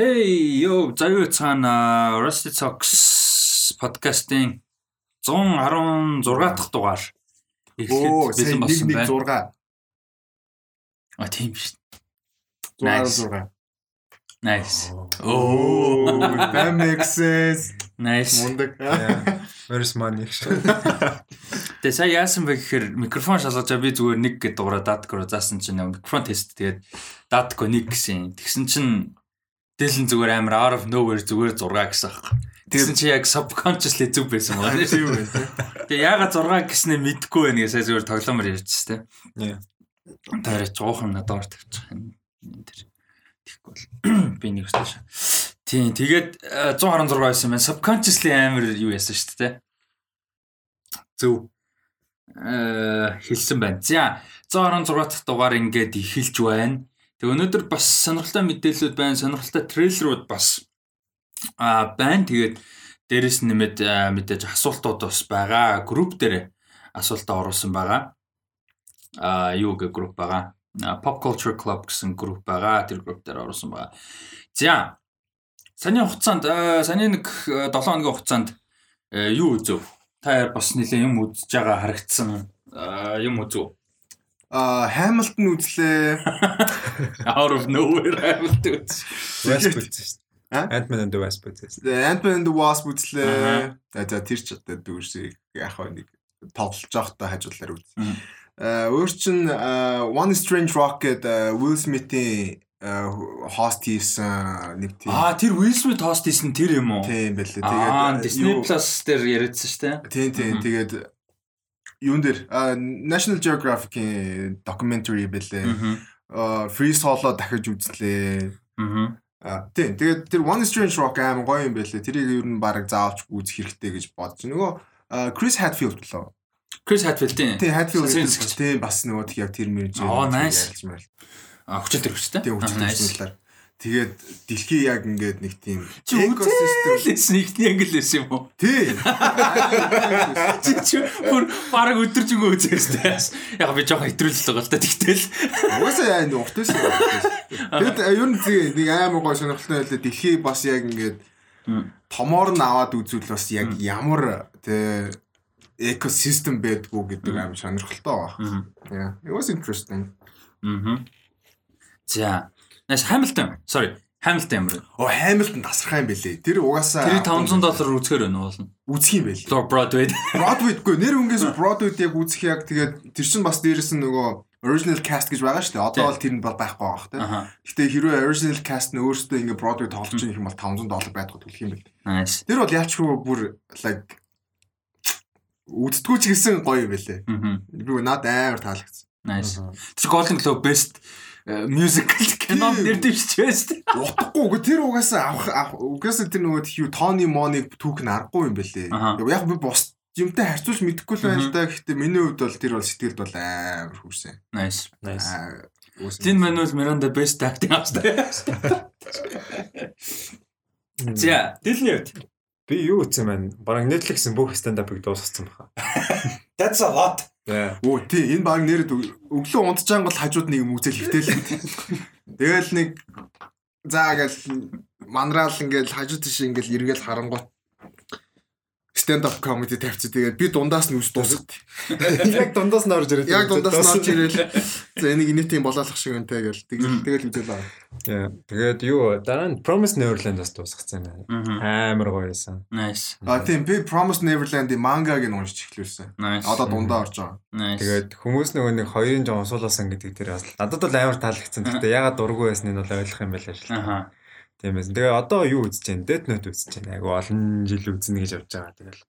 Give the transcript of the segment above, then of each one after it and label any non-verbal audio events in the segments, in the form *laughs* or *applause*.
Hey, yo, заяа цаана Rusty Talks подкастын 116 дахь дугаар Оо, эхлэхэд бэлэн болсон 1 байна. 6. А тийм шүү. 116. Nice. Oh, *laughs* that makes sense. Nice. Мундаг. Where's money. *laughs* Тэгээ сая яасан бэ гэхээр микрофон шалгаж байгаа би зүгээр нэг гэдэг дугаараа датк руу заасан чинь микрофон тест тэгээд датк нэг гэсэн. Тэгсэн чинь дэлэн зүгээр амар out of nowhere зүгээр 6 гэсэн аахгүй. Тэгсэн чи яг subconsciously зүг байсан байна. Тийм үү. Тэгээ яагаад 6 гэснээ мэдэхгүй байна гэж сая зүгээр тоглоомор ярьчихсан тийм. Yeah. Тэр жоохон надад тавьчих юм. Тэр тийхгүй бол би нэг шээ. Тийм тэгээд э, 116 байсан байна. Subconsciously амар юу яасан шүү дээ. Зөв э хэлсэн байна. За 116 дахь дугаар ингээд эхэлж байна. Тэг өнөөдөр бас сонирхолтой мэдээлэлүүд байна. Сонирхолтой трейлерүүд бас а байна. Тэгээд дээрэс нэмээд мэдээж асуултууд бас байгаа. Групп дээр асуултаа оруулсан байгаа. А юу гэх групп байгаа. Pop Culture Club гэсэн групп байгаа. Тэр групп дээр оруулсан байгаа. За саний хугацаанд саний нэг 7 хоногийн хугацаанд юу үзв? Та бас нэлээ юм үзэж байгаа харагдсан юм үзв? А Hamilton үзлээ. *laughs* Out of nowhere Hamilton үз. Wasp үзсэн шүү А? дээ. Ant-Man and the Wasp үзсэн. Ant-Man and the Wasp үзлээ. За за тэр ч одоо дүүрсийг яг нэг тоглож байхдаа хажуулаар үз. Мгм. А өөр чин One Strange Rock гэдэг Will Smith-ийн хост хийсэн нэг тийм Аа тэр Will Smith хост хийсэн тэр юм уу? тийм байлээ. Тэгээд Disney Plus дээр яриадсан шүү дээ. Тийм тийм тэгээд юун дээр а, National Geographic-ийн documentary байлээ. Аа. А, Free Solo дахиж үзлээ. Аа. А, тийм тэгээд тэр One Strange Rock аим гоё юм байлээ. Тэрийг ер нь баг заавч үзэх хэрэгтэй гэж бодож. Нөгөө а, Chris Hadfield лөө. Chris. Тийм Hadfield Сансрын гэдэг зэгч. тийм бас нөгөө тэг яг тэр мэрж Оо, nice. мэл. Аа хүчил төрөвчтэй. Тийм хүчтэй. Тэгээд дэлхий яг ингээд нэг тийм үзээлсэн ихний англ байсан юм уу? Тийм. Чи чи бүр баг өдөржингөө үзээстэй. Яг би жоохон хэтрүүлэл байгаа л та тэгтэл. Угаасаа энэ уртээс. Тэгэд э, ер нь зэ- нэг амар гой сонирхолтой байлаа. Дэлхий бас яг ингээд Мм. томоор нь аваад үзвэл бас яг ямар тэ экосистем байдгүй гэдэг амар сонирхолтой байна. Yeah, it was interesting. Аа. За. Нас Hamilton. Sorry. Hamilton юм. Оо Hamilton тасархаа юм бэлээ. Тэр угаасаа Тэр 500 доллар үзэхэр байна болно. үзэх юм. Lord Broadway. Broadway-гүй нэр үнгээс Broadway-д яг үзэх яг тэгээд тэр чинь бас дээрэс нь нөгөө original cast гэж байгаа шүү дээ. Одоо бол тэр нь бол байхгүй байх тийм. Аха. Гэтэ хэрвээ original cast нь өөрөөсөө ингээ Broadway тоглож байгаа юм бол 500 доллар байдгаа төлөх юм бэл. Nice. Тэр бол яачгүй бүр like үздэггүй ч гэсэн гоё юм байлээ. Аа. Би над амар таалагдсан. Nice. Тэр Golden Globe Best э, Musical *laughs* кино Тийм. нэр дэвшиж байсан. Утгагүй үгүй тэр угаасаа авах авах- угаасаа тэр нөгөө хүү Тони Моныг түүх нь аргагүй юм. Аха. Яг би бус юмтай харьцуулж мэдэхгүй л байна л да. Гэхдээ миний хувьд бол тэр бол сэтгэлд бол амар хүрсэн. Nice. Nice. Лин Мануэл Миранда Best Acting авсан. За, дэлний хувьд. Би юу үзсэн байна? Бараг Netflix-ийн бүх stand-up-ыг дуусгасан баха. *laughs* That's a lot. Оо тий энэ баг өг- өглөө унтжаан гол хажууд нэг юм үзэл хөвтөл. Тэгэл нэг заа гэл манраал ингээл хажууд тийш ингээл эргээл харангуут stand up comedy тавьчих. Тэгээд би дундаас нь үс дуусгад. *laughs* Яг дундаас нь орж ирээд. Яг дундаас нь орж ирээл. *laughs* За энийг юм болоолох шиг гэл. Тэгэл тэгэл үзэл байгаа. Yeah. Тэгээд юу дараа нь Promise Neverland бас дуусгацсан байна. Амар гоё байсан. Nice. А тийм би Promise Neverland-ийн мангаг нь уншиж эхлүүлсэн. Одоо дундаа орж байгаа. Nice. Тэгээд хүмүүс нөгөө нэг хоёрын жоо усуулсан гэдэг дээр бас надад бол амар таалагдсан. Гэхдээ ягаад дургүй байсан нь бол ойлгох юм байлаа шээ. Аха. Тийм байсан. Тэгээ одоо юу үзэж байна? Death Note үзэж байна. Айгу олон жил үзнэ гэж явж байгаа. Тэгэл.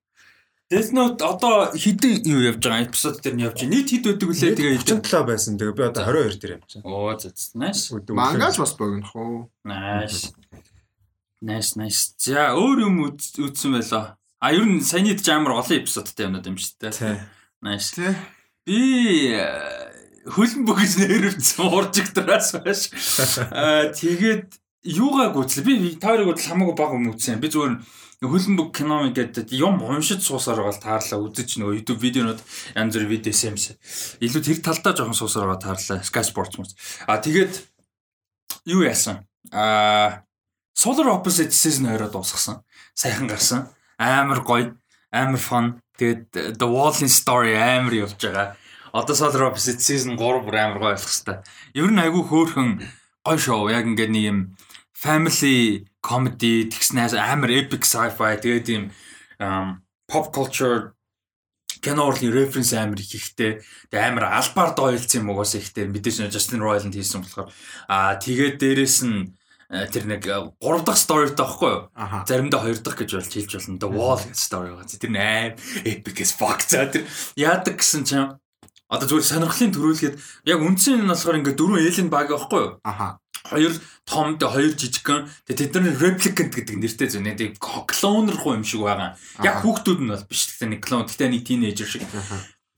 Death Note одоо хэдэн юу явж байгаа эпизод дээр нь явж байна. Нийт хэд өдөг үлээ тэгээ 37 байсан. Тэгээ би одоо 22 дээр явж байна. Оо за за. Nice. Мангаж бас богинох уу? Nice. Nice nice. За өөр юм үз- үзсэн байлаа. А ер нь саяны ч амар олон эпизодтай юмнууд юм шүү дээ. Тий. Nice. Би э, хөлн бүгж нэрвцсэн *laughs* уржигдраас байж. Аа *laughs* тэгээд юугааг үзлээ. Би таарыг бол хамаагүй баг юм үзсэн. Би зүгээр хөлн бүг кино гэдэг юм уншиж суусаар байгаа таарлаа үзэж нөгөө YouTube видеонууд янз бүрийн видео юмс. Илүү тэр талдаа жоохон суусаар байгаа таарлаа. Sky Sports мөн. А тэгээд юу яасан? Аа Solar Opposite season 2-оо дуусгасан. Сайхан гарсан. Амар гоё, амар fun. Тэгээд The Wall-ийн story амар явж байгаа. Одоо Solar Opposite season 3 бүр амар гоё болох хэвээр. Ер нь айгүй хөөрхөн гоё шоу. Яг ингээд нэг юм family comedy тэгснээс амар epic sci-fi тэгээд юм pop culture кино урлын референс амар их ихтэй. Тэгээ амар албаар дойлцсон юм угаасаа ихтэй. Мэдээж Justin Roiland хийсэн болохоор аа тэгээд дээрэс нь Э, тэр нэг 3 дахь story таахгүй юу? Заримдаа 2 дахь гэж болж хэлж болно. The Wall гэж story байгаа. Тэр нь аим epic as fuck. За тэр яадаг гэсэн чинь одоо зүгээр сонирхлын төрүүлгээд яг үндсэн нь болохоор ингээ дөрвөн alien баг байхгүй юу? Аха. Хоёр том тэ хоёр жижигхэн тэ тэдний replicant гэдэг нэртэй зөв нэг клонер хуу юм шиг байгаа. Яг хүүхдүүд нь бол биш. Тэгтээ нэг клон. Тэгтээ нэг тинейжер шиг.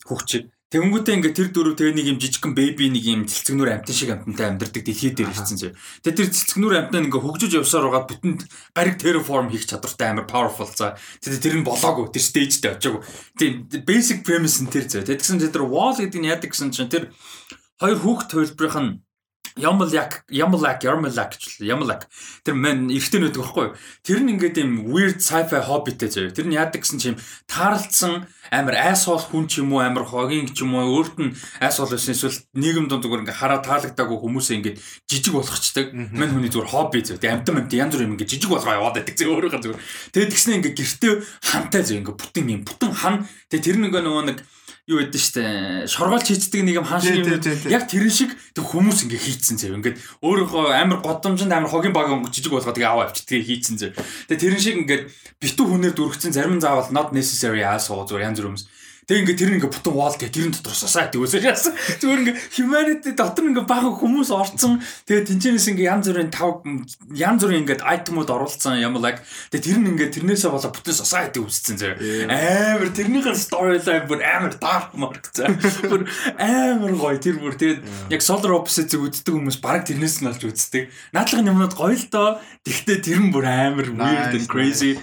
Хүүхчиг. Тэнгүүтээ ингээ тэр дөрөв тэгээ нэг юм жижигхэн бэби нэг юм цэлцэгнүр амтан шиг амтантай амьдардаг дэлхий дээр ирсэн зөө. Тэгээ тэр цэлцэгнүр амтан ингээ хөгжиж явсаар байгаа бүтэнд гариг terraform хийх чадвартай амар powerful за. Тэгээ тэр нь болоогүй тэр stage-д очиагүй. Тийм basic premise нь тэр зөө. Тэгсэн тэр wall гэдэг нь яадаг гэсэн чинь тэр хоёр хүүхд төлбөрийнх нь Ямлак, Ямлак, Ямлак гэж Ямлак. Тэр мэн эртний байдаг байхгүй юу? Тэр нь ингээд юм weird sci-fi hobbyтэй заяа. Тэр нь яадаг гэсэн чинь таарлцсан амар айсхол хүн ч юм уу амар хогийн ч юм уу өөрт нь айсхол байсан эсвэл нийгэм дунд зүгээр ингээд хараа таалагдаагүй хүмүүсээ ингээд жижиг болгочдаг. Мэн хүний зүгээр хобби заяа. Тэг амтан амт янз бүр юм ингээд жижиг болгоо яваад байдаг заяа өөрөөхөө зүгээр. Тэгээд тэгснэ ингээд гэртээ хантай заяа ингээд бүтэн юм бүтэн хан. Тэг тэр нэг нөгөө нэг юу гэдэг штэ шоргоолч хийцдэг нэг юм хааш юм яг тэр шиг тэг хүмүүс ингээ хийцэн зав ингээд өөрийнхөө амар годомжинд амар хогийн баг жижиг болгоод тэгээ аваа авчдаг хийцэн зав тэг тэрэн шиг ингээд битүү хүнээр дүрхсэн зарим заавал not necessary asshole зүгээр янз бүр хүмүүс Тэг ингээ тэр ингээ бутан wall гэх тэрэн дотор society үсэж яасан. Зүгээр ингээ humanity дотор ингээ бага хүмүүс орцсон. Тэгээ тэнцэнэс ингээ янз бүрийн тав янз бүрийн ингээ айтемууд оруулсан юм like. Тэгээ тэр нь ингээ тэрнээсээ болоо бүтэн society үсцэн зэ. Амар тэрнийхэн storyline бүр амар dark mark зэ. Бүр амар гоё тэр бүр тэгээд яг solar opposite-ийг үздэг хүмүүс баг тэрнээс нь олж үздэг. Наадлах юмнууд гоё л доо. Тэгтээ тэр нь бүр амар weird and crazy.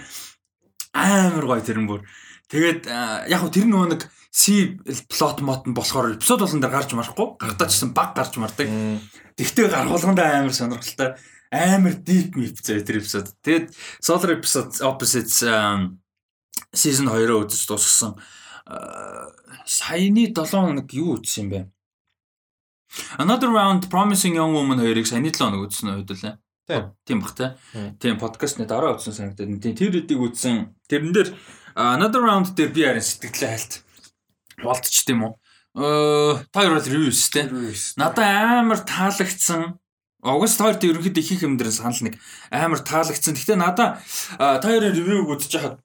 Амар гоё тэр нь бүр. Тэгээд яг хөө тэр нөгөө нэг C plot мод нь болохоор эпизод болон дээр гарч марахгүй гартаачсан баг гарч мардаг. Тэгтээ гаргуулгандаа амар сонирхолтой амар deep map зэ тэр эпизод. Тэгээд Solar episode opposites season 2-оо үзэж дуусгасан. Саяны 7 хоног юу үзсэн юм бэ? Another round promising young woman хоёрыг саяны 7 хоног үзсэн үед лээ. Тийм бах те. Тийм подкастны дараа үзсэн санагдаад. Тэр үдийг үзсэн. Тэрэн дээр Another round дээр би харин сэтгэлээ хальт болтч тийм үү. Э та хоёр бол reviews те. Надад амар таалагдсан. Огост хоёрт ерөнхийдөө их их юм дээр санал нэг амар таалагдсан. Гэхдээ надад та хоёрын review-г үзэж хахад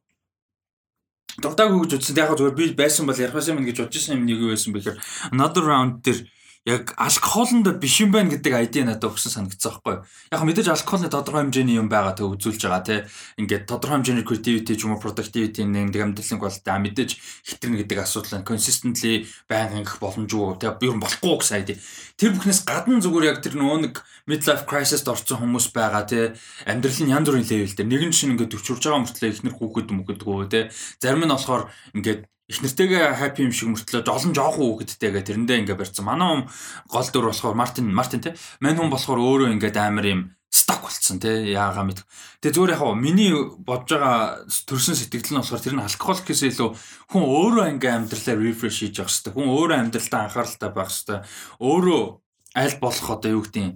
дуртаагүй гэж үзсэн. Яг зүгээр би байсан бол ярих байсан юм гэж бодож байсан юм нэг юу байсан бэхээр another round дээр яг алкохолонд биш юм байна гэдэг айди надад өгсөн санагдсан байхгүй. Яг мэдээж алкохолны тодорхой хэмжээний юм байгаа тэг үзүүлж байгаа тий. Ингээд тодорхой хэмжээний creativity ч юм уу productivity нэг амьдралын quality а мэдээж хитрнэ гэдэг асуудал нь consistently байнга ингэх боломжгүй тий. Ер нь болохгүй гэсэн айди. Тэр бүхнээс гадна зүгээр яг тэр нөгөө нэг midlife crisis-д орсон хүмүүс байгаа тий. Амьдралын янз бүрийн level дээр нэгэн чинь ингээд төвчурж байгаа мөртлөө ихнэр хүүхэд мөхөдгөө тий. Зарим нь болохоор ингээд их нэртэйгээ happy юм шиг мөртлөө жолон жоохон хүүхэдтэйгээ тэрэндээ ингээ барьсан. Манай хүн гол дөр болохоор Мартин Мартин те. Мань хүн болохоор өөрөө ингээ амар юм сток болцсон те. Яагаа мэд. Тэгээ зүгээр яг миний бодож байгаа төрсэн сэтгэл нь болохоор тэр нь алкогол гэхээс илүү хүн өөрөө ингээ амьдралаа refresh хийж явах хэрэгтэй. Хүн өөрөө амьдралдаа анхааралтай байх хэрэгтэй. Өөрөө аль болох одоо юу гэдэг юм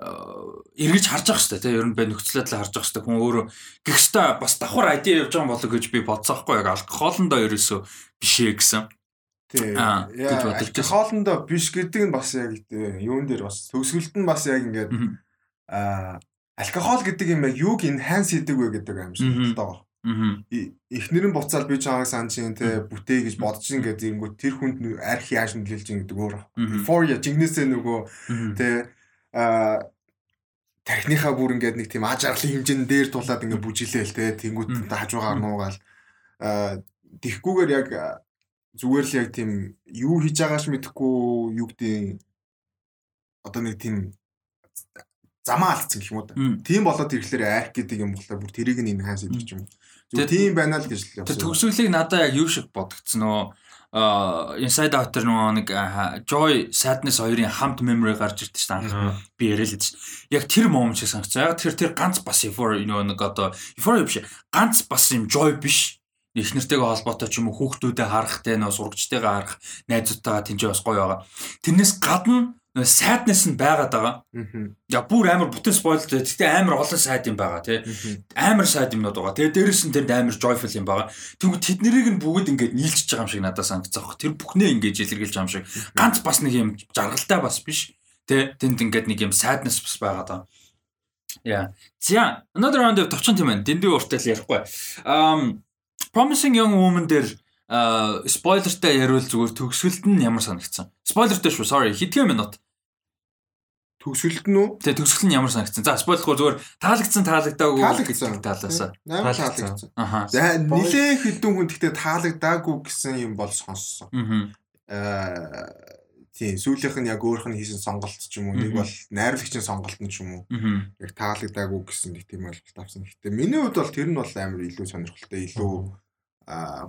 эргэж харж явах хэрэгтэй тийм ер нь бай нөхцөл байдлаа харж явах хэрэгтэй хүн өөрөө гихстэй бас давхар ID явж байгаа болоо гэж би бодсоохгүй яг алкохолондоо ерөөсөө биш ээ гэсэн. Тийм. Алкохолондоо биш гэдэг нь бас яг юун дээр бас төгсгөлт нь бас яг ингээд аа алкохол гэдэг юм яг юуг enhance хийдэг вэ гэдэг юм шиг тоо. Эхнэр нь буцаал би чамайг санджин те бүтээ гэж бодож ингээд зингүү тэр хүнд арх яаж нөлөөлж ин гэдэг өөр. Я жигнэсээ нөгөө те а тархиныхаа бүр ингээд нэг тийм аж аргалын хэмжээнд дээр тулаад ингээд бүжилээл те тэнгууд хажуугаар нуугаал тэгхгүйгээр яг зүгээр л яг тийм юу хийж байгаач мэдэхгүй юу гэдэг одоо нэг тийм замаа алдсан гэх юм уу да. Тийм болоод ирэхлээр арх гэдэг юм болохоор бүр тэрийг нь энэ хаан сэдвч юм. Зүгээр тийм байна л гэж л. Тэр төгсгөлийг надад яг юу шиг бодогдсон нөө а Inside Out тэр нэг Joy Sadness хоёрын хамт memory гарч ирдэ шүү дээ. Би яриа л дээ. Яг тэр момент шиг санагцсан. Яг тэр тэр ганц бас Euphoria нөгөө нэг одоо Euphoria биш. Ганц бас юм Joy биш. Их нэртэйгээ холбоотой ч юм уу хүүхдүүдэд харах те нөө сурагчтайгаа харах найзуудтайгаа тэнцээ бас гоё байгаа. Тэрнээс гадна нөгөө sadness нь байгаад байгаа. Я бүр амар бүтэн спойл дээ. Гэтэ амар олон сайд юм байгаа тий. Амар сайд юмнууд байгаа. Тэгээ дээрэс нь тэр амар joyful юм байгаа. Тэгвэл тэднийг нь бүгд ингээд нийлчихэж байгаа юм шиг надад санагдсан баг. Тэр бүхнээ ингээд илэрхийлж байгаа юм шиг. Ганц бас нэг юм жаргалтай бас биш. Тэ тэнд ингээд нэг юм sadness бас байгаа даа. Yeah. За, another round of товчон тийм байна. Дэндүү уртал ярихгүй. Um Promising Young Woman дээр спойлертай яриул зүгээр төгсгөлд нь ямар санагдсан? Спойлертай шүү, sorry. Хэдхэн минут? Төгсгөлд нь үү? Тэгээ төгсгөл нь ямар санагдсан? За, спойлергүй зүгээр таалагдсан таалагдаагүй гэдэг талаасаа. Таалагдсан. Аха. За нилээ хэдэн хүн гэхдээ таалагдаагүй гэсэн юм бол сонссон. Аа тийм сүүлийнх нь яг өөрөх нь хийсэн сонголт ч юм уу нэг бол найруулагчийн сонголт нь ч юм уу яг таалагдаагүй гэсэн нэг тийм ойлголт авсан. Гэхдээ миний хувьд бол тэр нь бол амар илүү сонирхолтой илүү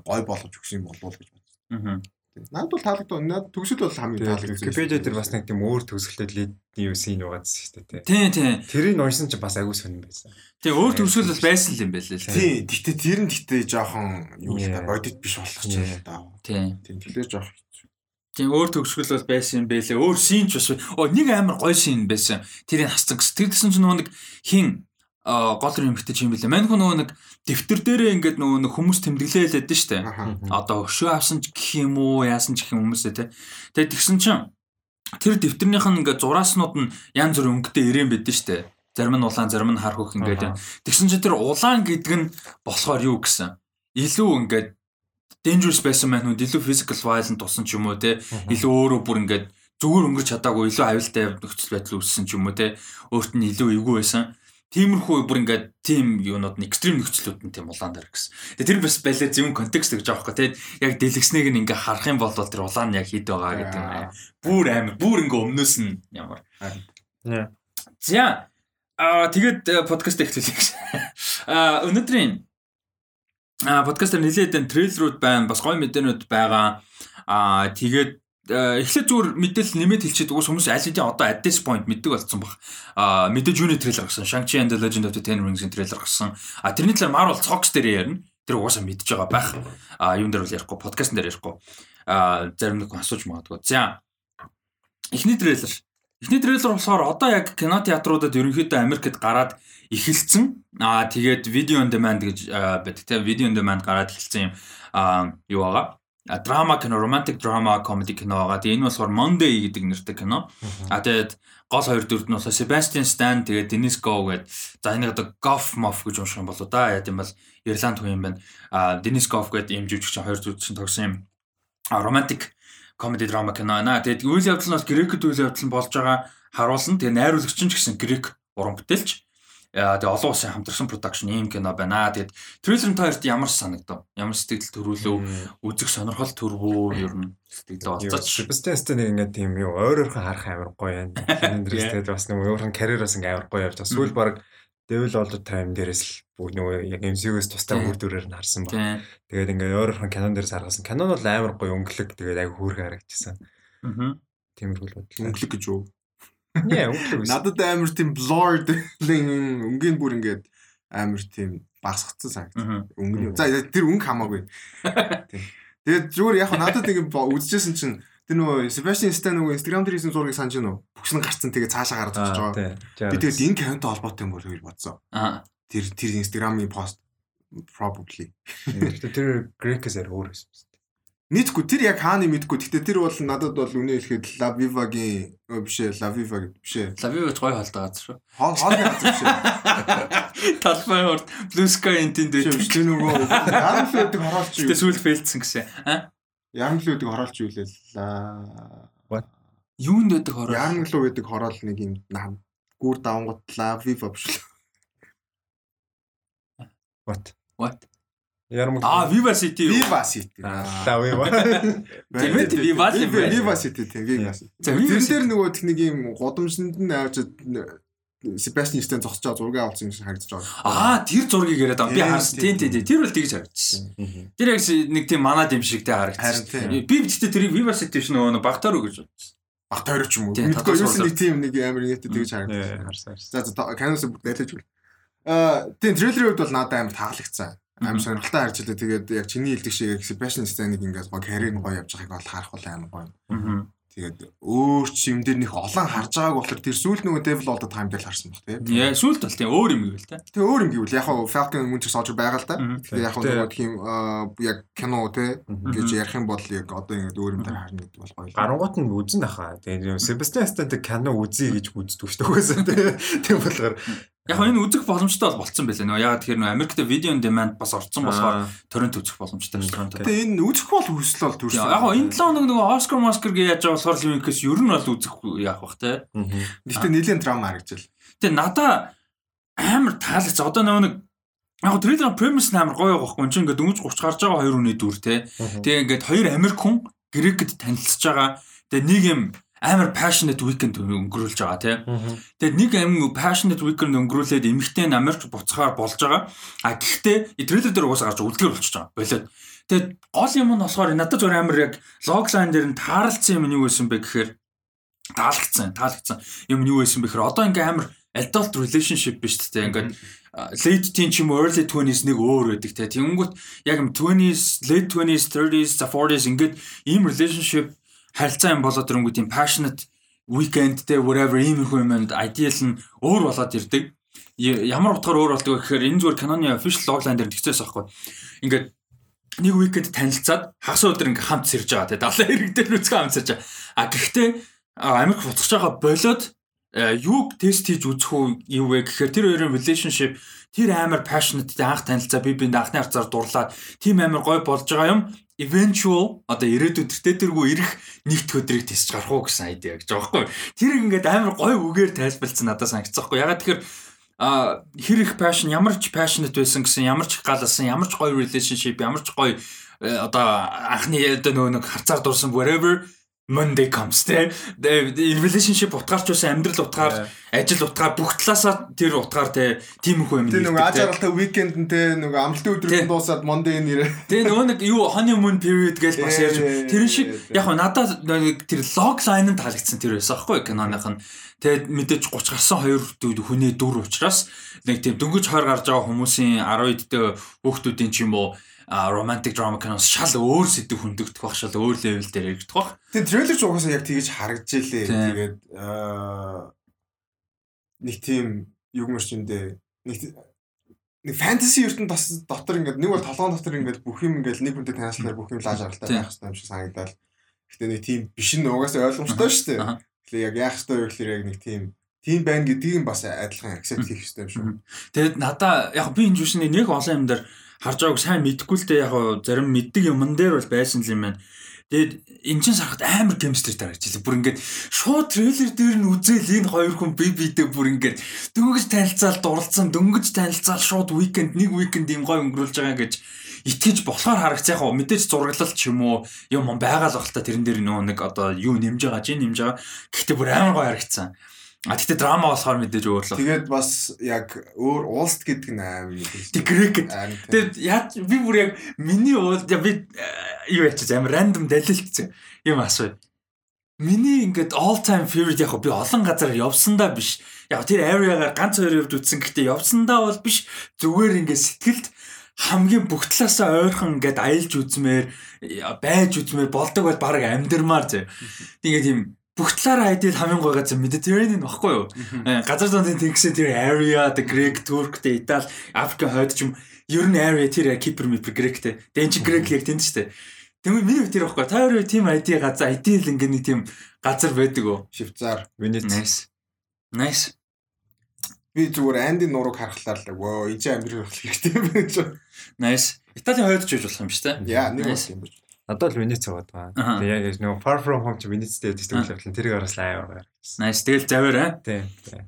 гой болгож өгсөн юм болов уу гэж бодсон. Мгм. Надад бол таалагдав. Надад төгсөл бол хамгийн таалагдсан. Википедиа дээр бас нэг тийм өөр төгсгөлтэй лидний юу син байгаадсэн шүү дээ. Тийм тийм. Тэрийг уншсан чинь бас агүй сонирн байсан. Тийм өөр төгсгөл бол байсан л юм байл л. Тийм. Гэтэ тэр нь гэтэ жоохон юу л Yeah. бодит биш болох ч юм Yeah. да. Тийм. Тийм төлөө жоох хэцүү. Тийм өөр төгсгөл бол байсан юм байлээ. Өөр шин ч бас оо нэг амар гоё шин байсан. Тэрийг гэсэн. Тэр гэсэн чинь нөгөө нэг хин а гол юм хэтэж юм билээ. Мань хүн нөгөө нэг дэвтэр дээрээ ингээд нөгөө нэг хүмүүс тэмдэглээ лээд нь штэ. Одоо өшөө авсан ч гэх юм уу, яасан ч гэх юм хүмүүсээ те. Тэгээд тэгсэн чинь тэр дэвтэрнийх нь ингээд зурааснууд нь янз бүр өнгөтэй ирээн байдэн штэ. Зарим нь улаан, зарим нь хар хөх ингээд. Тэгсэн чинь тэр улаан гэдэг нь болохоор юу гэсэн? Илүү ингээд dangerous байсан маань хүн илүү physical violent тусан ч юм уу те. Илүү өөрөө бүр ингээд зүгээр өнгөрч чадаагүй илүү аюултай нөхцөл байдал үүссэн ч юм уу те. Өөрт нь илүү эвгүй байсан. Тиймэрхүү бүр ингээд тийм юунууд нь экстрим нөхцлүүд нь тийм улаан дээр гэсэн. Тэгээ тэр бас байлаа зөв контекст гэж аахгүй те. Яг дэлгэснэг нь ингээд харах юм бол тэр улаан нь яг хэд байгаа гэдэг юм аа. Бүр амар бүр ингээд өмнөөс нь ямар. За аа тэгээд э, подкаст эхлүүлье гэж. *laughs* Аа өнөөдрийн аа подкастер нэлээд энэ трейлерүүд байна, бас гоё мэдээнүүд байгаа. Аа тэгээд э, эхлээд зүгээр мэдээлэл нэмээд хэлчихэд уус хүмүүс аль хэдийн одоо at this point мэддэг болсон баг. Аа мэдээж юуны трейлер гарсан. Shang-Chi and the Legend of the Ten Rings-ийн трейлер гарсан. Аа тэрний талаар Marvel Fox дээр ярина. Тэр угаасаа мэдж байгаа байх. Аа юун дээр бол ярихгүй, подкастн дээр ярихгүй. Аа зарим нэг асууж магадгүй. За эхний трейлер Эхний трейлер болохоор одоо яг кино театруудад ерөнхийдөө Америкт гараад эхэлсэн. Аа тэгээд видео on demand гэж байдаг тийм видео on demand гараад эхэлсэн юм. Аа юу байгаа? А, драма кино, romantic drama comedy кино байгаа. Тэгээд энэ болохоор Monday гэдэг нэртэй кино. А тэгээд гол хоёр дүрд нь болохоор Sebastian Stan тэгээд Dennis Go гэдэг. За энийг одоо Goff Moff гэж унших юм болоо да. Яг юм бол Ирланд хүн юм байна. А Dennis Goff гэдэг ийм жүжигч хоёр дүрд чинь тогсон юм. А romantic comedy drama кино байна. Тэгээд үйл явдал нь бас грекэд үйл явдал нь болж байгаа харуулсан. Тэгээд найруулагч нь ч гэсэн грек уран бүтээлч. Яа тэгээд олон улсын хамтарсан production ийм кино байна. Тэгээд трейлер нь таарт ямар санагдав? Ямар сэтгэл төрүүлв? Үзэх сонирхол төрвөө ер нь сэтгэлээ олцооч. Себастьянстай нэг ингээд тийм юу ойр ойрхон харах амар гоё юм. *laughs* Кинондэрс тэгээд бас нэг өөрхөн карьераас ингээд амар гоё явж байгаа. Сүүл баг Devil All the Time дээрээс л бүгд нөгөө яг MCU-с тустай Тийм. үр дүрээр нь харсан ба. Тийм. Тэгээд ингээд ойр ойрхон кинон дээрээс харгасан. Кинон бол амар гоё өнгөлөг тэгээд аяг хөөрхөн харагдчихсан. Мгм. Тиймэрхүү л бодлоо. Өнгөлөг гэж юу? Нэ өнгөлөг. Надад амар тийм blurred өнгийн бүр ингээд амар тийм багсгцсан санагд. Мгм. Өнгө. За тэр өнгө хамаагүй. *laughs* Тийм. Тэгээд зүгээр яг надад ингэ үзчихсэн чинь тэр нөгөө Sebastian Stan нөгөө Instagram дээр хийсэн зургийг санаж байна уу? Бүкс нь гарцсан тэгээ цаашаа гараад Аа, очиж байгаа. Би тэгээд энэ кавинтай холбоотой юм болов уу гэж бодсон. Аа. Тэр тэр Instagram-ийн пост probably. Тэр Greek-с яар өөр байсан. Нийтгүй тэр яг хааны мэдгүй. Гэтэ тэр бол надад бол үнэ хэлэхэд La Viva-гийн өө биш ээ, La Viva гэдэг биш ээ. Лавивч гоё холдоо газар шүү. Хоол хоолны газар биш ээ. *laughs* Талбай урд Blue Sky Intent Тийм байдаг. тэр нөгөө Ярмлуудыг хороолч юу? Гэтэ сүүл фейлдсэн гэсэн. Аа? Ярмлуудыг хороолч юу лээ? La Юунд байдаг хороо? Ярмлуу гэдэг хороол нэг юм нам гүр давангууд биш үү? What? What? Ярмаг. Аа, Viva City юу? Viva City. Та Viva. Тийм *laughs* ээ, Viva байна. Viva City тийм Viva City. За, Тэр City. дээр нөгөө нэг юм годомжинд нь авчид Себастьян Стен зогсож байгаа зургийг авсан юм шиг харагдаж байгаа. Аа тэр зургийг яриад байгаа. Би харсан. тийм. Тийм тийм. Тэр бол тэгж харагдчихсан. Тэр яг нэг тийм манад юм шигтэй харагдчихсан. Би бидтэй тэрийг Viva City биш нөгөө багтаар өгөж бодсон. Баг тойрог ч юм уу. Мэдгүй суулаа. нэг тийм нэг амар нийтэд тэгж харсан. За за канаас бүгд нэлээж үл. Аа тийм трейлерийн хувьд бол надад амар таалагдсан. Амар сонирхолтой харж илээ. Тэгээд яг чиний хэлдэг шиг Себастьян Стеныг ингээд гоо карьер нь гоё явж байгааг бол харах бол амар гоё. Тэгээд өөр ч юм дээр нэх олон харж байгааг болохоор тэр сүүл нөгөө Devil All the Time дээр харсан баг тийм. Яа, сүулт бол тийм өөр юм гээл та. Тэгээ өөр юм гэвэл яг хаа Falcon Winter Soldier байгаа л да. Тэгээ яг нөгөө тийм аа, яг кино те Мгм. гэж ярих юм бол яг одоо ингээд өөр юм дээр харна гэдэг бол гоё. Гарангуут нь үзэн ахаа. Тэгээд Себастьян Стэнтэй кино үзье гэж үздэг шүү дээ. Тийм болохоор Яг энэ үзэх боломжтой бол болцсон байлаа. Нөгөө яг тэгэхээр нөгөө Америкт видео on demand бас орцсон болохоор торрент үзэх боломжтой шүү дээ. Тэгээ энэ үзэх бол хүсэл бол төрсөн. Яг энэ 7 хоног нөгөө Oscar Oscar гэж яаж байгаа болохоор Linkээс ер нь бол үзэх яах бах те. Гэхдээ нэлийн драма харагдчихэл. Тэгээ надаа амар таалагц. Одоо нөгөө нэг яг трейлер premise амар гоё байхгүй. Энд чинь ингээд дөнгөж 30 гарч байгаа хоёр хүний дүр те. Тэгээ ингээд хоёр Америк хүн Грекэд танилцж байгаа. Тэгээ нэг юм амар passionate weekend өнгөрүүлж байгаа тий. Тэгээд нэг амин passionate weekend өнгөрүүлээд эмэгтэй нь Америк буцахаар болж байгаа. А гэхдээ трейлер дээр угаасаа гарч үлдгээр болчихж байгаа. Болоод. Тэгээд гол юм нь болохоор надад зөв амар яг логлайн дээр нь таарлцсан юм нь юу байсан бэ гэхээр таалагдсан, таалагдсан юм нь юу байсан бэ гэхээр одоо ингээм амар adult relationship биш тээ ингээд late teen ч юм уу, early 20s нэг өөр байдаг те. Тэнгүүт яг юм 20s, late 20s, 30s, 40s ингээд ийм relationship харилцаа юм болоод ирэнгүүт ийм passionate weekend те whatever ийм их юм and ideal нь өөр болоод ирдэг. Ямар утгаар өөр болдог вэ гэхээр энэ зүгээр киноны official logline дээр тэгчээс байхгүй. Ингээд нэг weekend танилцаад хагас өдөр ингээ хамт сэрж байгаа те. Далайн *laughs* хэрэг дээр нүцгэн хамт сэрж байгаа. А гэхдээ Америк буцаж байгаа болоод юуг тест хийж үзэх үү юу вэ гэхээр тэр хоёрын relationship тэр амар passionate анх танилцаа би бинд анхны харцаар дурлаад тийм амар гой болж байгаа юм eventual одоо ирээдүйд тэр тэргүй ирэх нэгт өдрийг тесч гарах уу гэсэн гэж байгаа байхгүй. Тэр ингээд амар гой үгээр тайлбарлсан надад санагдсан байхгүй. Ягаад тэгэхээр а хэр их passion ямар ч passionate байсан гэсэн ямар ч галсан ямар ч гоё relationship ямар ч гоё э, одоо анхны одоо нөгөө нэг харцаар дурсан whatever Monday comes те relationship утгаарч байсан амьдрал утгаар ажил утгаар бүх талаасаа тэр утгаар те тийм их юм Тэгээ нөгөө ажааралтай weekend нь те нөгөө амралтын өдрүүд нь дуусаад Monday нэрээ. Тэгээ нөгөө нэг юу honeymoon period гэж бас ярьж тэр шиг яг надад нэг тэр log line нь таалагдсан тэр байсан аахгүй киноных нь. Тэгээд мэдээж 30 гарсан хоёр хүний дүр учраас нэг тийм дөнгөж хойр гарч байгаа хүмүүсийн 10 дэх хүүхдүүдийн ч юм уу romantic drama киноос шал өөр сэдв хөндөгдөх бах шал өөр level дээр яригдах бах. Тэгээ трейлер ч угаасаа яг тэгэж харагдж илээ. Тэгээд аа нэг тийм югмэрч үндэ нэг нэг фэнтези ертөнд бас дотор ингээд нэг бол толгоон дотор ингээд бүх юм ингээд нэг хүнтэй танилцлаар бүх юм лааж аргалтай байх хэрэгтэй юм шиг санагдал. Гэтэ нэг тийм биш нь угаасаа ойлгомжтой шүү дээ. Тэгэхээр яг яах ёстой вэ гэхээр яг нэг тийм тийм байна гэдгийг бас адилхан accept хийх ёстой юм шүү. Тэгээд надаа яг би энэ жүшний нэг олон юм дээр харж байгааг сайн мэдэхгүй л дээ яг зарим мэддэг юмн дээр бол байсан л юм байна. Тэгээд эн чин сарахад амар chemistry тарагч илээ. Бүр ингээд шууд трейлер дээр нь үзэл энэ хоёр хүн бие биедээ бүр ингээд дөнгөж танилцаал дурлцсан дөнгөж танилцаал шууд weekend нэг weekend юм гой өнгөрүүлж байгаа гэж итгэж болохоор харагц яг хоо мэдээж зураглал ч юм уу юм байгаа л баг л та тэрэн дээр нөө нэг одоо юу нэмж байгаа чи нэмж байгаа. Гэхдээ бүр амар гой харагцсан. А тэгтээ драма болохоор мэдээж өөр л. Тэгээд бас яг өөр уулст гэдэг нь нэг юм. Тэг грек. Тэгээд яаж би бүр яг миний уул би э, юу яач амар рандом далилтсан юм асуу. Миний ингээд all time favorite яг би олон газар явсандаа биш. Яг тэр area-гаар ганц хоёр явд үтсэн гэхдээ явсандаа бол биш. Зүгээр ингээд сэтгэлд хамгийн бүх талаасаа ойрхон ингээд аялж үзмээр э, байж үзмээр болдог бол баг амьдрмаар зэ. Тэгээд тийм бүх талаараа айдэл хамгийн гой газар Mediterranean баггүй юу? Э, Газар зүүн тэнгисээ тэр area, the Greek, Turk, the Итали, Африк хойд ч юм ер нь area тэр Кипр, Мипр, Гректэй. Дэнч Грек яг тэнд штэ. Тэгмээ миний хувьд тэр баггүй. Та хоёр тийм ID газар, ID л ингээ нэг тийм газар байдаг уу? Швейцар. Венец. Nice. Nice. Би зүгээр Анди нурууг харахлаар л вөө энэ чинь амьдрал болох хэрэгтэй юм байна гэж. Nice. Италийн хойд ч үж болох юм шүү дээ. Яа, нэг Nice. бас юм биш. Надад л Венец аваад байгаа. Тэгээ яг нөгөө Far From Home чи Венецтэй байдаг Аа. тийм л тэрийг араас лайв байгаа. Nice. Тэгэл завэр аа. Тийм. тийм.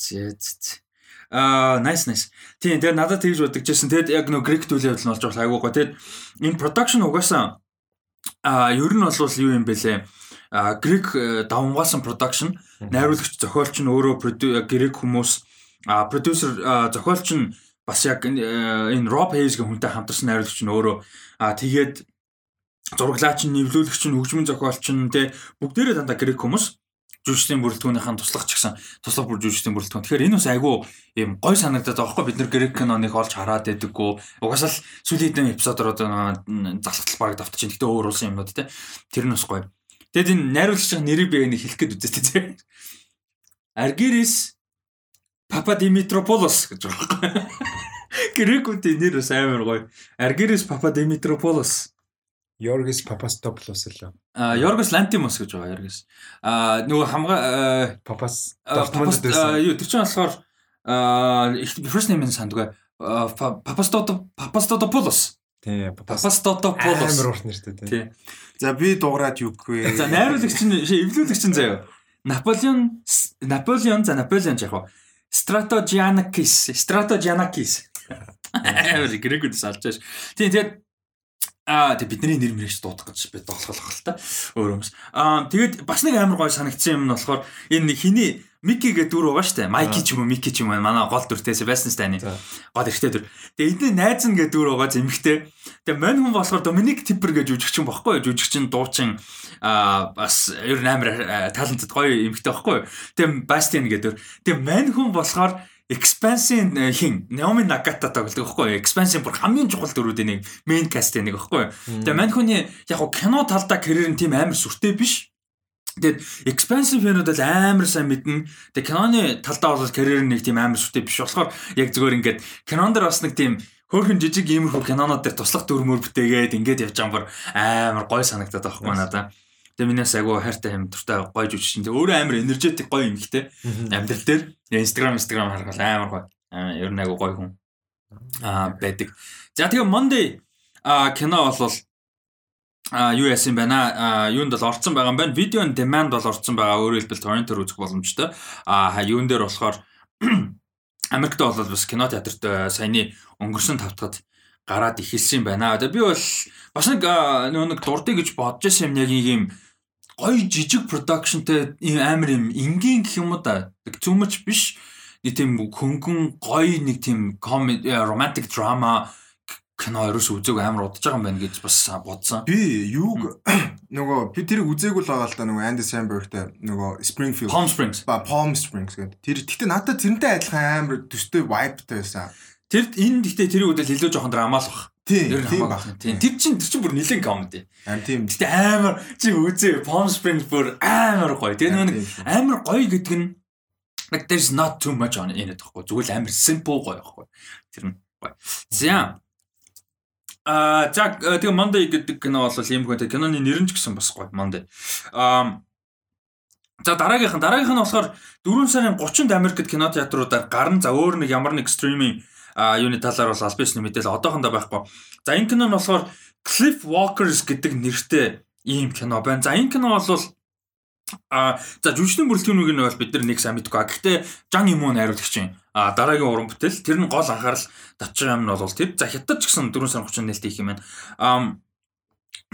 Зэт. Аа, nice nice. Тийм, тэгээ надад тэгж бодогчсэн. Тэгэд яг нөө Greek үйл явдал нь болж байгаа айгуугаа. Тэгэд энэ production угаасаа аа, ер нь бол юу юм бэлээ? Аа, Greek э, давмгаасан production найруулагч зохиолч нь өөрөө грек хүмүүс а продюсер зохиолч нь бас яг энэ Rob Hayes-гийн хүнтэй хамтарсан найруулагч нь өөрөө а тэгээд зураглаач нь нэвлүүлэгч нь хөгжмөн зохиолч нь те бүгдээрээ дандаа грек хүмүүс жүжигчдийн бүрэлдэхүүнийхэн туслах ч гэсэн туслах бүр жүжигчдийн бүрэлдэхүүн. Тэгэхээр энэ бас айгүй юм гой санагдаад байгаа байхгүй бид нар грек киноныг олж хараад байдаггүй. Угаасаа л сүүлийн хэдэн эпизодоор одоо залхтал баг давтаж чинь. Гэтэ өөр улсын юмнууд те. Тэр нь бас гоё. Тэгэд энэ найруулагчийн нэрийг би нэг хэлэх гээд үзээ те. Аргирис Папа Димитрополос гэж байгаа. *laughs* Грекүүдийн нэр бас амар гоё. Аргирис Папа Димитрополос Йоргис Папастопулос л. А Йоргос Лантимос гэж байгаа Йоргис. А нөгөө хамгаа Папас Папас юу тэр чинь болохоор first name-ын сандгүй Папастото Папастотопулос. Тийм Папастотопулос. Амар урт нэртэй тийм. За би дуурайд юу гэхгүй. За найруулагч нь эвлүүлэгч нь заяа. Наполеон Наполеон за Наполеон яг хаа Giannakis Strato Giannakis. Аа грекүүд салж. Тийм тэгээд Аа тэг бидний нэр мэрэгч дуудах гэж би доолголох л та. Өөр юмс. Аа тэгээд бас нэг амар гой санагдсан юм нь болохоор энэ хиний Мики гэдэг дүр байгаа штэ. Майки ч юм уу, Мики ч юм уу манай гол дүртээс байсан штэ ани. Гол ихтэй дүр. Тэгээд эдний найз нь гэдэг дүр байгаа зэмхтэй. Тэгээд мань хүн болохоор Доминик Типер гэж жүжигчин багхгүй юу? Жүжигчин дуучин аа бас ер нь амар талантд гоё эмхтэй багхгүй юу? Тэгээд Бастиан гэдэг дүр. Тэгээд мань хүн болохоор Expansion хин Naomi Nagata тоглодог байхгүй юу? Expansion бүр хамгийн чухал дөрүүдийн нэг main cast-ийн нэг байхгүй юу? Тэгээ мань хүний яг гоо кино талдаа карьер нь тийм амар сүртэй биш. Тэгээд expansive фэнүүд л амар сайн мэднэ. Тэгээд киноны талдаа бол карьер нэг тийм амар сүртэй биш болохоор яг зөвөр ингээд кинон дэр бас нэг тийм хөөрхөн жижиг иймэрхүү кинонууд дээр туслах дүрмөр бүтээгээд ингээд явж байгаа амар гой санагдаад байгаа байхгүй надаа. Тэгээ минийс агуу хайртай юм дуртай гоё жүжигчин. Тэгээ өөрөө амар энержетик гоё юм ихтэй. Амьдрал дээр Instagram Instagram харгал амар гоё. Ер нь агуу гоё хүн. Аа байдаг. За тэгээ Monday а кино болвол а юу яасан байна а юунд бол орцсон байгаа юм байна видео on demand бол орцсон байгаа өөрөөр хэлбэл торрентоор үзэх боломжтой а юун дээр болохоор *clears throat* Америкт бол бас кино театрт саяны өнгөрсөн тавтахад гараад ихэлсэн байна. Тэгээ би бол бас нэг нөгөө нэг дурдъя гэж бодож байсан юм яг юм гоё жижиг продакшнтэй амар юм энгийн гэх юм уу да. Зүмж биш. Нэг тийм хөнгөн гоё нэг тийм комеди романтик драма кино ерөөс үзег амар удаж байгаа юм байна гэж бас бодсон. Би юуг *clears throat* нөгөө би тэрийг үзээгүй л байгаа л да нөгөө Andy Samberg-тэй нөгөө Springfield Palm Springs ба Palm Springs гэдэг. Тэр гэхдээ надад тэрнтэй адилхан амар төстэй vibeтай байсан. Тэр энэ гэхдээ тэрийг үдэл илүү жоохон драмал бах. Тийм тийм баг. Тийм тэр чин тэр чин бүр нэлен комеди. Аим тийм. Гэтэ амар чи үзээ Palm Springs бүр амар гоё. Тэгээ нэг амар гоё гэдэг нь like there's not too much on in it гэхгүй. Зүгээр л амар simple гоё гэхгүй. Тэр нь гоё. За А за тэгээ Monday гэдэг кино бол ийм гэнтэй киноны нэр нь ч гэсэн бас гоё Monday. Аа За дараагийнх нь дараагийнх нь болохоор 4 сарын 30-нд Америкт кинотеатруудаар гарна. За өөр нэг ямар нэг стриминг юуны талаар бол аль бишний мэдээлэл одоохондоо байхгүй. За энэ кино нь болохоор Cliff Walkers гэдэг нэртэй ийм кино байна. За энэ кино бол а за жүжигчдийн бүрэлдэхүүнийг нь бол бид нар нэг сайн мэдгүй. Гэхдээ Жан Имон найруулагч юм. А дараагийн уран бүтээл тэр нь гол анхаарал татчих юм нь бол тэр за хятад ч гэсэн 4 сар 30 нээлт хийх юм байна. А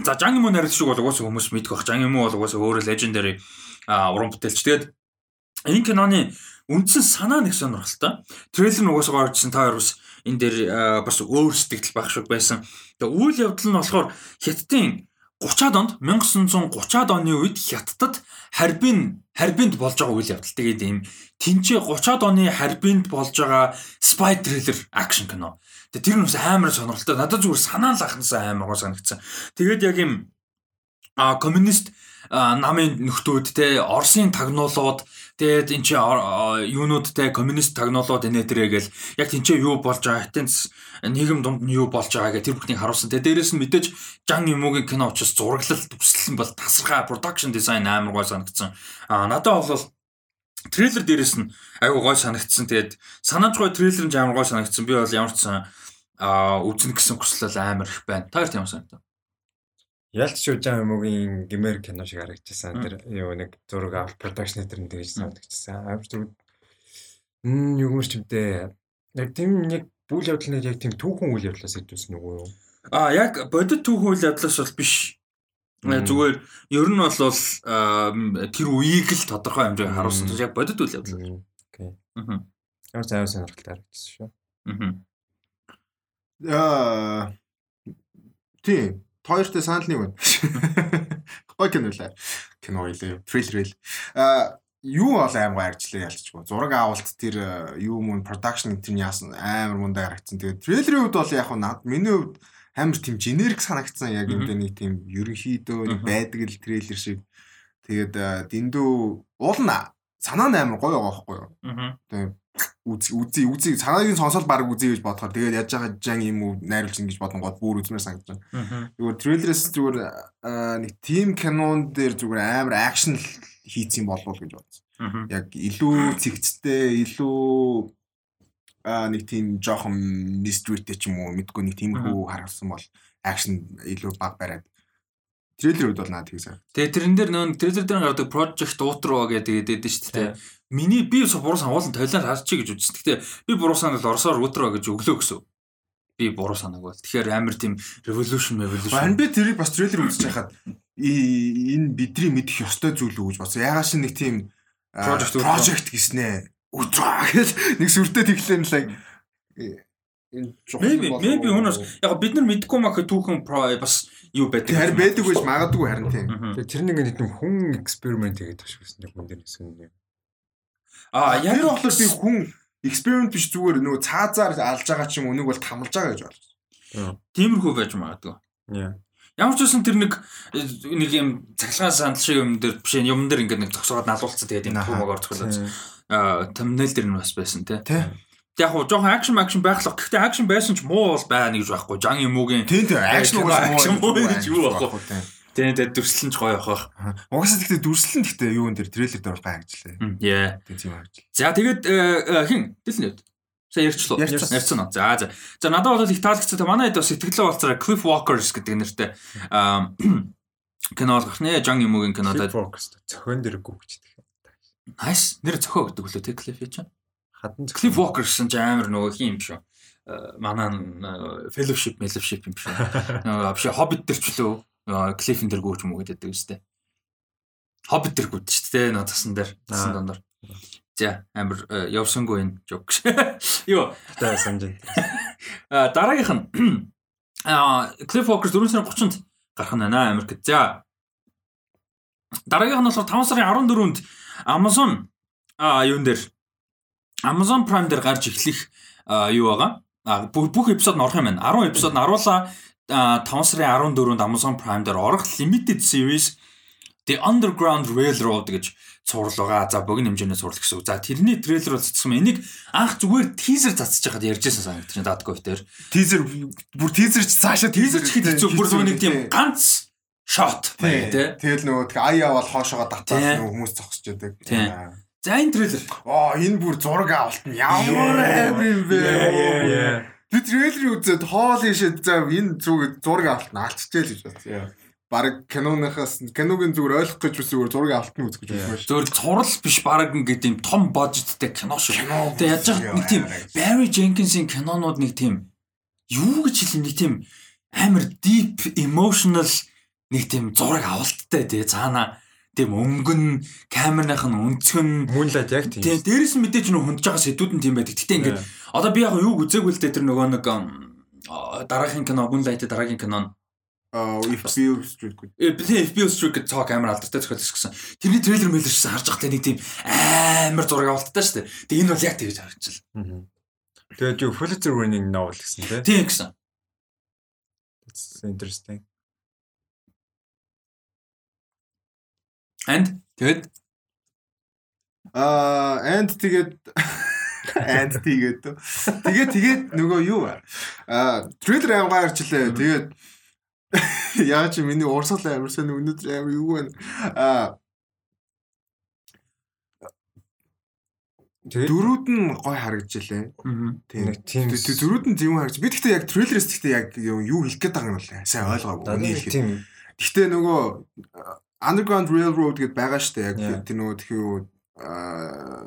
за Жан Имон найруулагч шиг бол угаасаа хүмүүс мэдэх бах. Жан Имон бол угаасаа өөрөө а уран бүтээлч. Тэгээд энэ киноны үндсэн санаа нэг сонирхолтой. Трейлер нь угаасаа гарчсан та хоёр бас энэ дээр бас өөр сэтгэл байх шиг байсан. Тэгээ үйл явдал нь болохоор Хятадын 30-аад онд 1930-аад оны үед Хятадд харбин харбинд болж байгаа үйл явдал. Тэгээд ийм тэнцээ 30-аад оны харбинд болж байгаа spy thriller action кино. Тэгээд тэр нь бас амар сонирхолтой. Надад зүгээр санаа л ахнасаа амар гоо санагдсан. Тэгээд яг ийм а коммунист намын нөхдүүд те Оросын тагнуулууд тэгээд эн чи юунуудтай коммунист тагнуулууд энэ төрөө гэл яг тэнцээ юу болж байгаа хэтэн нийгэм дунд нь юу болж байгаа гэх тэр бүхнийг харуулсан. Тэгээд дээрэс нь мэдээж Жан Юмогийн кино учраас зураглал төсөл нь бол тасархай production design амар гой санагдсан. А надад бол трейлер дээрээс нь айгу гой санагдсан. Тэгээд санааж гой трейлер нь амар гой санагдсан. Би бол ямар ч сан а үзнэ гэсэн хүсэл амар их байна. Та хоёр тийм санагдав. Ялч шужаан юмгийн гимээр кино шиг харагдчихсан. Тэр юу нэг зураг авал продакшн дээр нь тэгж санагдчихсан. Амар зүг м юу юм чимтэй. Яг тийм нэг бүл явдал нь яг тийм түүхэн үйл явдлаас идэвсэн үгүй юу? А яг бодит түүхэн үйл явдлаас бол биш. Зүгээр ер нь бол аа, тэр үеийг л тодорхой хэмжээгээр харуулсан. Мм. Яг бодит үйл явдал. Окей. Аа. Ямар заяа сонирхолтой харагдсан шүү. Аа. Аа тийм хоёртой санал нэг байна. Гой кино лээ. Кино илээ. Трейлер ил. Аа юу бол аим гой арчлаа ялцчихгүй. Зураг авалт тэр юу мөн production тэр яасан амар мундаа харагдсан. Тэгээд трейлерийн хувьд бол яг над миний хувьд амар тийм generic санагдсан яг энэ нэг тийм ерөнхийдөө байдаг л трейлер шиг. Тэгээд дэндүү уул нь санаа нь амар гоё байгаа байхгүй юу? Аа. Үз үзий үзий санаагийн сонсоод баг үзье гэж бодохоор тэгээд яаж байгаа жан юм уу найруулж ин гэж бодон гол бүр үзмээр санагдаж байна. Зүгээр трейлерээс зүгээр нэг тим кинон дээр зүгээр амар акшн л хийцэн болов уу гэж бодсон. Яг илүү цэгцтэй, илүү аа нэг тийм жоохон мистритэй ч юм уу мэдгүй нэг тиймэрхүү харуулсан бол акшн илүү баг бариад трейлер үед бол наад хийсэн. Тэгээ тэрэн дээр нөө трейлер дээр гардаг project outro гэдэг гэдэг шүү дээ. Миний би буруу сануулсан тойлоор харчих гэж үзсэн. Гэхдээ би буруу санал орсоор outro гэж өглөө гэсэн. Би буруу санааг бол. Тэгэхээр амар тийм revolution Харин revolution. би тэрийг бас трейлер үзэж байхад энэ бидний мэдэх ёстой зүйл үү гэж бодсон. Ягаад чи нэг тийм Project project гэснэ. Өдрөө гэж нэг сүртэй тэглэн л яг энэ Maybe maybe өнөөс яг бид нар мэдгүй мах түүхэн про бас юу байдаг. Харин байдаг гэж магадгүй харин тийм. Тэр нэг нэг хүн эксперимент хийгээд ташгүйсэн нэг хүн дээр нэсэн юм. Аа яг тэр болохоор би хүн эксперимент биш зүгээр нөгөө цаазаар алж байгаа ч юм уу нэг бол тамлж байгаа гэж байна. тиймэрхүү байж магадгүй. Ямар ч үсэн тэр нэг нэг юм цахилгаан сандал шиг юм дээр биш юм дээр ингээд нэг зогсоогоод налуулцсан тэгээд юм түүмөөр орцголоо. Аа thumbnail дээр нь бас байсан тий. Тэ. Яг жоохон акшн акшн байхлах. Гэхдээ акшн байсан ч муу бол байна гэж байхгүй. Жан юмгийн Тийм тийм акшн action муу гэж юу байхгүй. Тий тэгээд дүрслэн ч гоё явах. Угаасаа тэгтээ дүрслэн тэгтээ юу энэ трейлер дээр бол гайхажлаа. Яа. Тийм тийм харж. За тэгээд э, хин дэлнэ. Сая ярьчлаа. Ярьсан. Уу? За за. За надад бол их таалагдсан. Манай хэд бас сэтгэлээ болцороо Cliff Walkers гэдэг нэртэй *clears throat* кино олгох нэ Жан Юмгийн кино даа. Focus зохион дээр гүгчдэг. Nice. Нэр зөхөө гэдэг үлээ тэг Cliff чинь. Хадан Cliff Walkers чинь амар нөгөө хин юм шүү. Э, Манай fellowship, fellowship юм шүү. *laughs* Нөгөө биш Hobbit төр ч лөө нөгөө Cliff-ин дээр гүйч юм уу гэдэг үстэй. Hobbit төр гүйд шүү дээ. Нөгөө тасан дээр тасан Аа. дондор. За амар э, явсангүй энэ жок. *laughs* Юу та санаж байна. А, *laughs* дараагийнх нь *clears throat* а Cliff Walker 4 сарын 30-нд гарах нь байна Америкт. За. Дараагийнх нь болохоор 5 сарын 14-нд Amazon а юун дээр Amazon Prime дээр гарч эхлэх юу байгаа. А бүх эпизод нь орох юм байна. 10 эпизод нь оруулаа а, 5 сарын 14-нд Amazon Prime дээр орох limited series The Underground Railroad гэж цуврал байгаа. За богино хэмжээний цуврал гэсэн үг. За тэрний трейлер бол цацсан юм. Энийг анх зүгээр тизер цацж байхад ярьжсэн санагдаж байна Dadgov дээр. Тизер бүр тизер ч цаашаа Тизер ч хэд хэцүү бүр нэг тийм ганц shot Тийм. тий. Тэгэл нөгөө тэг аяа бол хоошоогоо татаад хүмүүс зогсож. Тийм. За энэ трейлер. Аа энэ бүр зураг авалт нь ямар амар юм бэ? Би трейлерыг үзээд хоол ийшээ за энэ зүг зураг авалт нь алччихээ л гэж бодсон. Бараг киноныхаас киногийн зүгээр ойлгох гэж зүгээр зураг авалт нь үзэх гэж байсан шүү. Зөвхөн цуврал биш баг ингээд тийм том бажеттэй кино шүү. Кино. Тэгээ яаж яах нэг тийм Barry Jenkins-ийн кинонууд нэг тийм юу гэж хэлэх нэг тийм амар deep emotional нэг тийм зураг авалттай тий цаана тийм өнгөн камерных нь өнцгөн Moonlight яг тийм. тий дээрэс нь мэдээж нөх хөндөж байгаа сэдвүүд нь тийм байдаг. Гэтэ ингээд одоо би яг юу үзээгүй л дээ тэр нөгөө нэг дараагийн кино Moonlight дараагийн кино нь Аа you street. Э, би FBO Street гэдэг цог амар алдартай зохиолч гэсэн. Тэрний трейлер мэлэрсэн харж байхдаа нэг тийм амар зураг авалттай шүү дээ. Тэгээ энэ бол яг тэгж харагдчихлаа. Тэгээд юу Pulitzer winning novel гэсэн тийм. Тийм гэсэн. That's interesting. And тэгэд Аа and тэгээд and тэгээд тэгээд тэгээд нөгөө юу аа трейлер амгаа харчлаа. Тэгээд яа чи миний урсгал амарсан өнөдөр амир юу вэ? Аа дөрүүд нь гой харагджилээ. Тийм. Тийм- Дөрүүд нь зөв харагдж. Би гэхдээ яг трейлерээс гэхдээ яг юу хэлэх гээд байгаа юм бол сайн ойлгоогүй. тийм Гэхдээ нөгөө Underground Railroad гэдээ байгаа штэ яг тэр нөгөө тхиүү аа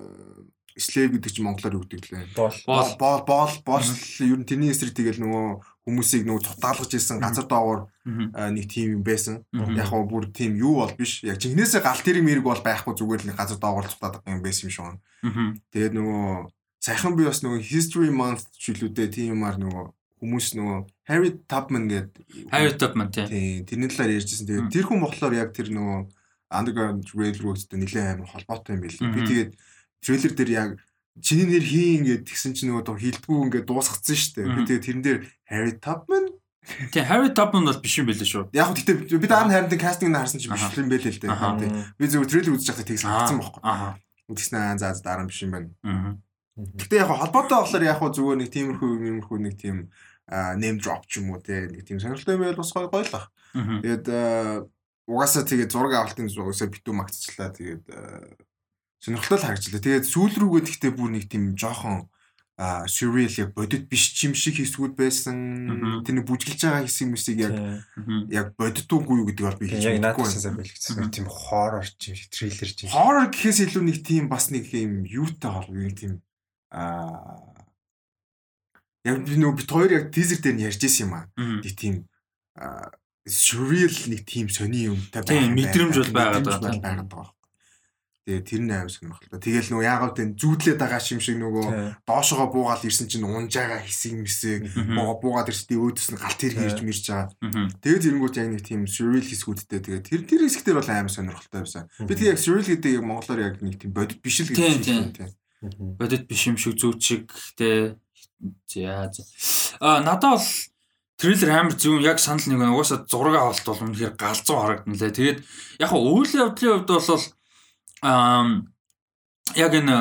слэв гэдэг чинь монголоор юу гэдэг лээ. Бол. Бол. Боол боол боолч ер нь тэрний эсрэг тэгэл нөгөө хүмүүсийг нөгөө цутгаалгаж ирсэн газар доогоор нэг тим юм байсан. Яг гоо бүр тим юу бол биш. Яг жигнэсээ галт тэрэг мэрэг бол байхгүй зүгээр л нэг газар доогоор цутаадаг юм байсан юм шиг. Тэгээд нөгөө сайхан би бас нөгөө History Month жилүүдээ тийм юмар нөгөө хүмүүс нөгөө Harry Tubman гэдэг Harry Tubman тий. Тийм, тэрний талаар ярьжсэн. Тэгээд тэр хүн болохоор яг тэр нөгөө Underground Railroad-тэй нэлээд амар холбоотой юм байл. Би тэгээд трейлер дээр яг чиний нэр хийн ингээд тэгсэн чинь нөгөө дуу хилдэггүй ингээд дуусгацсан шүү дээ. Би тэгээд тэрэн дээр Harry Tubman Тий Harry Tubman бол биш юм байлээ шүү. яг хөө гэтээ би дараа нь харин кастинг нь харсан чинь биш юм байл л дээ. Би зөвхөн трейлер үзэж байхдаа тийг санагдсан байхгүй. Аа. Тэгсэн аа за за дараа нь биш юм байна. Гэтэ яг холбоотой болохоор яг зүгээр нэг тиймэрхүү юмэрхүү нэг тийм name drop ч юм уу те нэг тийм сонирхолтой юм байл бас гоё. Мгм. Тэгээд аа, угаасаа тэгээд зураг авалтын зурагсаа битүү магтчлаа. Тэгээд сонирхолтой л харагчлаа. Тэгээд сүүл рүүгээ тэгтээ бүр нэг тийм жоохон а surreal бодит биш юм шиг хэсгүүд байсан. Тэр нэг бүжгэлж байгаа хэсэг мэсийг яг яг бодитгүй юу гэдэг бол би надад мэдэхгүй байна. бэлгэсэн. Тийм хоррор ч юм шиг, трейлер ч юм. Horror гэхээс илүү нэг тийм бас нэг юм юутай холбоо нэг тийм а яг би нөгөө бит хоёр яг тизер дээр нь ярьж исэн юм аа. Нэг тийм surreal нэг тийм сони мэдрэмж бол байгаад Мэдрэмж байгаа. бол байгаад байгаа. Тэгээ тэр нь аим сонирхолтой. Тэгэл нөгөө яагаад тэн зүүдлээд байгаа юм шиг нөгөө доошогоо буугаад ирсэн чинь унжаага хэсэг Мгм. буугаа буугаад ирсэн өөдөөс нь галт хэрэг ирж мэрж байгаа. Тэгээд зэрэнгүүт яг нэг тийм surreal хэсгүүдтэй тэгээд тэр тэр хэсгээр бол аим сонирхолтой байсан. Би тэг яг surreal гэдэг яг монголоор яг нэг тийм бодит биш л гэж тийм. тийм. Бодит биш юм шиг зүг чиг те за за. а надад бол трейлер амар зөв яг санал нэг байна. угаасаа зураг авалт бол үнэхээр галзуу харагдан лээ. Тэгээд яг хаа үйл явдлын хувьд бол ам яг энэ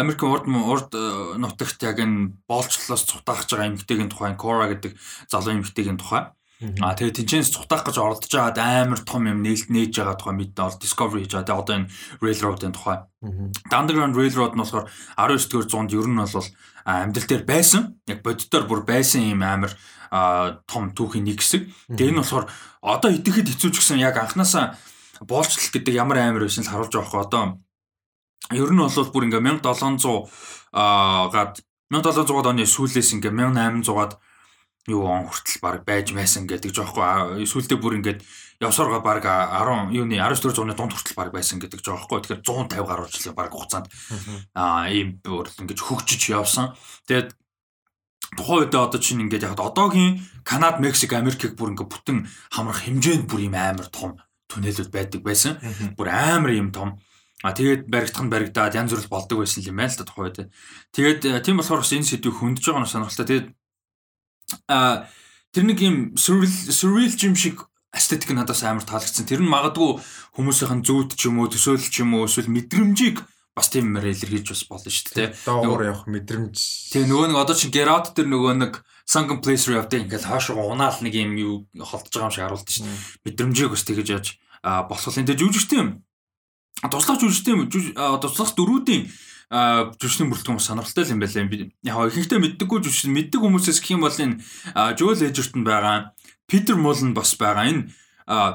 Америкийн урд урд нутагт яг энэ боолчлолоос цутаахж байгаа эмэгтэйгийн тухай Кора гэдэг залуу эмэгтэйгийн тухай. А тэгээ тэнцэнс цутаах гэж оролдож байгаад амар том юм нээлт нээж байгаа тухай мэдээ бол Discovery хийж байгаа. Тэгээ одоо энэ Railroad-ын тухай. The Underground Railroad нь болохоор 19-р зуунд ер нь бол амьдрал дээр байсан. Яг бодитоор бүр байсан юм амар том түүхийн нэг хэсэг. Тэгээ энэ болохоор одоо идэхэд хэцүү ч гэсэн яг анханасаа боолчлол гэдэг ямар амар байсан л харуулж байгаа хөө одоо ер нь бол бүр ингээ 1700 аа гад 1700-аад оны сүүлээс ингээ 1800-аад юу он хүртэл баг байж байсан гэдэг жоохгүй сүүлдээ бүр ингээд явсарга баг 10 юуны 19 зууны дунд хүртэл баг байсан гэдэг жоохгүй тэгэхээр 150 гаруй жилийн баг хугацаанд аа ийм бүр ингэж хөгжиж явсан. Тэгээд тухайн үедээ одоо чинь ингээд яг одоогийн Канада, Мексик, Америкийг бүр ингээд бүтэн хамрах хэмжээнд бүр ийм амар том түнэлүүд байдаг байсан. Бүр амар юм том. А тэгээд баригдах нь баригдаад янз бүр болдог байсан юм байна л да тухайн үед. Тэгээд тийм болохоор бас энэ сэдвийг хөндөж байгаа нь сонирхолтой. Тэгээд а тэр нэг юм surreal surreal юм шиг эстетик надаас амар таалагдсан. Тэр нь магадгүй хүмүүсийн зүйт ч юм уу, төсөөлөл ч юм уу, эсвэл мэдрэмжийг бас тийм юмээр илэрхийлж бас болно шүү дээ. доогуур явах мэдрэмж. Тэгээ нөгөө нэг одоо чи Out тэр нөгөө нэг Sunken Place явдаг ингээд хаашаа унаал нэг юм юу холдож байгаа юм шиг харуулдаг шүү. Мэдрэмжийг бас тэгэж яаж а, болох энэ жүжигчтэй юм. Туслах жүжигчтэй юм. Туслах дөрүүдийн жүжигчдийн бүрэлдэхүүн сонирхолтой юм байлаа. Яг ихэнхдээ мэддэггүй жүжигч мэддэг хүмүүсээс гэх юм бол энэ Joel Edgerton байгаа. Peter Mullen бас байгаа. Энэ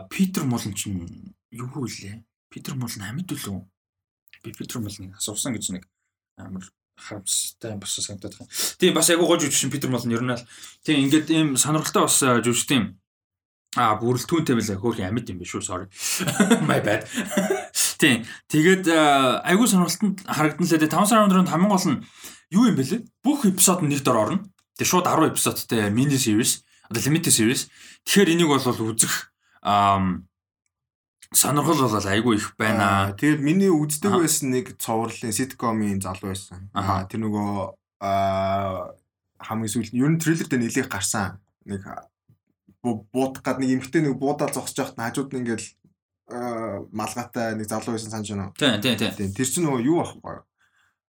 Peter Mullen чинь юу вэ? Peter Mullen амьд үлээ. Би Peter Mullen асуусан гэж нэг амар харамстай бас санагдаад байна. Тийм бас айгуу гож жүжигчин Питер Молн ер нь л тийм ингээд ийм сонирхолтой бас а, жүжигчдийн а бүрэлдэхүүнтэй байлаа хөөх амьд юм биш үү sorry. *laughs* My bad. Тийм тэгээд а, айгуу сонирхолтод харагдан л дээ 5 сарын өндрөнд хамгийн гол нь юу юм бэлээ? Бүх эпизод нь нэг дор орно. Тэгээд шууд 10 эпизодтай mini series одоо limited series. Тэгэхээр энийг бол үзэх ам сонирхол бол айгүй их байна. Тэгээд миний үздэг Аа. байсан нэг цовруулын ситкомын залуу байсан. Аа тэр нөгөө аа хамгийн сүүл ер нь трейлер дээр нэлээд гарсан. Нэг бу- буудах гад нэг эмхтэй нэг буудаа зогсож байхад хажууд нь ингээл аа малгайтай нэг залуу байсан санаж байна уу? Тийм тийм тийм. Тэр чинь нөгөө юу ахгүй юу?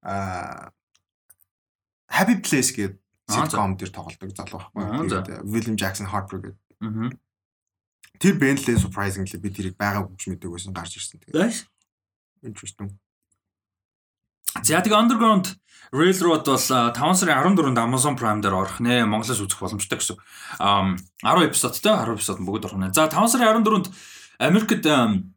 Аа Happy Place гэдэг Аа, ситком дээр тоглодог залуу байхгүй Аа, юу? William Jackson Harper гэдэг. Аа. Тэр бэндлээ surprisingly би тэрийг байгаа хүч мэдэг байсан гарч ирсэн. Тэгээд Nice. interesting. За тэгээ Underground Railroad бол а, 5 сарын 14-нд Amazon Prime дээр орох нэ. Монголоос үзэх боломжтой гэсэн. Ам 10 эпизодтой 10 эпизод бүгд орох нэ. За 5 сарын 14-нд Америкт ам,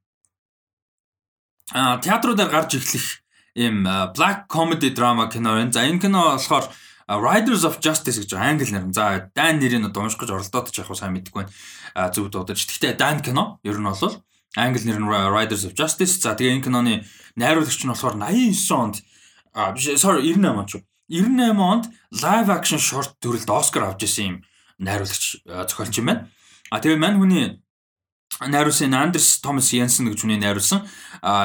а театруудаар гарч эхлэх ийм а, black comedy drama кино байна. За энэ кино болохоор а, Riders of Justice гэж англи нэр. За дан нэрийг одоо унших гэж оролдоод ч яг хаа сайн мэдэхгүй байна. А зөв дуудаж. Гэхдээ дан кино ер нь бол англи нэр нь Riders of Justice. За тэгээ энэ киноны найруулагч нь болохоор 89 онд а биш sorry 98 онд шүү. 98 онд live action short төрөлд Оскар авч ирсэн юм найруулагч зохиолч юм байна. А тэгээ мань хүний найруулсан Андерс Томас Янсен гэж хүний найруулсан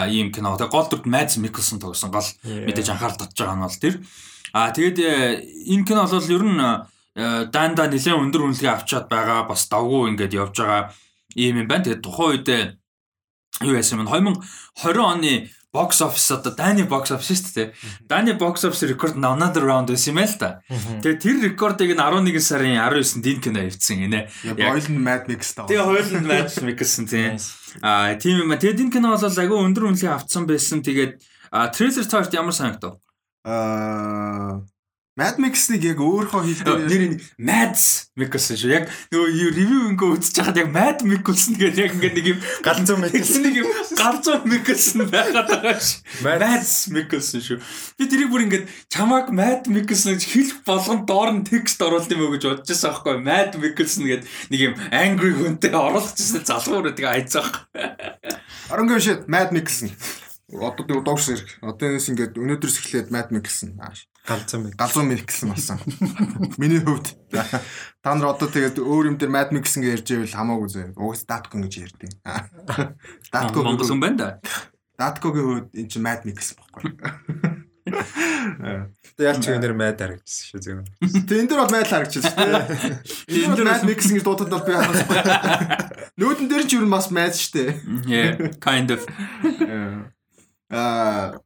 ийм кино. Тэгээ гол дүрт Мэдс Микkelсон тоглосон гол мэдээж анхаарал татж байгаа нь бол тэр. А тэгээд э, энэ кино бол ер нь э, дандаа нэлээд өндөр үнэлгээ авчаад байгаа бас давгүй ингээд явж байгаа ийм юм байна. Тэгээд тухайн үед э, юу яасан юм 2020 оны box office одоо Дани box office шүү дээ. Дани box office рекорд another round байсан юм л та. Тэгээ тэр рекордыг нь 11 сарын 19-нд энэ кино явьсан гинэ. Бойлн Mad Mix таа. Тэгээ хойлонд матч миксэн тийм. Аа тийм юм. Тэгээд энэ кино бол агай өндөр үнэлгээ авцсан байсан. Тэгээд трейлер таарт ямар санагдав? Аа Mad Mix-ийг яг өөрөө хэлдэг. Нэр нь Mads Mikkelsen шүү. Яг нөгөө ревю ингээ үзэж хахад яг Mad Mikkelsen гэдэг яг ингээ нэг юм галзуу Mikkelsen *laughs* нэг юм галзуу Mikkelsen байгаад байгаа ш. Mads Mikkelsen шүү. Би тэрийг бүр ингээ чамааг Mad Mikkelsen гэж хэлэх болгон доор нь текст оруулт юм уу гэж бодож байсан аахгүй. Mad Mikkelsen гэдэг нэг юм angry хүнтэй оруулчихсан залхуур гэдэг айцаах. Оронгийн шид Mad Mix-сэн. Одоо нэг дуурсан хэрэг. Одоо энэс ингээд өнөөдрөөс эхлээд Mad Mix-сэн. Галзуу мэд. Галзуу Mix-сэн болсон. Миний хувьд. Та нар одоо тэгээд өөр юм дээр Mad Mix-сэн гэж ярьж байвал хамаагүй зөө. Угс Datco гэж ярьдیں۔ Datco Монгол хүн байна да. Datco-гийн хувьд энэ чинь Mad Mix баггүй. Яалч нэр майд харагдсан шүү зөв. Тэгээ энэ дээр бол Mad харагдчихсан шүү дээ. Энэ дээр Mad Mix-сэн гэж дуудаад бол би хаалцахгүй. Нүүдэн дээр ч юу бас Mad шүү дээ. Yeah, kind of. Аа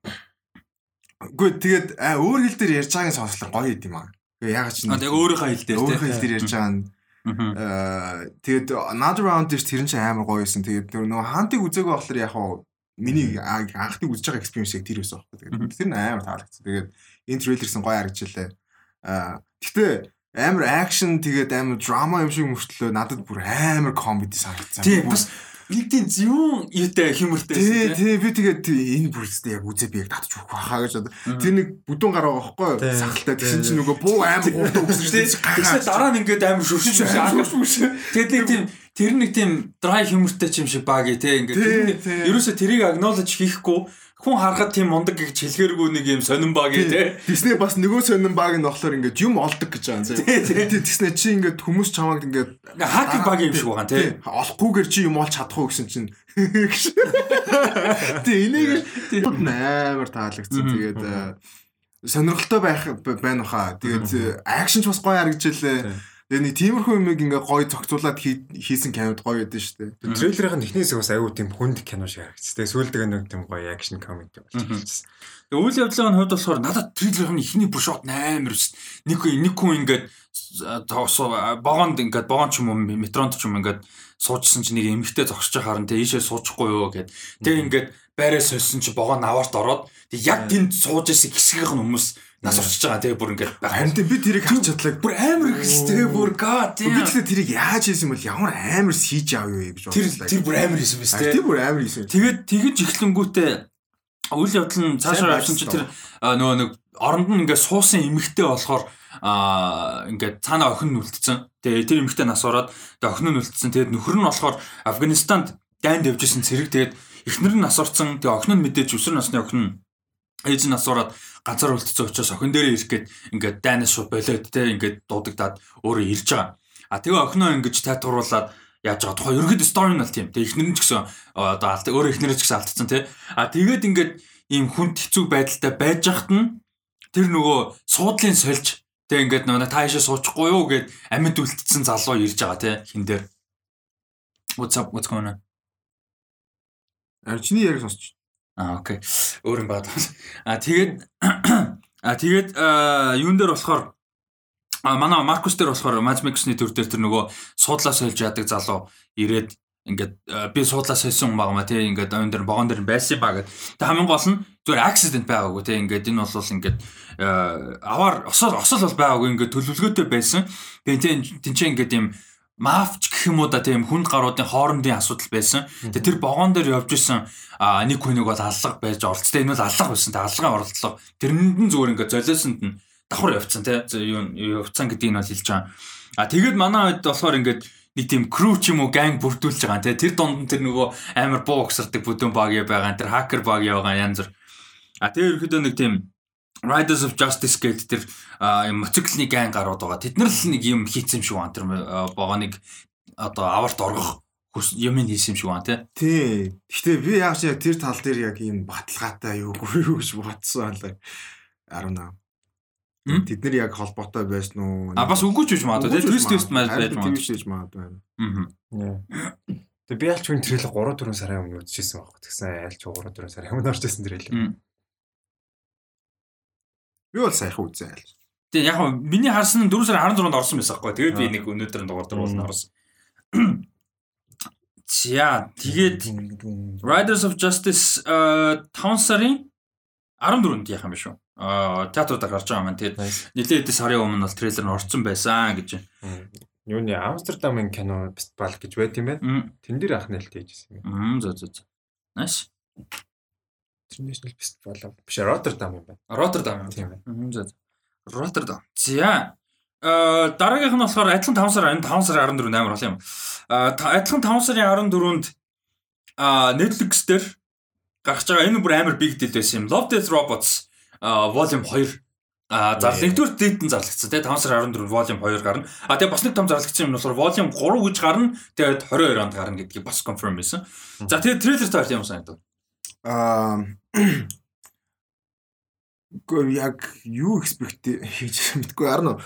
Гүр тэгээд аа, өөр хэл дээр ярьж байгаагийн сонслоо гоё юм аа. Тэгээ ягаад ч тэгээ өөрийнхөө хэл дээр өөр хэл дээр ярьж байгаа нь аа тэгээд another round дээр тэр нь ч амар гоё байсан. Тэгээд нөгөө хантыг үзээгүй болохоор яг хаа миний анхны үзэж байгаа experience яг тэр байсан байхгүй. Тэгээд тэр нь амар таалагдсан. Тэгээд энэ трейлерсэн гоё харагдчихлаа. Аа гэтээ амар акшн тэгээд амар драма юм шиг мөртлөө надад бүр амар комеди санагдсан. Тийм бас нэг тийм зүүн юутай хэмэртэй Тий, тий би тэгээд энэ бүрстэй яг үзээ би яг татж өгөх байхаа гэж бодоо. Тэр нэг бүдүүн гараа байхгүй? Сахалтай тэгсэн чинь нөгөө буу амар гуртаа өгсөн шүү дээ. Тэгэхээр дараа нь ингээд амар шүршиж шүршиж. Тэгээд нэг тийм тэр нэг тийм драй хэмэртэй ч юм шиг багий ингээд Тий, тий. ерөөсө тэрийг acknowledge хийхгүй хүн харахад тийм мундаг гэж хэлэхэргүй нэг юм сонирн багий те. Тэснэ бас нөгөө сонин баг нь болохоор ингээд юм олдог гэж байгаа юм заа. Тий, тэснэ чи ингээд хүмүүс чамайг ингээд Хакер багий юм шиг байгаа те. олохгүйгээр чи юм олж чадах уу гэсэн чинь *laughs* Тий, энийг амар таалагдсан. Тэгээд э, сонирхолтой байх байна хаа. Тэгээд акшн ч бас гоё харагдчихлээ. Тэгээд нэг тиймэрхүү юмыг ингээ гоё зохицуулаад хий- хийсэн камед гоё байдсан шүү дээ. Трейлерын эхнээс бас аюу тийм хүнд кино шиг харагдсан. Тэгээ сүүлдээ нэг тийм гоё акшн комеди болж ирсэн. Тэгээ үйл явдлын хувьд болохоор надад трейлерын ихний бүр шот амар ус. Нэг хүн нэг хүн ингээд тоосоо богонд ингээд богоон ч юм уу метронд ч юм ингээд суужсэн чинь нэг эмгтэй зогсож харан тэ ийшээ суучихгүй юу гэд. Тэгээ ингээд байраа сольсон чи богоон аваарт ороод тэг яг тэнд сууж исэн хэсгийнх нь хүмүүс нас орчиж байгаа тэгээ бүр ингээд Харин би тэрийг харж чадлаа. бүр амар ихстэй бүр god Би тэгэхээр тэрийг яаж хийсэн бол ямар амар сийж аав юу гэж бодлоо. тэр бүр амар хийсэн биз Тэр бүр амар хийсэн. Тэгээд тэгэж эхлэнгүүтээ үйл явдал нь цаашаа явсан чи тэр нөгөө нэг оронд нь ингээд суусан эмэгтэй болохоор а ингээд цаана охин нь үлдсэн. Тэгээ тэр эмэгтэй нас ороод тэгээ охин нь үлдсэн. Тэгээд нөхөр нь болохоор Афганистанд дайнд явжсэн цэрэг тэгээд эхнэр нь нас орсон. Тэгээ охин нь мэдээж өсвөр насны охин нь ээж нь ороод ганцаар үлдсэн учраас охин дээрээ ирэх гээд ингээд дайнаас шууд болоод те ингээд дуудагдаад өөрөө ирж байгаа. А тэгээ охиноо ингэж тайтгаруулаад яаж байгаа тухай ерөөд стори нь бол тийм. Тэгээ эхнэр нь ч гэсэн одоо алт өөрөө эхнэрээ ч гэсэн алдсан тий. А тэгээд ингээд ийм хүнд хэцүү байдалтай байж хахад нь тэр нөгөө суудлын сольж тэг ингээд нөгөө та хаашаа суучихгүй юу гэд амьд үлдсэн залуу ирж байгаа тий хин дээр. What's up what's going on? Арчны яриг сонсч. А окей. Өөр юм баад. А тэгээд а тэгээд юун дээр болохоор а манай Маркус дээр болохоор Matchmaker-ны төр дээр тэр нөгөө суудлаа сольж яадаг залуу ирээд ингээд би суудлаа сольсон юм маа тий ингээд оюун дээр богоон дээр байсан ба гэд. Тэг хамгийн гол нь зүгээр accident байгаагүй тий ингээд энэ бол ингээд аваар осол осол бол байгаагүй ингээд төлөвлөгөөтэй байсан. Тэгээ тий тэнцээ ингээд юм мафч гэх юм уу да тийм хүнд гаруудын хоорондын асуудал байсан. Тэгээ тэр вагон дээр явж исэн нэг хүнийг бол аллах байж оролцтой энэ бол аллах байсан. Тэгээ аллагын оролцлого тэрэнд нь зүгээр ингээд золиосонд нь давхар явцсан тий юу явцсан гэдгийг нь бол хэлж байгаа. А тэгээд манай үед болохоор ингээд нэг тийм crew ч юм уу gang бүрдүүлж байгаа тий тэр донд нь тэр нөгөө амар буу огсардаг бүдүүн баг байгаа тэр hacker баг байгаа янз бүр. А тэгээ ерөөдөө нэг тийм Riders of Justice гэдэг тэр юм моциклны гайн гарууд байгаа. Тэд нар л нэг юм хийцэн юм шиг байна. Тэр нэг одоо аварт оргох юм хийсэн юм шиг байна тий. Тий. Гэхдээ би яг яг тэр тал дээр яг ийм баталгаатай юу юу гэж бодсон аа. 18. Тэд нар яг холбоотой байсан уу? А бас үгүй ч биш магадгүй тий. Твист твист байж магадгүй. Твист магадгүй. Аа. Тэгээ би аль ч үн трейлер 3 4 сарын өмнө үзчихсэн байхгүй. Тэгсэн аль ч 3 4 сарын өмнө орчихсан трейлер. Би бол сайхан үзээ аль. Тэгээ яг нь миний харсан нь 4 сарын 16-нд орсон байсан байхгүй. Тэгээд би нэг өнөөдөр дугаар дээр уулна орсон. *clears throat* За тэгээд Riders of Justice 5 сарын 14-нд яах юм шүү. Аа театруудаар гарч байгаа маань тэгээд нэлээд сарын өмнө бол трейлер нь орсон байсан гэж. Юуны Амстердамын кино фестивал гэж байт юм байна. Тэн дээр анх нээлт хийжсэн юм. Мм зөө зөө. Nice. International Festival биш Rotterdam юм байна. Rotterdam Тийм байна. Rotterdam. За. Э дараагийнх нь болохоор адилхан 5 сар энэ 5 сарын 14-нд амар бол юм. А адилхан 5 сарын 14-нд а Netflix дээр гарч байгаа энэ бүр амар big deal байсан юм. Love Death Robots volume 2 А за нэгдүгээр дэдэн зарлагдсан тий 5 сарын 14 volume 2 гарна. А тэгээ бас нэг том зарлагдсан юм нь болохоор volume 3 гэж гарна. Тэгээд 22 онд гарна гэдгийг бас confirm хийсэн. За тэгээ трейлер таарч юм санагдав. Аа Гэхдээ яг юу expect хийж мэдгүй арна.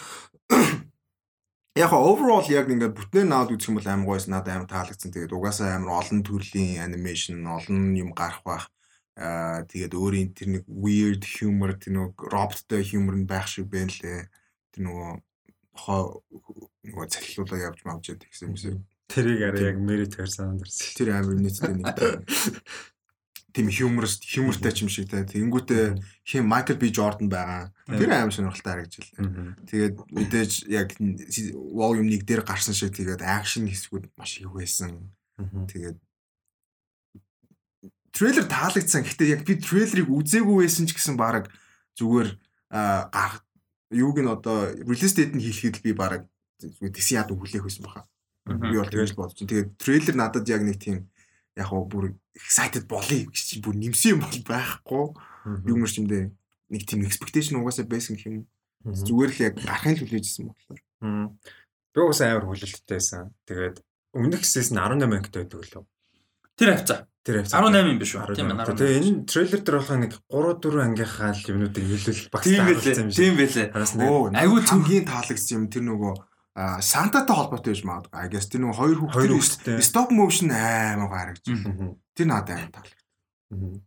Яг overall яг ингээд бүтнээр наад үзэх юм бол амар гойс надад амар таалагдсан. Тэгээд угаасаа амар олон төрлийн animation, олон юм гарах бах. Аа тэгээд өөрийн тэр нэг weird humor тэр нэг robotтой humor нь байх шиг байна лээ. Тэр нөгөө нөгөө цалхилуулаа явж мавж яд гэсэн юм. Тэрийг арай яг merit person дэрсэн. Тэр амар нийтдээ нэг *laughs* тийм humorist humorтай ч юм шиг те. Тэнгүүтээ хин Michael B Jordan байгаа. Тэр аим сонирхолтой харагдчихлаа. Тэгээд мэдээж яг volume 1 дээр гарсан шиг тэгээд action хэсгүүд маш их байсан. Тэгээд трейлер таалагдсан. Гэхдээ яг би трейлерыг үзээгүй байсан ч гэсэн баг зүгээр гарах юуг нь одоо release date нь хэлэхэд би баг зүгээр тэс яд хүлээх байсан баха. Би бол тэгэж бодож байна. Тэгээд трейлер надад яг нэг тийм яг гоо бүр excited болъё гэж чинь бүр нэмсэн юм бол байхгүй. Юу мөр чимдээ нэг тийм expectation угаасаа байсан гэх юм. Зүгээр л яг гарахын төлөөжсэн болохоор. Би угаасаа амар хүлээлттэй байсан. Тэгээд өмнөх season 18 ангид байдаг лөө. Тэр хавцаа. Тэр хавцаа 18 юм биш үү? Тийм байна. Тэгээ энэ трейлер дээр болох нэг 3 4 ангийнхаа юмнуудыг хэлвэл багс Тийм байлээ. Тийм байлээ. Айгуу хамгийн таалагдсан юм тэр нөгөө а Сантатай холбоотой байж магадгүй. I guess тэр нэг хоёр хүүхдтэй stop motion аймаг харагч. Тэр надад аймаг таалагдсан.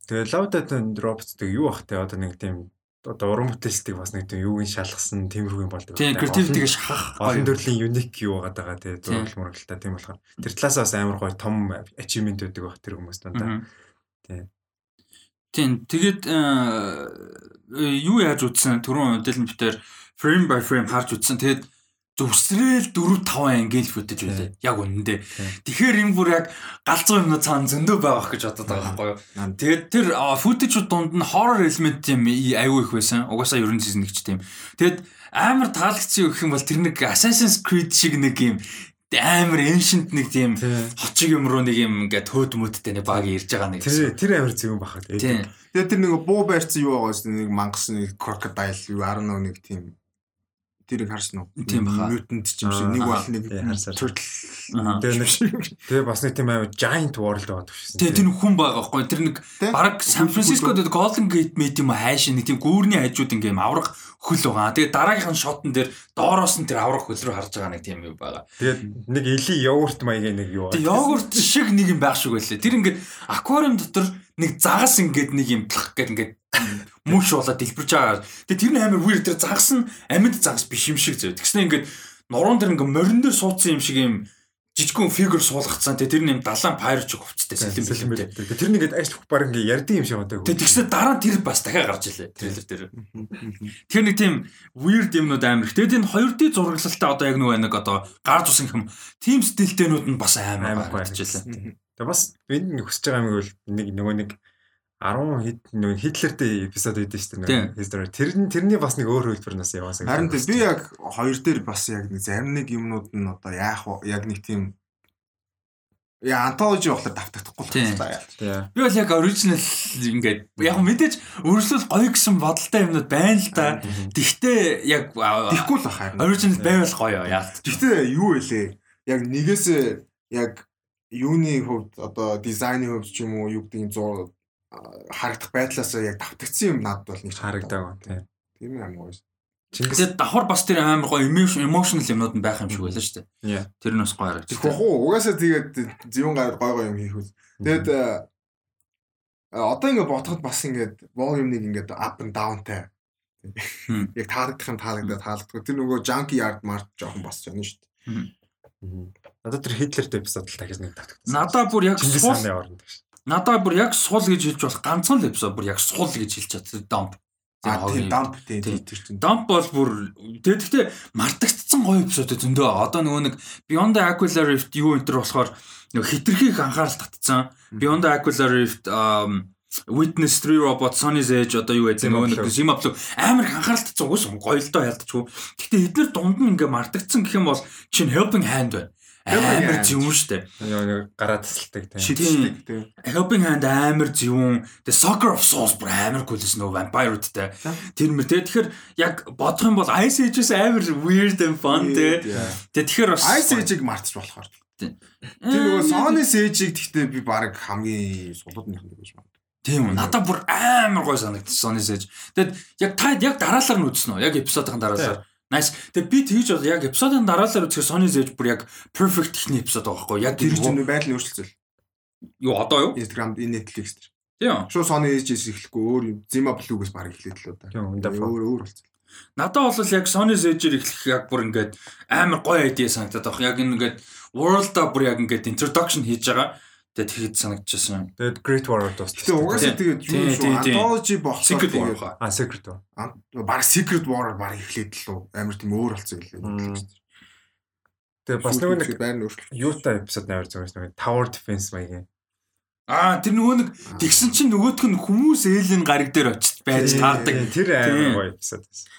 Тэгээ Love Death and Robots гэдэг юу бах те одоо нэг тийм одоо уран бүтээлчдийг бас нэг тийм юуг нь шалгасан тиймэрхүү юм болдог. Тийм creativity-г шахах олон төрлийн unique юу байгаа даа те зураг мурагтай тийм болохоор тэр талаас бас амар гоё том achievement байдаг баг тэр хүмүүс дандаа. Тийм. Тийм тэгээд юу яаж үтсэн түрүүн дэлэн битэр frame by frame харж үтсэн. Тэгээд зүсрээл 4 5 ангил футаж үлээ. Яг үнэндээ. Тэгэхээр энэ бүр яг галзуу юмнууд цаана зөндөө байгаах гэж бодоод байгаа байхгүй юу. Тэгээд тэр футажууд дунд нь horror element юм аюу их байсан. Угаасаа ерөн season нэг ч тийм. Тэгэд амар таалагдсан юу гэх юм бол тэр нэг Assassin's Creed шиг нэг юм амар ancient нэг тийм хочиг юм руу нэг юм ингээд төөд мөдтэй нэг баг ирж байгаа нэг. Тэр тэр амар зөвөн бахаа. Тэгээд тэр нэг буу байрцсан юу байгаа шүү нэг мангас нэг crocodile юу 11 нэг тийм тэрийг харсан уу? Тийм баха. Mutant ч юм шиг нэг бол нэг turtle. Тэгээ нэг тэгээ бас нэг тийм амар giant world байгаа төвшсөн. Тэгээ тэр хүн байгаа байхгүй. Тэр нэг баг Сан Франциско дээр Golden Gate мэт юм хайш нэг тийм гүүрний хажууд ингээм аврах хөл байгаа. Тэгээ дараагийнх нь шотн дээр доороос нь тэр аврах хөл рүү харж байгаа нэг тийм юм байгаа. Тэгээд нэг эли йогурт маягийн нэг юу. Тэгээ йогурт шиг нэг юм байх шиг байлээ. Тэр ингээд аквариум дотор нэг загас ингээд нэг юм плах гэдэг ингээд мөш болоод дэлбэрч байгаа. Тэгээ тэр нь амар weird тэр загас нь амьд загас биш юм шиг зөө. Тэгснэ ингээд нуруунд тэр ингээд морин дээр суудсан юм шиг юм жижигхэн фигюр суулгацсан. Тэгээ тэр нэм далайн пайрч хувцтай Сэлэм бэлэмтэй. бэлэмтэй. Тэр нэгэд ажил баг ингээ ярьдаг юм шиг одоо. Тэгээ тэгснэ дараа нь тэр бас дахиад гарч илээ трейлер дээр. Тэр нэг тийм weird юмнууд амар их. Тэгээд энэ 2D зураглалтаа одоо яг нөгөө нэг одоо гар зусан юм. Тим стилтэйнүүд нь бас амар Амар гарч илээ. Тэгээ бас энд нэг хүсэж байгаа юм бол нэг нөгөө нэг 10 хэд нөгөө Хитлертэй эпизод өгдөө шүү дээ. Нөгөө History. Тэр нь тэрний бас нэг өөр хөлбөр нас яваасан. Харин би яг хоёр дээр бас яг нэг зарим нэг юмнууд нь одоо яах? Яг нэг тийм яа антологи болохоор давтагдахгүй байна. Би бол яг original ингээд яг мэдээж өрсөлдөл гоё гэсэн бодолтой юмнууд байна л да. Тэгтээ яг Тэгэхгүй л харин. original байвал гоё яалт. Гэхдээ юу вэ? Яг нэгээс яг юуны хувьд одоо дизайны хувьд ч юм уу юу гэдэг нь 100 харагдах байдлаас яг давтагдсан юм надад бол нэг ч харагдаг. Тийм. Тийм юм гоё. Чингис давхар бас тэр амар гоё emotion- emotional юмнууд нь байх юм шиг байлаа шүү дээ. яа. Тэр нь бас гоё харагдаж Тэгэхгүй хуу угаасаа тэгээд зөвөн гай гой гой юм хийх үз. Тэгээд э, одоо ингээд бодоход бас ингээд volume нэг ингээд up and downтай. Хм. Яг таалагдах юм таалагдаад таалагдахгүй. Тэр нөгөө junky yard mart жоохон бас жана шүү дээ. Надад тэр Хитлертэй эпизод л дахиж нэг татагдсан. Надаа бүр яг Чингис надаа бүр яг суул гэж хэлж болох ганцхан л эпизод бүр яг суул гэж хэлж чадсан dump. А тийм dump тийм тэр чинь. Dump бол бүр тэгээд гэхдээ мартагдсан гоё эпизод зөндөө. Одоо нөгөө нэг Beyond the Aquila Rift юу энэ төр болохоор нөгөө хитрхийг анхаарал татсан. Beyond the Aquila Rift Witness 3 Robot Sony's Edge одоо юу гэдэг нөгөө нэг Zim Up амар анхаарал татсан уус гоё л доо ялдчихгүй. Гэхдээ эдгээр дунд нь ингээ мартагдсан гэх юм бол чинь Helping Hand байна. Амар зөвүүн штэ. Гараа тасалдаг тийм. Тийм. Helping Hand амар зөвүүн. Тэгээ Soccer of Souls бүр амар гүйлс нөгөө vampire-уудтай. Тэр мөр тэгээ тэгэхээр яг бодох юм бол Ice Age-с амар weird and fun тэгээ. Тэгээ тэгэхээр бас Ice Age-ыг мартчих болохоор. Тийм. Тэр нөгөө Sony Sage-ыг гэхдээ би баг хамгийн сулуудных нь гэж байна. Тийм үү. Надад бүр амар гой санагдсан Sony Sage. Тэгэд яг та яг дараалал нь үзсэн үү? Яг эпизодын дараалал. Nice. Тэгээ би тэгж бол яг эпизодын дараалал үзэх Sony Sage бүр яг perfect ихний эпизод байгаа байхгүй яг Тэр тэр чинь байдал нь өөрчлөлтөл. юу одоо юу? Instagram энэ Netflix дээр. Тийм. Шууд Sony Sage-с эхлэхгүй өөр юм. Zima Blue-гээс баг эхлээд л уу да. Тийм, Өөр өөр болсон. Надад бол яг Sony Sage-ээр эхлэх яг бүр ингээд амар гоё idea санагдаад байна. Яг ингээд world-а бүр яг ингээд introduction хийж байгаа. Тэгээд тэгэхэд санагдчихсан. Тэгээд Great War дууссан. Тэгээ угаасаа Тийм. тэгээд юу шүү антологи болохоор Secret War тэгээд хаа. А Secret War. баг Secret War баг эхлээд л үү. Амар тийм өөр болсон Мм. гэлээ. Тэгээд бас нөгөө нэг байр нь өөрчлөлт. юутай эпизод нээр зүгээр нэг Tower Defense маягийн. Аа тэр нөгөө нэг тэгсэн чинь нөгөөх нь хүмүүс ээлэн гариг дээр очиж байж таардаг. Тэр амар гоё эпизод байсан.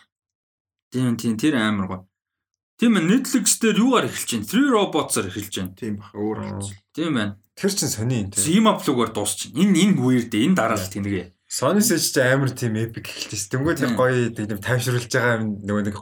Тийм тийм тэр амар гоё. Тийм Netflix дээр юугаар эхэлж байна? Three Robots-аар эхэлж байна. Тийм баг өөр болсон. Тийм байна. Тэр чинь сони тийм. Zim Up-лугаар дуусчих. Энэ энэ weird энэ дараалал тэнэгэ. Sony Sage ч амар тийм epic эхэлчихсэн. Тэнгүүд Тийм. яг гоё тийм тайвшруулж байгаа юм нөгөө нэг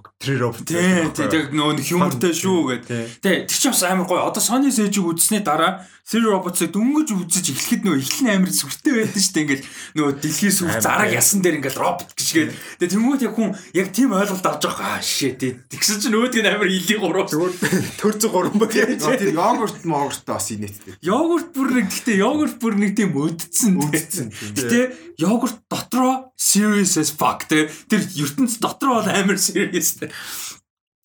robot. Тийм тийм нөгөө нэг humorтай шүү гэдэг. Тэ тэр чинь бас амар гоё. Одоо Sony Sage-ийг үзсний дараа Three Robots-ыг дөнгөж үзэж эхлэхэд нөгөө эхлэн амар сүртэй байдаг шүү дээ. Ингээл нөгөө дэлхийн сүр зараг ясан дээр ингээл робот гიშгээд. Тэгээ тэмүүт яг хүн яг тийм ойлголт авч байгаа. Аа shit. Тэгсэн чинь өөдг нь амар илийн гурав. Зүгээр төр зүг гурван баг яаж. Тэр йогурт могуртаа бас инээдтэй. Йогурт бүр нэг гэхдээ йогурт бүр нэг тийм өдцэн. Үдцэн. Гэтэ йогурт дотроо serious as fuck. Тэр ертөнц дотроо бол амар serious те.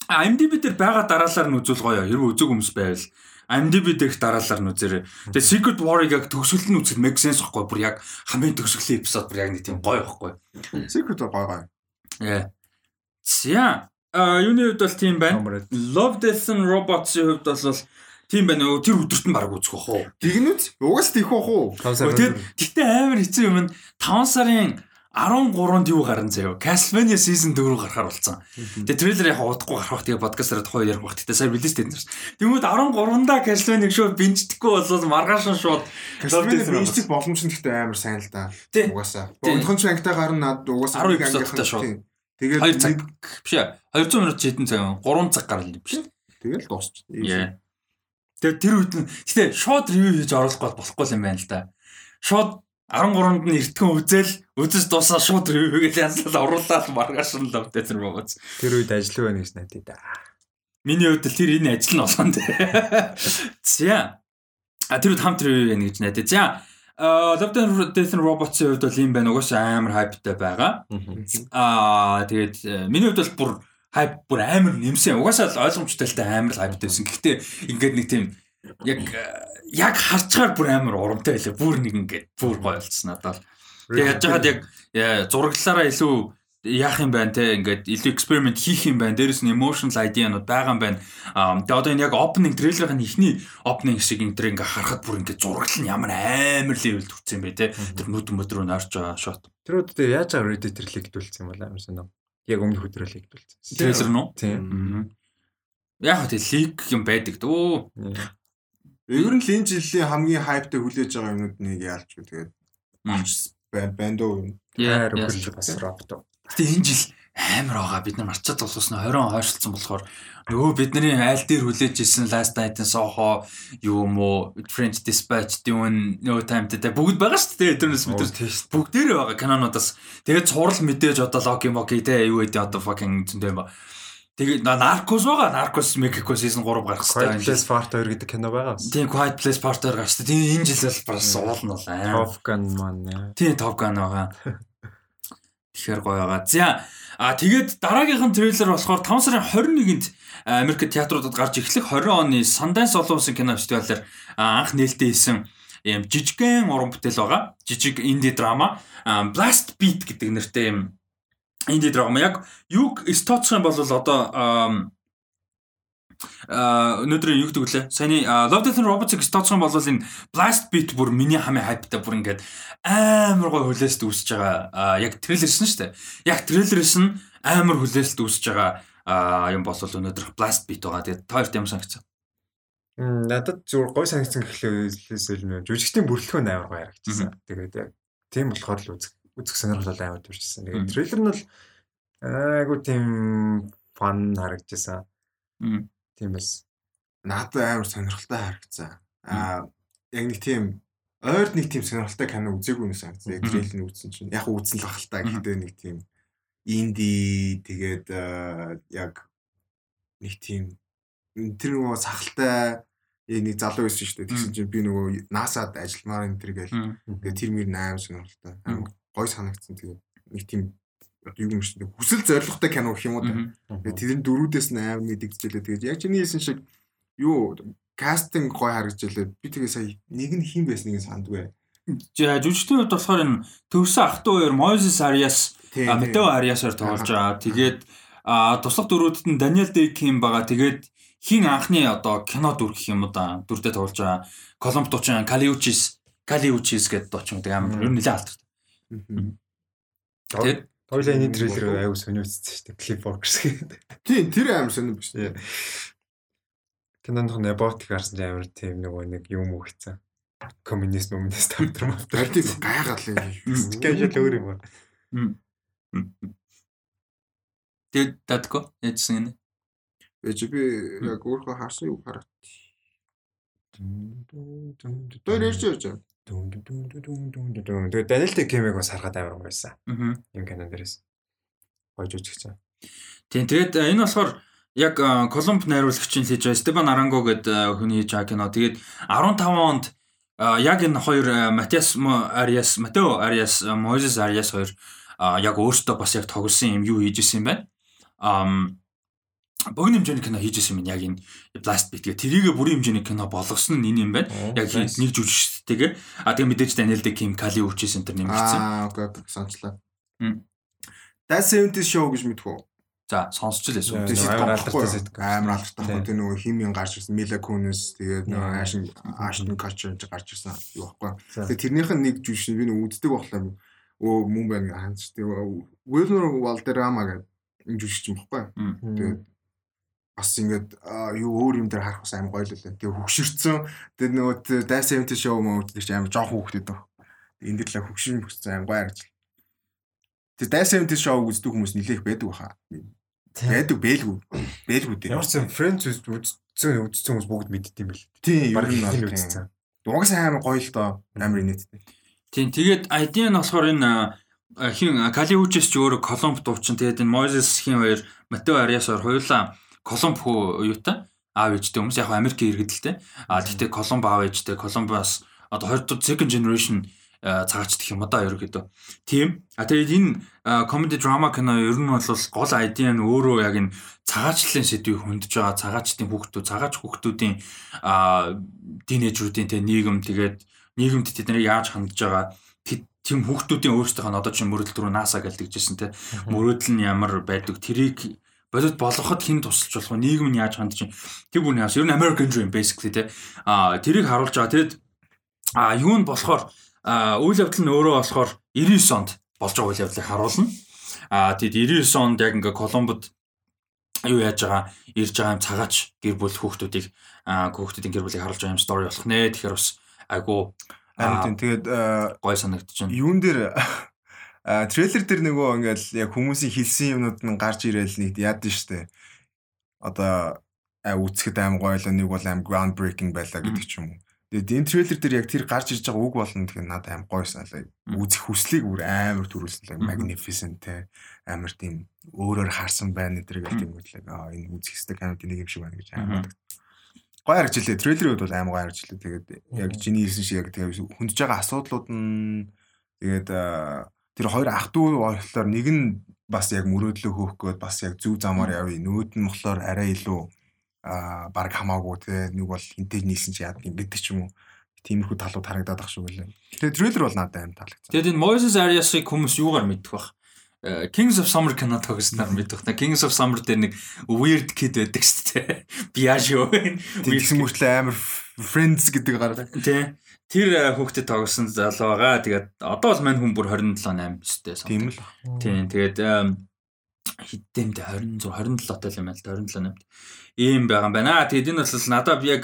IMDb дээр байгаа дараалалаар нь үзүүл гоё. Хэрвээ үзег хүмүүс байвал IMDb дээрх дараалалаар нь үзээрэй. Тэгээ Secret War-ыг яг төгсгөл нь үзэхэд make sense байхгүй бүр яг хамгийн төгсгөлийн эпизод бүр яг нэг тийм гоё байхгүй. Secret War гой гой. Яа. За. А юуны хувьд бол тийм байна. Номер Love Death and Robots-ийн хувьд бол тийм байна. Өө, Тэр өдөрт нь баг үзэх واخ уу. Тэгнүц угаас тийх бах уу? Тэгээд тэгтээ амар хэцүү юм нь 5 сарын 13-нд юу гарan заяа. Castlevania Season 4 гарахаар болсон. Тэгээ трейлер яг удахгүй гарах бах тэгээ подкастаар тухай ярих бах. Тэгээ сая релиз дээр. Тэнгүүд 13-нда Castlevania шууд бинждэхгүй болоод маргааш нь шууд Castlevania бинждэг боломж нь гэхдээ амар сайн л да. Угаасаа. Өнөхөн чангтай гарна над угаасаа 10 нэг эпизодтай ангийнхан- шууд. Тэгээд 2 цаг биш ээ. 200 минут хэдэн цаг юм? 3 цаг юм биш. тэгэл дуусч. Тэгээ тэр үед нь гэтээ шууд ревю хийж оруулахгүй болохгүй юм байна л да. Шууд 13-нд нь эртхэн үзэл үзэж дуусаа шууд ревю гэж янзлал оруулаад маргааш нь лав дээр бооц. Тэр үед ажиллав байна гэж надад да. Миний хувьд л тэр энэ ажил нь болсон дээ. За. А тэр үед хамт ревю байна гэж найдаа. За. Love Death and Robots-ийн хувьд бол юм байна. Угаасаа амар хайптай байгаа. Аа тэгээд э, миний хувьд бол бүр хайп бүр амар нэмсэн. Угаасаа л ойлгомжтой л та амар хайптай байсан. Гэхдээ ингээд нэг тийм яг яг харцгаар бүр амар урамтай байлаа. Бүр нэг ингээд бүр гоё болцсон надад. Тэгээ яаж яагаад яг яа, зураглалаараа илүү яах юм байна те ингээд илүү эксперимент хийх юм байна. Дээрэс нь emotional idea-нууд байгаа юм байна. Тэгээ одоо энэ яг opening trailer-ын ихний opening шиг энэ төр ингээ харахад бүр ингээ зураглал нь ямар амар level төрсэн бэ те. Тэр нүд мөдрөө нарж байгаа shot. Тэр үед яаж байгаа Reddit-ээр лигдүүлсэн юм бол амар сонио. Яг өмнөх өдрөө лигдүүлсэн. Trailer нь уу? Тийм. Яг хөө лиг юм байдаг дөө. Ер нь л энэ жилийн хамгийн хайптай хүлээж байгаа юмнууд нэг яалч гэх тэгээд байна байна дөө. Яар Яасан үгүй ч бас ропто. Гэтэ энэ жил амар байгаа. Бид нар марчаад болсоос нь 20 хойшлцсон болохоор нөгөө бидний айл дээр хүлээж исэн Last Night-ын Soho юу мó French Dispatch Dune No Time to Die бүгд байгаа шүү дээ. Тийм шүү. бүгдээрээ байгаа кинонуудаас тэгээд цуврал мэдээж одоо Loki Moki те юу гэдэг одоо fucking зөндөө юм ба. Тэгээд Narcos байгаа. Narcos Mexico season 3 гарах Quiet хэрэгтэй. Place Part 2 гэдэг кино байгаа. Тийм Quiet Place Part 2 гарч та. Тийм энэ жил бол бас уул нь бол аа. Top Gun маань. Тийм Top Gun байгаа. Тэгэхээр гоё байгаа. За а тэгээд дараагийнх нь трейлер болохоор 5 сарын 21-нд Америк театруудад гарч эхлэх 20 оны Sundance олон улсын кино фестивалаар а, анх нээлттэй хийсэн юм жижигхэн уран бүтээл байгаа. Жижиг инди драма Blast Beat гэдэг нэртэй юм инди драма. Яг юг стооцох юм бол одоо а өнөөдөр юу гэдэг вүлээ? Саяны Love Death and Robots-ыг юм бол энэ Blast Beat бүр миний хамгийн хайптай бүр ингээд амар гой хүлээлт үүсэж байгаа. Яг трейлерс нь шүү дээ. Яг трейлерс нь амар хүлээлт үүсэж байгаа юм бол өнөөдөр Blast Beat байгаа. Тэгээд тоорт юм санагцсан. Надад зүгээр гой санагдсан гэхлээс илүү жүжигчдийн бүрэлдэхүүн амар гоё харагдсан. Тэгээд яг тийм болохоор л үзэх үзэх сонирхол амар төрчихсэн. Тэгээд трейлер нь бол айгу тийм фан харагдсан. Мм. Тийм бас. Надад амар сонирхолтой харагдсан. Аа яг нэг тийм ойр нэг тийм сонирхолтой кино үзээгүй юм санагдсан. Трейлер нь үзсэн чинь яг үзсэн л бахал та. Мгм. Гэхдээ нэг тийм инди тэгээд аа, яг нэг тийм тэр нөгөө сахалтай э, нэг залуу байсан шүү дээ. Тэгсэн чинь би нөгөө NASA-д ажилламаар энэ тэр гээл. Мм. Тэгээд тэр мөр аим сонирхолтой. Гой санагдсан. Тэгээд нэг тийм одоо юу юм шиг хүсэл зоригтой кино гэх юм уу. да. Мгм. Тэгээд тэрэн дөрүүдээс нь аим мэдэгдчихлээ. Тэгээд яг чиний хэлсэн шиг юу кастинг гой харагдчихлээ. Би тэгээ сая нэг нь хин байсныг сандгүй. Жүжигчдийн хувьд болохоор энэ төвсөн ах トゥ хоёр Moses Arias Матео Ариасаар тоглож байгаа. Тэгээд туслах дөрүүдэд нь Дэй Ким байгаа. Тэгээд хин анхны одоо кино дүр гэх юм уу да дүрдээ тоглож байгаа. Колумб дуучин Калиучис Калиучис гэдэг дуучин гэдэг амар ер нь нэлээд алдартай. Тэгээд Хоёлаа энэ трейлер айгу сониуцсан шүү дээ. Clip Workers гэдэг. Тийм тэр аим сонир биш. Кинонд нэг ботик харсан чинь амар тийм нөгөө нэг юм өгцэн. Коммунист коммунист тавтар мавтар. Тэр тийм гайхал юм. Кэжэл өөр юм байна. датко яжсан энэ. Ээж би яг өөрөө харсан юу хараад. Тэр ярьж явж байгаа. Тэгээ Даниэл Дэ Кемиг бас харахад амар гоё байсан. Юм кинон дээрээс. Гоё жүжигч. Тийм тэгээд э, энэ болохоор яг э, Колумб найруулагчийн хийж байгаа Стефан Аранго гэдэг э, хүний хийж байгаа кино. Тэгээд 15 онд э, яг энэ хоёр э, Матиас Ариас, Матео Ариас, э, Мозес Ариас хоёр э, яг өөртөө бас яг тоглосон юм юу хийж исэн юм байна. Ам богино хэмжээний кино хийж исэн юм яг энэ Blast Beat гэх тэрийг бүрийн хэмжээний кино болгосон нь энэ юм байна. Яг нэг жүжигчтэйгээ а тэгээ мэдээж Daniel Day Kim Kali Uchi Center нэмэгдсэн. Аа, окей, окей, сонслоо. That 70 show гэж мэдвүү. За сонсч л эсвэл. Тэр амар алдартай ситком. Амар алдартай. Тийм. Тэр нөгөө химийн гарч ирсэн Мила Кунис тэгээд нөгөө Яа. Ашин Ашин Качер гарч ирсэн юу байхгүй. За. Тэгээд тэрнийх нь нэг жүжигч би нөгөө үздэг болохоор өө мөн байна ханц тэгээд Wilmer Valderrama гэдэг жүжигч юм байхгүй. Тэгээд бас ингээд юу өөр юм дээр харах бас амар гоё л үлээ. Тэгээ хөгшөрцөн. Тэгээд нөгөө тэр That 70 show мөн үздэг чи амар жоохон хүүхдэд баг. Энд дэр л хөгшин хөсцэн амар гоё харагч. Тэр That 70 show үздэг хүмүүс нилээх байдаг баха. Байдаг бэлгүй. Бэлгүй дээ. Ямар ч юм Friends үзсэн үзсэн хүмүүс бүгд мэддэм бил. Тийм, ер нь бол үзсэн. Угсаа амар гоё л доо. Амар инээдтэй. Тийм тэгээд ID нь болохоор энэ хин Кали Учис ч өөрөө Колумб дуучин тэгээд энэ Moses хин хоёр Матео Ариас хоёр хоёулаа Колумб хүү юутай аав ээжтэй хүмүүс яг хөө Америкийн иргэдэлтэй. А тэгтээ Колумб аав ээжтэй Колумбас одоо 20 дугаар second generation цагаач гэх юм одоо ерөөхдөө. Тийм. А тэгээд энэ comedy drama кино ер нь бол гол айдиа нь өөрөө яг энэ цагаачлалын сэдвийг хөндөж байгаа цагаачдын хүүхдүүд, цагаач хүүхдүүдийн тинейжруудын тэ нийгэм тэгээд нийгэмд тэд нарыг яаж хандж байгаа? Тийм хүүхдүүдийн өөрсдийнх нь одоо чинь мөрөлд рүү NASA гэлдэгжсэн те мөрөөдөл нь ямар байдаг? Тэрийг бодит болгоход хэн тусалж болох вэ нийгэм нь яаж хандж чинь тэр бүний хас ер нь American Dream basically те а тэрийг харуулж байгаа тэгэд а юу нь болохоор үйл явдал нь өөрөө болохоор 99 онд болж байгаа үйл явдлыг харуулна. Аа тэгэд 99 онд яг ингээ Колумбод юу яаж байгаа ирж байгаа юм цагаач гэр бүл хүүхдүүдийг хүүхдүүдийн гэр бүлийг харуулж байгаа юм стори болох нэ. Тэгэхээр бас айгу харин тэгээд гой санагдчихэв. Юун дээр трейлер дээр нөгөө ингээл яг хүмүүсийн хэлсэн юмнууд нь гарч ирээл нэг яад нь штэ. Одоо үзэхэд аим гоё л нэг бол аим ground breaking байлаа гэдэг ч юм уу. Тэгээд энэ трейлер дээр яг тэр гарч ирж байгаа үг болно тэгэхээр надад аим гоё саналаа. Үзэх хүслийг бүр амар төрүүлсэн. Magnificent те амар тийм өөрөөр харсан байна гэдэг гэх юм үтлээ. Аа энэ үзэх хэсэг камерт нэг юм шиг байна гэж амар гоё харагчлаа. Трейлерүүд бол аим гоё харагчлаа. Тэгээд яг чиний хэлсэн шиг яг тэгээд хөндөж байгаа асуудлууд нь тэгээд тэр хоёр ах トゥ болохоор нэг нь бас яг мөрөөдлөө хөөх гээд бас яг зөв замаар явъя. Нүүд нь болохоор арай илүү аа баг хамаагүй те нэг бол хинтэж нийлсэн чи яад юм гэдэг ч юм уу тиймэрхүү талууд харагдаад ах шүү гэлээ. Тэгээ трейлер бол надад аим таалагдсан. Тэгээд энэ Moses Arias-ыг хүмүүс юугаар мэддэг бах? Э, Kings of Summer кино тогсноор мэддэг. Та Kings of Summer дээр нэг weird kid байдаг шүү дээ. *laughs* Biagio. Тэгсэн мөртлөө амар friends гэдэг гараа. Тий. Тэр э, хүүхдэд тогсон залуу байгаа. Тэгээд одоо бол мань хүн бүр 27 8 өстэй. Тийм л. Тийм. Тэгээд хэддэмд 26 27 тал юм байл 27 8 ийм байгаа юм байна. Тэгээд энэ бол надад яг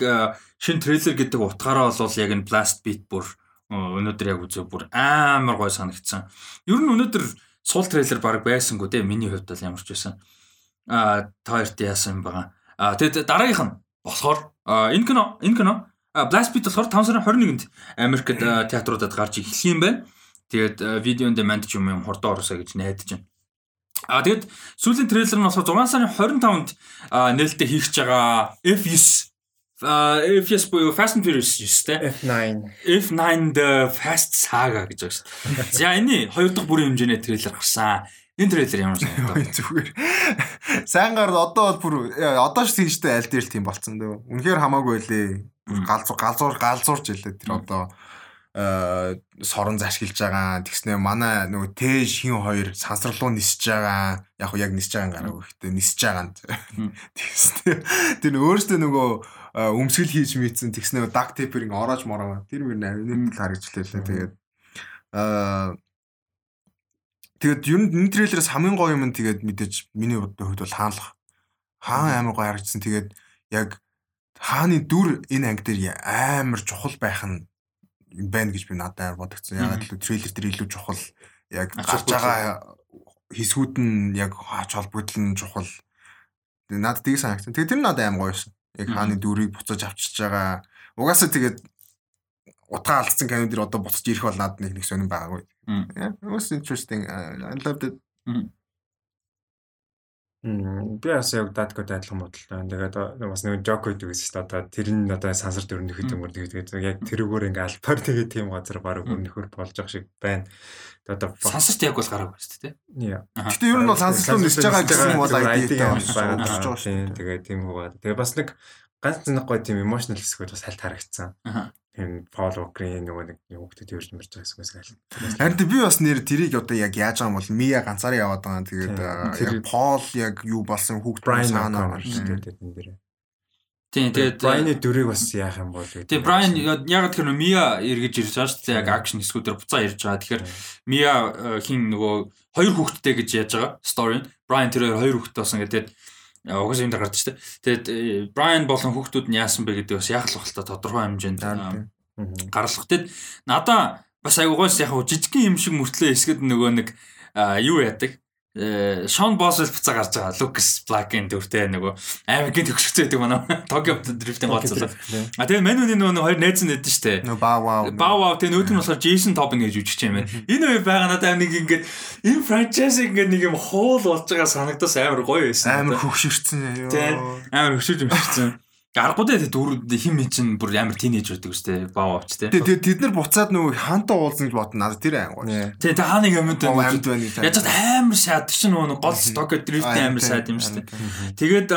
шин трейлер гэдэг утгаараа бол яг энэ blast beat бүр өнөөдөр яг үзээ бүр амар гой санагдсан. Ер нь өнөөдөр сул трейлер баг байсангүй те миний хувьд бол ямар ч байсан. А таарт яасан юм байгаа. А тэгээд дараагийнх нь болохоор энэ кино энэ кино Blast Beat болохоор 5 сарын 21-нд Америкт театруудад гарч эхлэх юм байна. Тэгээд видео on demand ч юм юм хурдан оросоо гэж найдаж байна. А тэгэд сүүлийн трейлер нь болохоор 6 сарын 25-нд нээлттэй хийх гэж байгаа F9 F9 буюу Fast and Furious дээ. F9. F9 the Fast Saga гэж байна шүү дээ. За энэ хоёр дахь бүрийн хэмжээний трейлер гарсан. Энэ трейлер ямар санагдав? Зүгээр. Сайн гар одоо бол бүр одоо ч тийштэй аль дээр л тийм болцсон дөө. Үнэхээр хамаагүй лээ. Галзуур галзуур галзуурч илээ тэр одоо Э, сорон зашгилж байгаа. Тэгснэ манай нөгөө тэж хин хоёр сансралуу нисэж байгаа. Яг яг нисэж байгаа гараагүй гэхдээ нисэж байгаа. *laughs* Тэгснэ тэр өөрөөсөө нөгөө э, өмсгөл хийж мэдсэн тэгснэ даг тейперинг ороож мороо. Тэр мөр нэг л харагчлаа лээ. Тэгээд аа Тэгээд ер нь энэ трейлерээс хамгийн гоё юм нь тэгээд мэдээж миний хувьд бол хаанлах. Хаан амар гоё харагдсан. Тэгээд яг хааны дүр энэ анги дээр амар чухал байх нь байна гэж би надад бодогдсон. Ягаад гэвэл трейлер дээр илүү чухал яг гарч байгаа хэсгүүд нь яг хаач холбогдол нь чухал. Надад тийг санагдсан. Тэгээ тэр надад аим гоё байсан. Яг хааны дүрийг буцааж авчиж байгаа. Угаасаа тэгээд утгаа алдсан кино дэр одоо буцаж ирэх бол надад нэг нэг сонирн байгаагүй. It was interesting. I loved it. Би бас яг даткод адилхан бодолтой. Тэгээд бас нэг жок гэдэг гэсэн чинь одоо тэр нь одоо сансар дөрөв нөхөд юм тэгээд яг тэрүүгээр ингээ альбаар тэгээд тийм газар баг өрнөхөр болж байгаа шиг байна. Одоо сансарт яг бол гараагүй шүү дээ. Гэтэ ер нь бол сансар руу нисэж байгаа гэсэн юм бол ID-тэй байна. Тэгээд тийм хуваал. Тэгээд бас нэг ганц нэг гоё тийм emotional хэсгүүд бас хальт харагдсан энэ Пол Окрийн нөгөө нэг хүүхдэд ирж мэрч байгаа юмс гайл. Харин би бас нэр тэрийг одоо яг яаж байгаа юм бол Мия ганцаараа яваад байгаа. Тэгээд яг Пол яг юу болсон хүүхд санаа шүү дээ энэ дээрээ. Тийм тэгээд Брайны дүрийг бас яах юм бол. Тийм Брайан яг тэр Мия эргэж ирж байгаа шүү дээ. Яг акшн хэсгүүдээр буцаа ирж байгаа. Тэгэхээр Мия хин нөгөө хоёр хүүхэдтэй гэж яаж байгаа story. Брайан тэр хоёр хүүхэдтэй болсон гэдэг угсаа юм дээр гардаг шүү дээ. Тэгээд Брайан болон хүүхдүүд нь яасан бэ гэдэг бас яг л багтаа тодорхой хэмжээнд гарлах. Тэгэд надаа бас айгуугаас яг жижигхэн юм шиг мөртлөө эсгэд нөгөө нэг юу яадаг Шон Босвелл буцаа гарч байгаа. Лукас Блакийн дүртэй нөгөө аймгийн төгсгцөө гэдэг манай Токио дрифтинг гоцлоо. А тэгээ Мануны нөгөө хоёр найз нь нэдэн штэ. Баа вау. Баа вау тэгээ нүүдэн болохоор Джейсон Тобин гэж үжиж юм байна. Энэ хоёр байгаа надад нэг ингээд энэ франчайз ингээд нэг юм хоол болж байгаа санагдас амар гоё байсан. Амар хөвшөрцөн. Амар хөвшөрж өмшөрцөн. Аргагүй дээ дөрөв хим хин чинь бүр амар тинейж байдаг үстэй баа авч те. Тэгээ тэд нар буцаад нөгөө ханта уулзна гэж бодно. Надад тэр ангуу. Тэгээ та хааны амьд байна. амьд байна гэж. Яаж ч амар шаад чинь нөгөө гол Tokyo Drift-ийн амар шаад юм шүү дээ. Тэгээд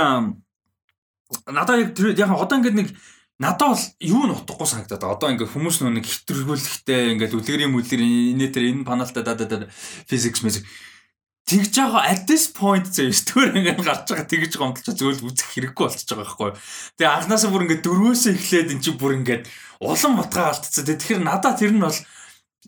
надаа яг тэр- яг одоо ингээд нэг надад бол юу нь утгагүй санагдаад. Одоо ингээд хүмүүс нөгөө нэг хэтрүүлэхтэй ингээд үлгэрийн мүлгэр инээ тэр энэ паналтай да да physics music тэгж байгаа at this point зөө стөр ингээд гарч байгаа тэгж гомдолч зөвл үзэх хэрэггүй болчихж байгаа байхгүй. Тэгээ анхнаасаа бүр ингээд дөрвөөсөө эхлээд эн чинь бүр ингээд улам утгаа алдчихсан. Тэгэхээр надад тэр нь бол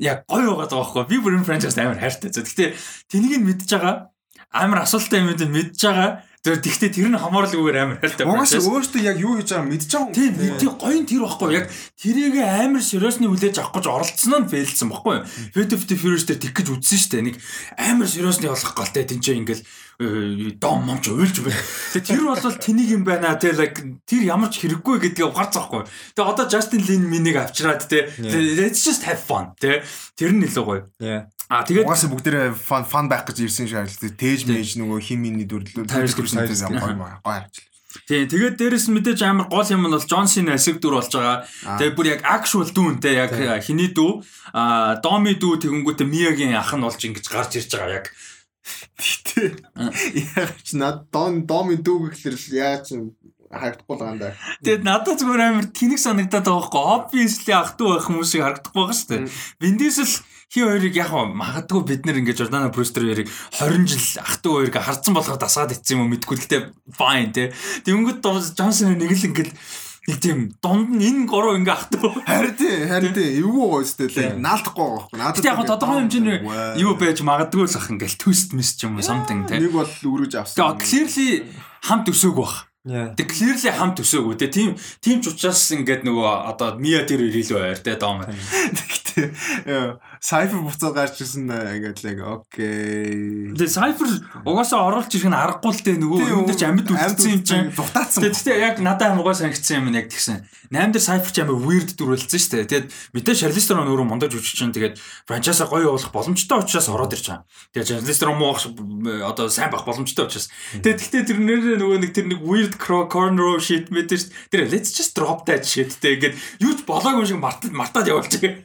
яг гоё байгаа байхгүй. Би бүр энэ франчайз амар хайртай. Гэхдээ тэнийг нь мэдж байгаа амар асуултаа юм энэ мэдж байгаа. Тэр тэгтээ тэр нь хамаарлагүйгээр амар хайртай. Угаасаа franchise. өөртөө яг юу хийж байгааг мэдж байгаа юм. Тийм тийм гоё нь тэр байхгүй яг тэрийг амар сериосны хүлээж авах гэж оролцсон нь фейлсэн байхгүй юу? Fate of the Furious дээр тэг гэж үзсэн шүү дээ. Нэг амар сериосны болох галтай тэнцээ ингээл э, дом момч уйлж байна. Тэгээ тэр бол тэнийг юм байна те like тэр ямар ч хэрэггүй гэдгийг ухаарцахгүй. Тэгээ одоо Justin Lin минийг авчираад те let's just have fun те тэр нь илүү гоё. Яа. А тэгээд Угаасаа бүгдээрээ фан фан байх гэж ирсэн шиг харагдав. Тээж мэж нөгөө химиний дүрлүү. Tyrese Тайрс Gibson. гоё гоё харагдав. тий тэгээд дээрэс мэдээж амар гол юм нь бол Джон Сина эсэг дүр болж байгаа. Аа. Тэгээ бүр яг actual дүүн те яг хиний дүү а Доми дүү тэгэнгүүтээ Миягийн ах нь болж ингэж гарч ирж байгаа яг Гэтэ яг ч над дон доми дүүг гэхэлэр л яаж ч харагдахгүй л гандаа. Тэгээд надад зүгээр амар тэнэг санагдаад байгаа байхгүй obviously ах トゥ байх хүмүүсийг харагдахгүй байгаа шүү дээ. Виндисэл Хи хоёрыг яг магадгүй бид нэр ингэж Жордана Брюстер хоёрыг 20 жил ах トゥ хоёрыг харцсан болохоор дасгаад ицсэн юм мэдгүй л гэдэг fine тий. Тэнгүүд Джонсон нэг л ингэж нэг тийм дунд нь энэ горуу ингээ ахдаг. Харин тий, харин тий. Эвгүй гоостэй лээ. Наалдахгүй байхгүй. Надад яг тодорхой хэмжээний юу байж магадгүй л ах ингээл төст мис ч юм уу something тий. Нэг бол өрөөж авсан. Тэгээ clearly хамт өсөөг баг. Тэг clearly хамт өсөөг үү те. Тим тим ч учраас ингээд нөгөө одоо Мия тэр ирэл байр те дом. Гэтэ сайфер буцаад гарч ирсэн ингээд л яг окей. Тэгээ Cypher угаасаа оруулж ирэх нь аргагүй л дээ нөгөө дээр ч амьд үлдсэн юм чинь. дутаацсан. Гэхдээ яг надад гой санагдсан юм нь яг тэгсэн. 8 дээр Cypher ч амар weird дүрэлсэн шүү дээ. Тэгээд мэдээ Charlize Theron өөрөө мондож үжиж чинь тэгээд франчайзаа гоё явуулах боломжтой учраас ороод ирж байгаа. Тэгээд Charlize Theron муу одоо сайн байх боломжтой учраас. Тэгээд гэхдээ тэр нэр нөгөө нэг тэр нэг weird cro- corner shit мэдээ шүү. Тэр let's just drop that shit тэ ингээд юу ч болоогүй юм шиг мартаад мартаад явуулж байгаа.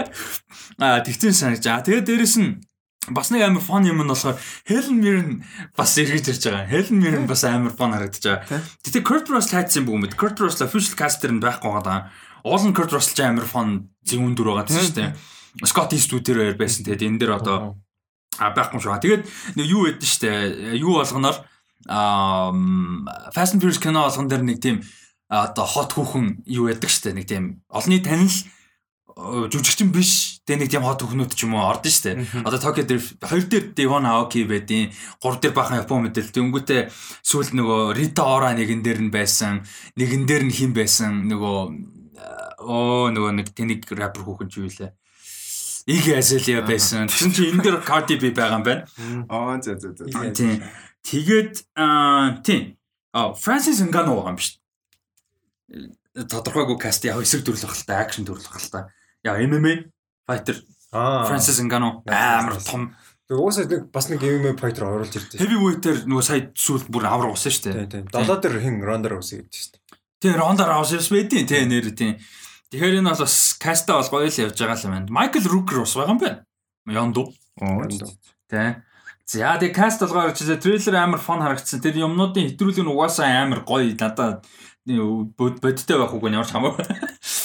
*laughs* Аа тэгтэн санаж. Аа тэгээд дээрэс нь бас нэг амар фон юм нь болохоор Helen Mirren бас эргэж ирж байгаа. Helen Mirren бас амар фон харагдаж байгаа. Тэгтээ Kurt Russell хайцсан юм бэ? Kurt Russell official caster нь байхгүй байгаа. Уул нь Kurt Russell ч амар фон зүүн дүр байгаа тийм шүү дээ. Scott Eastwood тэр хоёр байсан. Тэгээд энэ дээр одоо а байхгүй шүү. Тэгээд юу ядэн шүү дээ. Юу болгоноор Fast and Furious кино болгон дээр нэг тийм одоо хот хүүхэн юу яддаг шүү дээ. Нэг тийм олонний танил жүжигчин биш. Тэгээ нэг тийм хот хүүхнүүд ч юм уу ордон дээ. Одоо Tokyo дээр хоёр дээр Devon Aoki байдیں۔ Гурав дээр бахан Япон мэдээл. Тэнгүүтээ сүүл нөгөө Rita Ora нэгэн дээр нь байсан. Нэгэн дээр нь хин байсан. Нөгөө оо нөгөө нэг тэнийг рэпер хүүхэн ч юу лээ. Иг Азелия байсан. *laughs* Тэгсэн чинь энэ дээр Cardi B байгаа юм байна. Аа за за за. Тийм. Тэгээд аа тийм. А Francis Ngannou байгаа юм биш. Тодорхойгүй каст яг эсрэг төрлөх л та, акшн төрлөх л та. Яг MMA fighter Аа. Francis Ngannou амар том Тэгээ уусаа нэг бас нэг MMA fighter оруулж ирдээ. heavyweight-ээр нөгөө сая сүүл бүр авраг усан шүү дээ. Тийм тийм. Долоо дээр хин Ronda Rousey гэдэг шүү дээ. Тэгээ Ronda Rousey байдیں۔ Тэ нэр тийм. Тэгэхээр энэ бол бас каста бол гоё л явж байгаа юм байна. Michael Rooker бас байгаа юм байна. Янду. Оо. За тэгээ каст болгоор чи трейлер амар фон харагдсан. Тэр юмнуудын хэтрүүлэг нь угаасаа амар гоё надад бод бодтой байх үгүй ямар ч хамаагүй.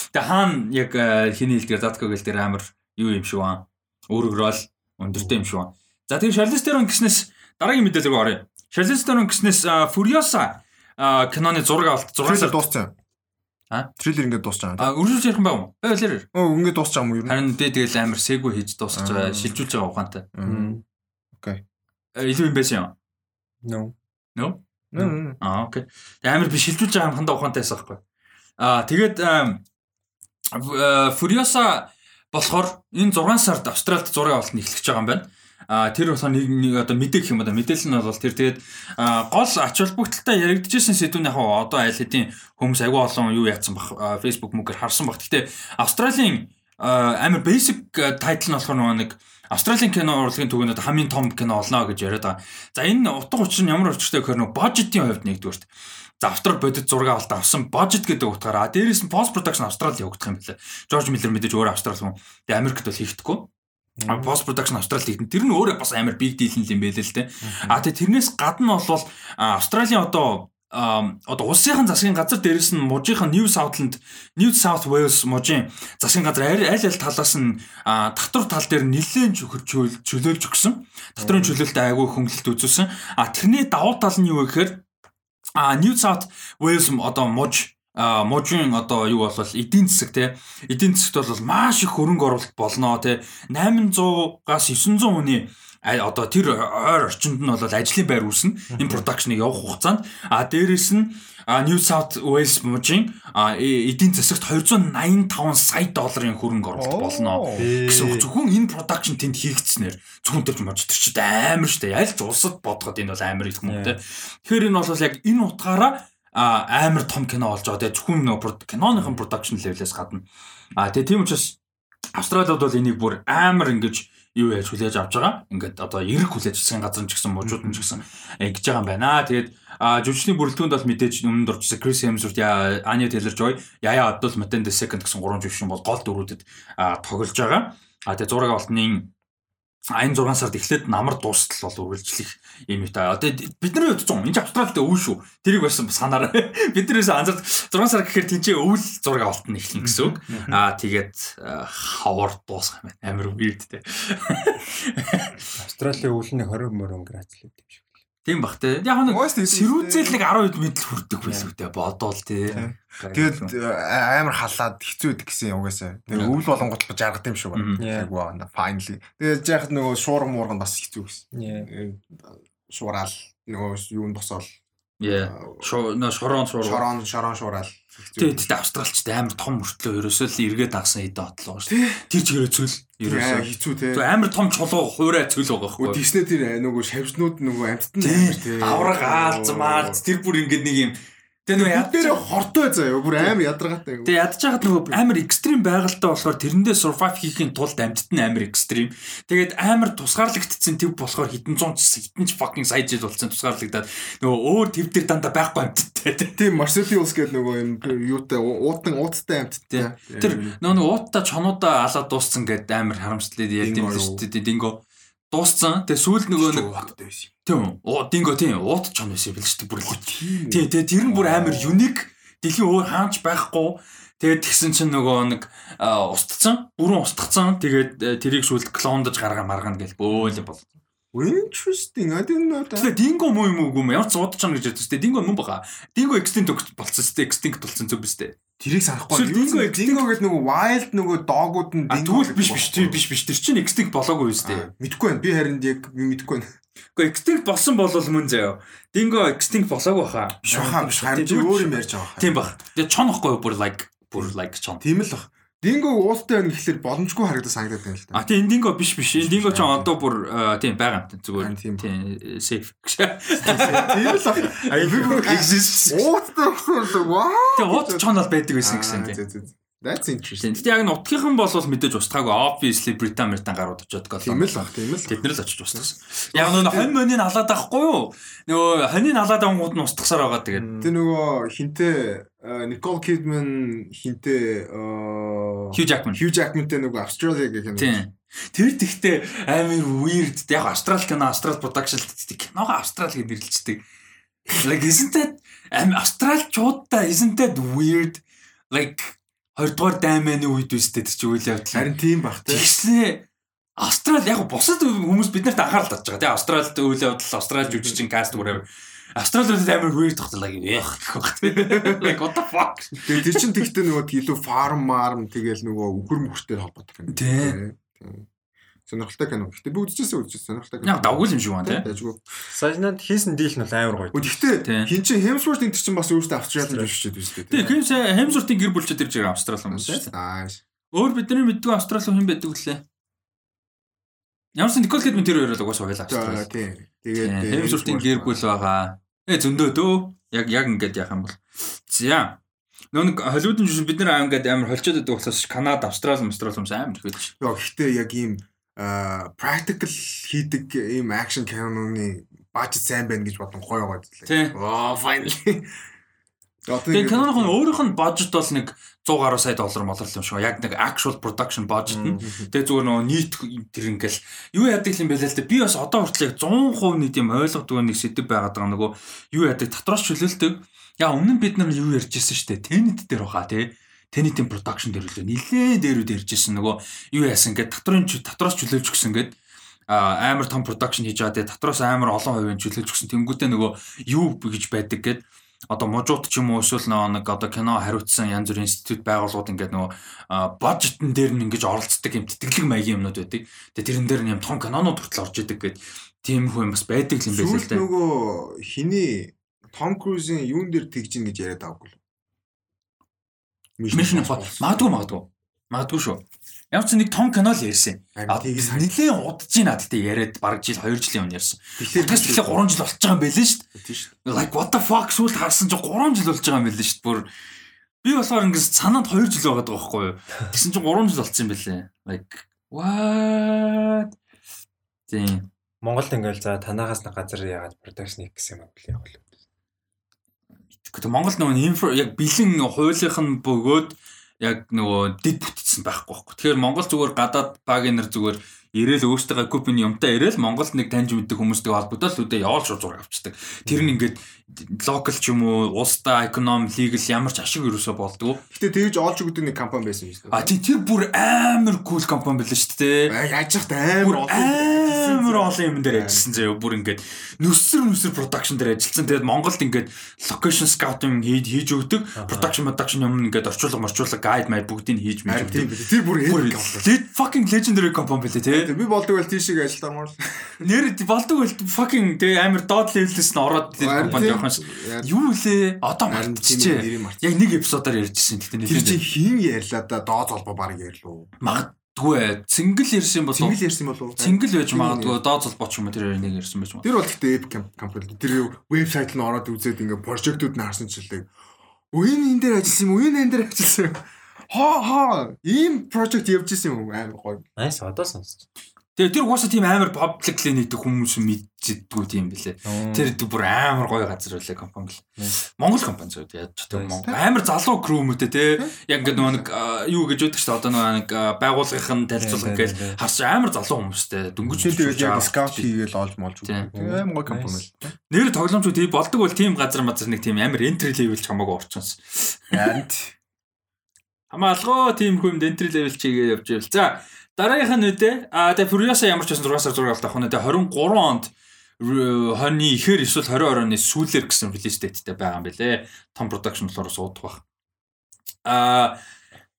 Тэгээ хаана яг э, хиний хэлдгээр Затко гэл дээр амар юу юм шиг байна. Өөрөөрөө л өндөртэй юм шиг байна. За тэгээ Theron гиснээс дараагийн мэдээлэл рүү оръё. Theron гиснээс э, Furiosa э, киноны зураг авалт 6 Трейлер сар дууссан. А? Трейлер ингээд дууссан. а үргэлж ярих юм байна уу? Баялаар. Оо ингээд дууссан юм уу юу? Харин дэ тэгэл амар сегүү хийж байгаа, Аа. шилжүүлж байгаа ухаантай. Мм. Э, Илүү юм байсан юм. No. Мм. Аа окей. Амар би шилжүүлж байгаа юм хандаа ухаантай байсан байхгүй. Аа тэгээд э, Furiosa болохоор энэ 6 сард Австралид зураг авалт нь эхлэж байгаа юм байна. А тэр болохоор нэг нэг одоо мэдээ гэх юм одоо мэдээлэл нь бол тэр тэгээд гол ач холбогдолтой яригдчихсэн сэдвүүн яг хаа одоо аль хэдийн хүмүүс агүй олон юу яатсан бах Facebook мөгөр харсан бах. Гэхдээ Австралийн амар basic а, title нь болохоор нэг Австралийн кино урлагийн түгээнүүд хамгийн том кино олно гэж яриад байгаа. За энэ утга учир нь ямар учиртай гэхээр нэг бажетийн хувьд нэгдүгürt. За Австрал бодит зураг авалт авсан бажет гэдэг утгаараа дээрээс нь пост продакшн Австрали явагдах юм билээ. Жорж Миллер мэдээж өөр Австрал хүн. Тэгээ Америкт бол хийхдэггүй. А пост продакшн Австралид хийх. Тэр нь өөрөө бас амар big deal юм байлээ л те. А тэгээ тэрнээс гадна бол Австралийн одоо одоо улсынхан засгийн газар дээрэс нь мужийнхан New Southland New South Wales мужийн засгийн газар аль аль талаас нь татвар тал дээр нэлээд чөлөөлж өгсөн. Татврын чөлөөлөлт айгүй хөнгөлөлт үзүүлсэн. А тэрний давуу тал нь юу вэ гэхээр а New South Wales одоо муж а можийн одоо юу болвол эдийн засаг те эдийн засагт бол маш их хөрөнгө оруулалт болно те 800-аас 900 хүний одоо тэр ойр орчинд нь бол ажлын байр үүснэ. Энэ продакшныг явах хугацаанд. А дээрэс нь New South Wales мужийн эдийн засагт 285 сая долларын хөрөнгө оруулалт болно. Гэсэн үг. Зөвхөн энэ продакшн тэнд хийгдснээр зөвхөн тэр мож тэр чид амар штэ. Яль ч улсад бодоход энэ бол амар их юм те. Тэгэхээр энэ бол яг энэ утгаараа амар том кино болж байгаа те. Зөвхөн нөгөө киноныхон продакшн левелээс гадна. А тэгээ тийм учраас Австралид бол энийг бүр амар ингэж юу яаж хүлээж авч байгаа. Ингээд одоо эрг хүлээж засгийн газар ч гэсэн мужууд нь ч гэсэн ингэж байгаа юм байна. Тэгээд жүжигчний бүрэлдэхүүнд бол мэдээж өмнөд орчихсан Крис Хемсворт, Anya Taylor-Joy, Yaya Abdul-Mateen II гэсэн гурван жүжигчин бол гол дөрүүдэд тоглож байгаа. А тэгээд зураг авалтны энэ 6 сард эхлээд намар дуустал бол үргэлжлэх юм та. Одоо бидний хувьд 100 энэ Австралид өвөл шүү. Тэрийг байсан санаараа. *laughs* Бид нэрээс анзаар 6 сар гэхээр тэнцээ өвөл зураг авалт нь эхлэн гэсэн үг. Аа тэгээд хавар дуусах юм байна. Амар те. *laughs* Австралийн өвөлний 20 мөрөн градус л юм шиг. Тийм бах те. Яг нэг сэрүүцэл нэг 10 мэдл хүрдэг байсан те. Бодоол те. Тэгээд амар халаад хэцүү байдаг гэсэн угаасаа. Тэгээд өвөл болонгот л жаргад юм шиг байна. Яг байна. Finally. Тэгээд яхад нөгөө шуурга муурга бас хэцүү гэсэн. Шуурал нөгөө юунд босоол Яа. Шорон шуурал. Шорон шорон шуурал. Тэгээд австралчд амар том мөртлөө ерөөсөө л эргээд агсан эдэ отлоо шүү дээ. Тэр чигээр цөл ерөөсөө хэцүү те. Амар том чулуу хуурай цөл байгаа байхгүй. Дисней тэр нөгөө шавжнууд нөгөө амьтад нь амар те. Авраг аалз маалз тэр бүр ингээд нэг юм Тэгээ нөгөө яд дээр хортой заяа бүр амар ядаргаатай. Тэгээ байгаад нөгөө амар экстрим байгальтай болохоор тэрэндээ survive хийхин тулд амьтд нь амар экстрим. Тэгээд амар тусгаарлагдсан төв болохоор хитэн зуун хитэн ч fucking сая жил болсон тусгаарлагдаад нөгөө өөр төв дээр дандаа байхгүй амьтдтай. Тийм Marcelius гэдэг нөгөө юм юутай уутан ууттай амьтдтай. Тэр нөгөө ууттай чонуудаа алаад дууссан гэдэг амар харамслаад ярьд юм шүү дээ. Динго дууссан. Тэгээ сүүл нөгөө нэг ууттай байсан. Тийм. Оо динго тийм. Уут чон байсан билж дээ бүр л. Тийм. Тэгээ тэр нь бүр амар юник. Дэлхийн өөр хаанч байхгүй. Тэгээд тэгсэн чинь нөгөө нэг устцсан. Бүрэн устгацсан. Тэгээд тэрийг сүлд клондож гаргаа маргана гэл бөөл бол. Interesting. I didn't know that. Тэгээ динго муу юм уу юм ямар ч удаж чана гэж ярьдаг. Тэгээ динго мөн бага. Динго extinct болцсон сте extinct болсон зүг биз дээ. Тэрийг санахгүй. Динго динго гэдэг нөгөө wild нөгөө доогууд нь динго биш биш тийм биш биш. Тэр чинь extinct болоогүй биз дээ. Мэдхгүй байна. Би харин яг мэдхгүй байна. Гэхдээ extinct болсон бол мөн заяа. Динго extinct болоогүй хаа. Биш хаа биш. Харин өөр юм ярьж байгаа. Тийм баг. Тэгээ чон ихгүй бүр like бүр like чон. Тийм л баг. Динго уултай байна гэхэлэр боломжгүй харагдаж санагдаад байна л та. А тийм динго биш биш. Динго ч одоо бүр тийм байгаа юм зүгээр. Тийм safe. Тийм л баг. Exist. Ууттай вау. Тэгээ уут чон бол байдаг байсан гэсэн тийм. That's interesting. Гэтэ яг нутгийнхан бол мэдээж устгаагүй obviously Британь Британь гарууд очиод гол. Тийм л баг, тийм л. Тэд нэр л очиж устгасан. Яг нөгөө хонь мөнийн алаад байхгүй юу? Нөгөө хонийн алаад ангууд нь устгасаар байгаа тэгээд. Тэ нөгөө хинтээ Никол Кидман хинтээ Хью Жакман. Хью Жакмантэй нөгөө Австраlia гэх юм. Тийм. Тэр тэгтээ амар weird. Яг Австрал кино, Австрал production киногоо Австрал гэж нэрлэлцдэг. Like isn't that Австралчуудаа isn't that weird? Like хоёрдугаар дайманы үед үстэй тэр чи үйл явдал. Харин тийм бах тий. Тэгснээ Австрал яг бусад хүмүүс биднэрт анхаарал татж байгаа тий. Австралид үйл явдал, Австрал жүжигчин каст whatever. Австралид амар weird тогтлаа гэх юм. Like what the fuck. Тэгээ тэр чин тэгтээ нөгөө илүү фарм марм тэгэл нөгөө үхэр мөхөртэй холбоотой юм. Тий. Сонирхолтой кино. Гэтэ би үзчихсэн үзчихсэн сонирхолтой кино. Яг давгүй юм шиг байна тий. Дайггүй. Сажнад хийсэн дийл нь амар гоё. Гэхдээ хин чи Хемсворт энэ чинь бас өөртөө австрал гэж шийдэж үзтээ тий. Тийм Хемсвортын гэр бүлчүүд ирж байгаа австрал юм шүү дээ. Өөр бидний мэддэг австрал хүн байдаг лээ. Ямарсан Никол Кидман тэр хоёроо угаасаа хоёлаа австрал. Тий. Тэгээд Хемсвортын гэр бүл байгаа. Э зөндөө дөө. Яг яг ингэж яах юм бол. За. Нэг Холливуудын жишээ бид нар аим гэдэг амар холчоод байдаг болохоос Канада, Австрали, Австрали юмс амар их байдаг. Яа гэхдээ яг ийм practical хийдэг ийм action киноны бажет сайн байна гэж бодсон гоё гоё. Тий. Аа finally. Тэгээ киноных нь өөрийнх нь бажет бол нэг 100 гаруй сая доллар молор юм шиг. Яг нэг actual production budget нь. Тэгээ зүгээр нөгөө нийт тэр ингээл юу яадаг юм бэ л дээ. Би бас одоо хүртэл яг 100% нийт юм ойлгодог нэг сэдв байгаад байгаа нөгөө юу яадаг татвараас чөлөөлдөг. Яа өмнө бид нар юу ярьж ирсэн шүү дээ. Tenet дээр баха тий. Tenet-ийн production дээр үлээ нилээ дээрүүд ярьжсэн нөгөө юу яасан ингээд татварын ч- татвараас чөлөөлж гисэн ингээд амар том production хийж байгаа. Тэгээ татвараас амар олон хувийн чөлөөлж гисэн. Тэнгүүтээ нөгөө юу гэж байдаг гэд одоо мужууд ч юм уу эсвэл нэг одоо кино хариуцсан янз бүрийн институт байгууллагууд ингээд нөгөө бажетн дээр нь ингэж оролцдог юм тэтгэлэг маягийн юмнууд байдаг. Тэгээ тэрэн дээр нь юм том кинонууд хүртэл орж идэг гэд тийм хүн бас байдаг юм байл л дээ. нөгөө хиний Том Крузийн юун дээр тэгж ин гэж яриад аваагүй л. Mission Impossible магадгүй магадгүй. Магадгүй шүү. Ямар ч нэг том кино л ярьсан. Нэлээд удаж байна гэхдээ яриад бараг жил 2 жилийн өмнө ярьсан. Тэгэхээр Тэгээс тэгэхээр 3 жил болж байгаа юм байл шүү дээ. тийш. Like what the fuck сүүлд харсан чинь 3 жил болж байгаа юм байл шүү дээ. Бүр би болохоор ингэж санаанд 2 жил байгаад байгаа байхгүй юу? Тэгсэн чинь 3 жил болцсон юм байлээ. Like what? Тийм. Монголд ингээл за танаагаас нэг газар яагаад production хийх гэсэн юм бол яг л. Гэхдээ Монгол нөгөө инфра яг бэлэн хуулийнх нь бөгөөд яг нөгөө дэд бүтцсэн байхгүй байхгүй. Тэгэхээр Монгол зүгээр гадаад багийнэр зүгээр ирээл өөртөө купын юмтай ирээл Монголд нэг таньж мэддэг хүмүүстэй холбогдоод үдээ яваал шууд зураг авчдаг. Тэр нь ингээд локал ч юм уу улстай эконом лигл ямар ч ашиг юусоо болдгоо. Гэтэ тэгж олж өгдөг нэг компани байсан юм шүү дээ. А тий тэр бүр амар кул компани байлаа шүү дээ. Бүр амар амар олон юм дээр ажилласан заяа бүр ингээд нүсэр нүсэр production дээр ажилласан. Тэгээд Монголд ингээд location scouting хийж хийж өгдөг. Production production юм ингээд орчуулга морчуулга guide маяг бүгдийг хийж мэж өгдөг. Тэр бүр Бүр эд компани. le- fucking legendary company билээ те. Би болдог байл тийшээ ажилламаар. Нэр болдог байл fucking те амар доод level-с нь ороод тэр компани. Явах юм. Юу лээ? Одоо мартчихжээ. Яг нэг эпизодоор ярьжсэн гэхдээ Тэр чинь хин ярьлаа да дооц холбоо баг ярьлуу. магадгүй цэнгэл ярьсан болов уу? Цэнгэл ярьсан болов уу? Цэнгэл байж магадгүй доод золбооч юм уу тэр хоёрыг ярьсан байж магадгүй. Тэр бол гэхдээ эп компани. Тэр вебсайт нь ороод үзээд ингээ прожектууд нь харсан чилдэг. Үеийн энэ дээр ажилласан юм, үеийн энэ дээр ажилласан юм. Хоо хоо ийм project явж исэн юм амар гоё. Nice одоо сонсч. Тэгээ тэр угаасаа тийм амар publicly нэгдэх хүмүүс мэддэггүй тийм билээ. Тэр бүр амар гоё газар байлаа компани л. Монгол компани зөв яаж ч тийм Монгол амар залуу crew мөтэй те. Яг ингээд нөгөө нэг юу гэж үүдэх чинь одоо нөгөө нэг байгууллагын танилцуулга гээл харч амар залуу хүмүүстэй дөнгөж тэгээд яг тийм. хийгээл олж молж үү. Амар гоё компани л. Нэр тоглоомчууд тийм болдог бол тийм газар мазар нэг тийм амар entry level ч хамаагүй орчонс. Янд. Хамаалгоо тийм хүнд entry level чигээ явж ивэл. За дараагийнх нь үдэ а тэгээ Furious ямар ч байсан 6 сар 6 авалт авах нь тэгээ 23 онд хойны ихэр эсвэл 20 оны сүүлэр гэсэн release dateтэй байгаа юм бэлээ. Том production болохоор суудах бах. А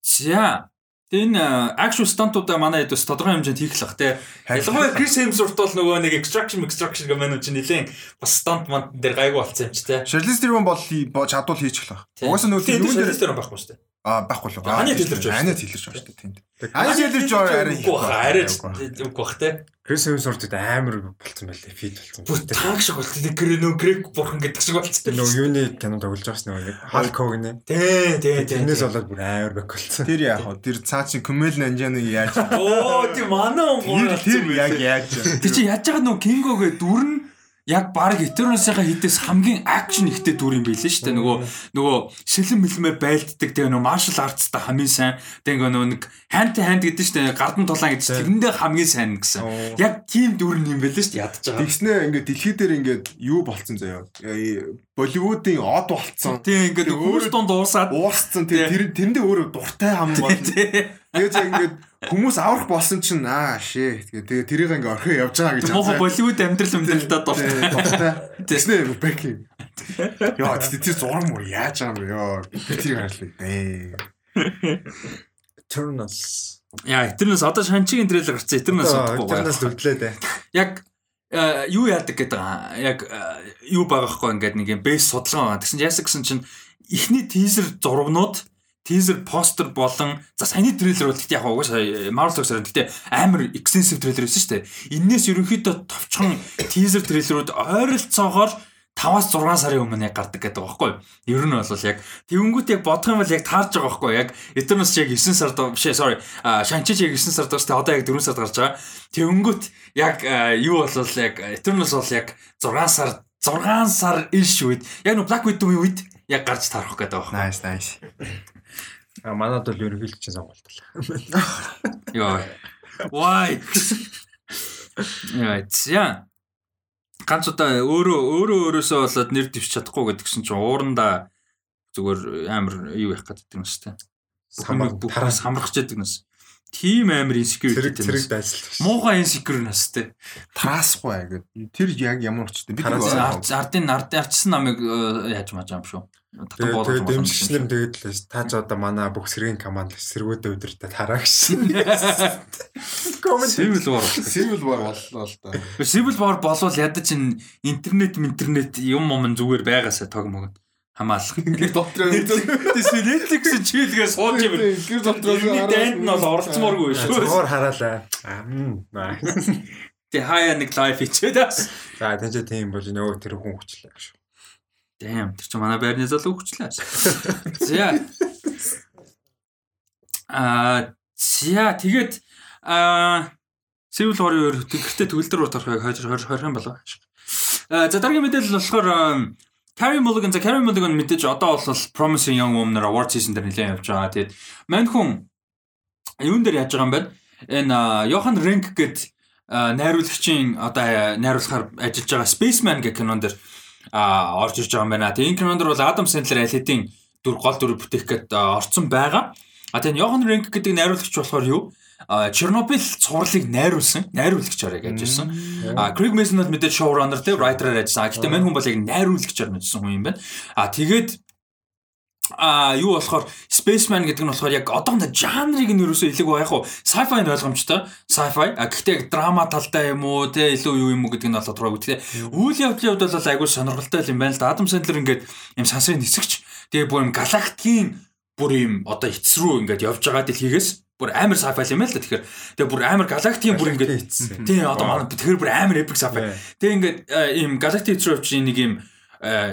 за энэ actual stunt-уудаа манай хэд бас тодорхой хэмжээнд хийх л бах те. Ялангуяа Chris Hemsworth бол нөгөө нэг extraction extraction гэмээр чинь нилээн бас stunt манд дээр гайгүй болсон юм чи те. Шарлиз Тэрвэн бол чадвал хийж эхлэх. Угаасаа нөгөө дээр дээр байхгүй шүү дээ. Аа байхгүй л. Аны тэлэрч байна. Аны тэлэрч байна шүү дээ. Тийм. Аны тэлэрч арай хийх Үгүй байх. арай Үгүй. бах те. Крис Хемсворт амар болцсон байлээ. Фит болцсон. Бүр тааг шиг. Нэг гэрээ нөө грек бурхан гэдэг шиг болцсон. Нөгөө юуны кино тоглож байгаа ш нөгөө Халк Хогны. Тий, тий, тий. Тэрнээс болоод бүр амар бак болцсон. Тэр яах вэ? Тэр цаа чи Кумел Нанжаныг яаж Оо, тий манай Тэр тэр яг яаж Тэг чи яаж байгаа нөө Кингогээ дүр нь яг баг Eternals-ийн хитээс хамгийн акшн ихтэй дүр юм билээ шүү дээ. Нөгөө нөгөө шилэн мэлмээр байлддаг тэгээ нөгөө martial arts-та хамгийн сайн. Тэгээ нөгөө нэг hand to hand гэдэг шүү дээ. Гардан тулаан гэдэг чинь тэрэндээ хамгийн сайн гэсэн. Яг тийм дүр юм билээ шүү дээ ядаж байгаа. Тэгснээ ингээд дэлхий дээр ингээд юу болцсон заяа. Болливуудын од болцсон. Тийм ингээд өөрөө- өөрөө дунд уусаад Уурсцсан тэр тэр тэрэндээ өөрөө дуртай хам Тэгээд яг ингээд хүмүүс аврах болсон чинь аа шээ. Тэгээд тэгээ тэрийг ингээд орхио явж байгаа гэж Мохо Болливуд амьдрал амьдралдаа дуртай. дуртай. Тэгснээ бэк юм. Яа тэр тэр зураг мөр яаж байгаа юм бэ? Йоо би тэрийг харлаа. Ээ. Eternals. Яа, Eternals одоо шанчигийн трейлер гарсан. Eternals удахгүй Eternals үлдлээ дээ. Яг э, юу яадаг гэдэг. Яг э, юу байгаа хгүй ингээд нэг юм бейс судалгаа байгаа. Тэгсэн чинь яасан гэсэн чинь эхний тизер зурагнууд тизер постэр болон за саяны трейлер бол гэхдээ яг угаасаа Marvel Comics гэхдээ амар extensive трейлер байсан шүү дээ. Эннээс ерөнхийдөө товчхон тизер трейлерүүд ойролцоогоор 5-аас 6 сарын өмнө яг гардаг гэдэг байхгүй юу? Ер нь бол яг тэгэнгүүт яг бодох юм бол яг таарж байгаа байхгүй юу? Яг Eternals яг 9 сард биш sorry Shang-Chi яг 9 сард бас одоо яг 4 сард гарч байгаа. Тэгэнгүүт яг юу болвол яг Eternals бол яг 6 сар 6 сар иш үед яг нөө Black Widow-ийн үед яг гарч таарах гэдэг байгаа. Nice nice. А манад бол ерөнхийдөө чинь сонголт л. Йоо. Why? Яа, яа. Ганц удаа өөрөө өөрөө өөрөөсөө болоод нэр дэвч чадахгүй гэдгсэн чинь ууранда зүгээр амар юу явах гэдэг юм шүү дээ. Самар Тараа самрах гэдэг нас. Тим амар зэрэг дайсалдаг. Муухай insecure нас те. Тараасгүй гэдэг. Тэр яг ямар очтой. Би Тараас- тэр Ардын ард арчсан намайг э, яаж маж юм шүү. Татан Тэгээ боолоо. дэмжигчнэр тэгээд л та ч одоо манай бүх сэргийн команд сэргүүдээ өдөртөө тараа гэсэн. *laughs* Комент Civil War. Civil War боллоо л да. Civil War болвол ядаж ин интернет интернет юм юм зүгээр байгаасаа тог мөгөнд хамаалах. Гэр дотроо Netflix чийлгээ сууж юм. Гэр дотроо дайнд нь бол оролцмооргүй шүү. Зургаар хараалаа. Тэ хаяа нэг лайв хийчээд бас. За тэнцээ тийм бол нөгөө тэр хүн хүчлээ гэж. Damn тэр чинь манай байрны залуу хүчлээ. За. Аа за тэгээд аа Civil War-ын тэгэртээ төгөлдөр рүү тарахыг 20 20 болоо. Аа за дараагийн мэдээлэл болохоор Carrie Mulligan за Carrie Mulligan мэдээж одоо бол Promising Young Woman award season дээр нэлээд явж байгаа. Тэгээд мань хүн юун дээр яаж байгаа юм бэ? Энэ Johan Renck гэдэг найруулагчийн одоо аа, найруулахаар ажиллаж байгаа Spaceman гэх кинон дээр а орж ирж байгаа юм байна. Тэгээ кинонд бол Адам Сэндлер аль хэдийн дүр гол дүр бүтээх гээд орцсон байгаа. А тэгээ Johan Renck гэдэг найруулагч болохоор юу? А Чернобыль цувралыг найруулсан, найруулагчаар яг ажилласан. А Craig Mason бол мэдээж showrunner те writer-аар ажилласан. Гэхдээ мань хүн бол яг найруулагчаар ажилласан хүн юм байна. А тэгээд а юу болохоор Spaceman гэдэг нь болохоор яг одоохондоо жанрыг нь ерөөсөө илэг байх уу? Sci-fi ойлгомжтой. Sci-fi. А гэхдээ яг драма талтай юм уу? Те илүү юу юм уу гэдэг нь бол тодорхойгүй те үйл явдлын хувьд бол айгүй сонирхолтой юм байна л да. Адам Sandler ингээд юм сансрын нисгч тэгээ бүр юм галактикийн бүр юм одоо эц рүү ингээд явж байгаа дэлхийгээс бүр амар sci-fi юм байл та тэгэхээр. Тэгээ бүр амар галактикийн бүр ингээд тий одоо манай тэгэхээр бүр амар epic sci-fi. Тэгээ ингээд ийм галактик эц рүү явж нэг юм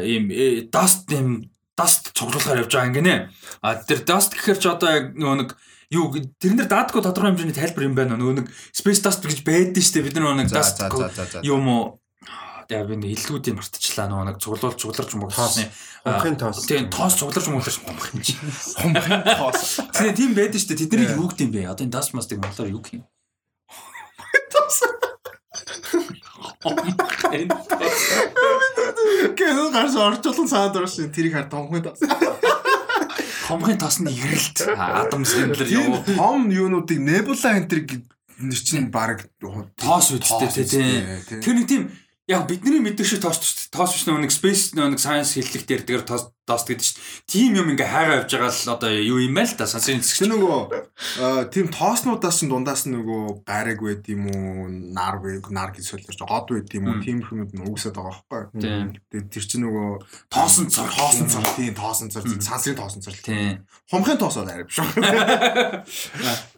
ийм э, dust dust цуглуулгаар явж байгаа ингэнэ. А тэр dust гэхэр ч одоо нөгөө нэг юу тэрэн дээр даадгүй тодорхой хэмжээний тайлбар юм байна. Нөгөө нэг space dust гэж байдэн штэ бид нар нэг dust юм уу яг би нэг илгүүдийг мартчихлаа нөгөө нэг цуглуул цугларч мөгсөсний Хумхын тоос. тийм тоос цугларч мөгсөж хумх юм чи. Хумхын тоос. Тэгээ тийм байдаг штэ тэднийг юу гэдэг юм бэ? Одоо энэ dust mask-ыг монголоор юу гэх юм? *laughs* Кэнэ гарч орчлон саад оршин тэрийг хард хумхын тоос. Хумхын тоос нь ирэлт Адам Сэндлер юу? том юунуудыг Nebula Enter нэр чинь баг Тоос үсттэй тийм. Тэр нэг тийм яг бидний мэддэг шиг тоос шүү. Тоос биш нэг space нэг science хэллэг дээр дээр тоос тоос гэдэг шүү дээ. Тим юм ингээ хайгаа явж байгаа л одоо юу юм байл та сансрын хэсэг. нөгөө аа, тийм тооснуудаас нь дундаас нь нөгөө байраг байд юм уу, нар байг, нар гэж солирч год байд юм уу, тийм хүмүүс нь үгсэд байгаа байхгүй. Тийм. Тэгээд тэр чинь нөгөө Тоосон цор тоосон цар, тийм тоосон цар, сансрын тоосон цар. Тийм. Хумхын тоос бол арай биш. *laughs*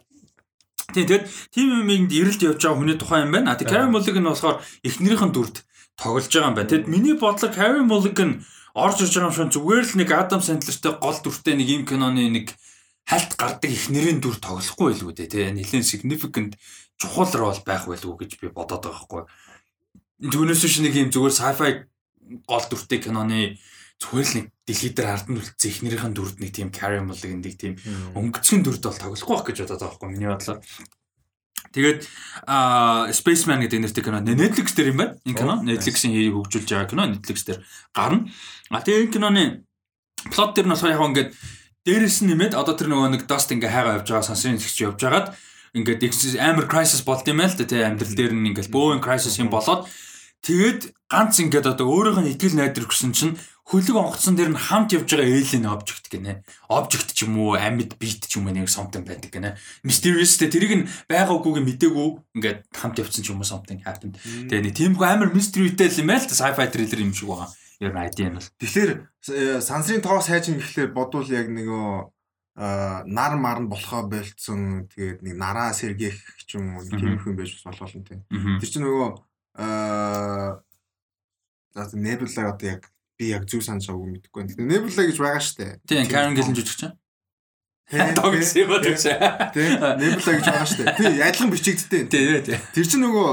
Тийм тэгэд тим юмд ирэлт явж байгаа хүний тухай юм байна. А тэг Carey Mulligan нь болохоор эхнэрийнхэн дүрд тоглож байгаа юм байна. Тэгэд миний бодлоор Carey Mulligan орж ирж байгаа юм шиг зүгээр л нэг Adam Sandler-тэй гол дүртэй нэг юм киноны нэг хальт гардаг эхнэрийн дүр тоглохгүй байлгүй дээ. Тэ нэлээд significant чухал рол байх байлгүй гэж би бодоод байгаа байхгүй. Түүнээс биш нэг юм зүгээр sci-fi гол дүртэй киноны зүгээр л нэг дэлхий дээр ард нь үлдсэн эхнэрийнхэн дүрд нэг тийм Carey Mulligan нэг тийм өнгөцгийн дүрд бол тоглохгүй байх гэж бодоод байгаа байхгүй миний бодлоор. Тэгээд аа Spaceman гэдэг нэртэй кино Netflix дээр юм байна. Энэ кино Netflix-ийн хэрийг хөгжүүлж байгаа кино Netflix дээр гарна. А тэгээд энэ киноны плот дээр нь болохоор яг ингээд дээрэс нь нэмээд одоо тэр нөгөө нэг Dust ингээ хайгаа явж байгаа сансрын зэгч явж байгаад ингээд амар crisis болд юм байл та тий амьдрал дээр нь ингээд бөөн crisis юм болоод тэгээд ганц ингээд одоо өөрийнх нь итгэл найдар өгсөн чинь хөлөг онгоцсон дээр нь хамт явж байгаа alien object гинэ. Object ч юм уу, амьд beat ч юм уу нэг something байдаг гинэ. Mysterious тэ тэрийг нь байгаагүйг мдээгүй ингээд хамт явцсан ч юм уу something happened. Тэгээ нэг тиймгүй амар mysteryтэй л юм байл та sci-fi thriller юм шиг байгаа. Ер нь idea нь бол. Тэгэхээр э, сансрын тоос хайж юм гэхлээр бодвол яг нөгөө нар марн болохоо болцсон тэгээд нэг нараа сэргийх ч юм уу тийм их юм байж болох болно тийм. Тэр чинь нөгөө аа За Nebula одоо яг би яг зүг санаж байгаагүй мэдэхгүй байна. Тэгээ Nebula гэж байгаа штэ. Тийм, Karen Gillan жүжигч. Тэ, гэсэн юм уу тэгш. Тэ, Nebula гэж байгаа штэ. Тэ, адилхан бичигдтэй. Тийм тийм. Тэр чинь нөгөө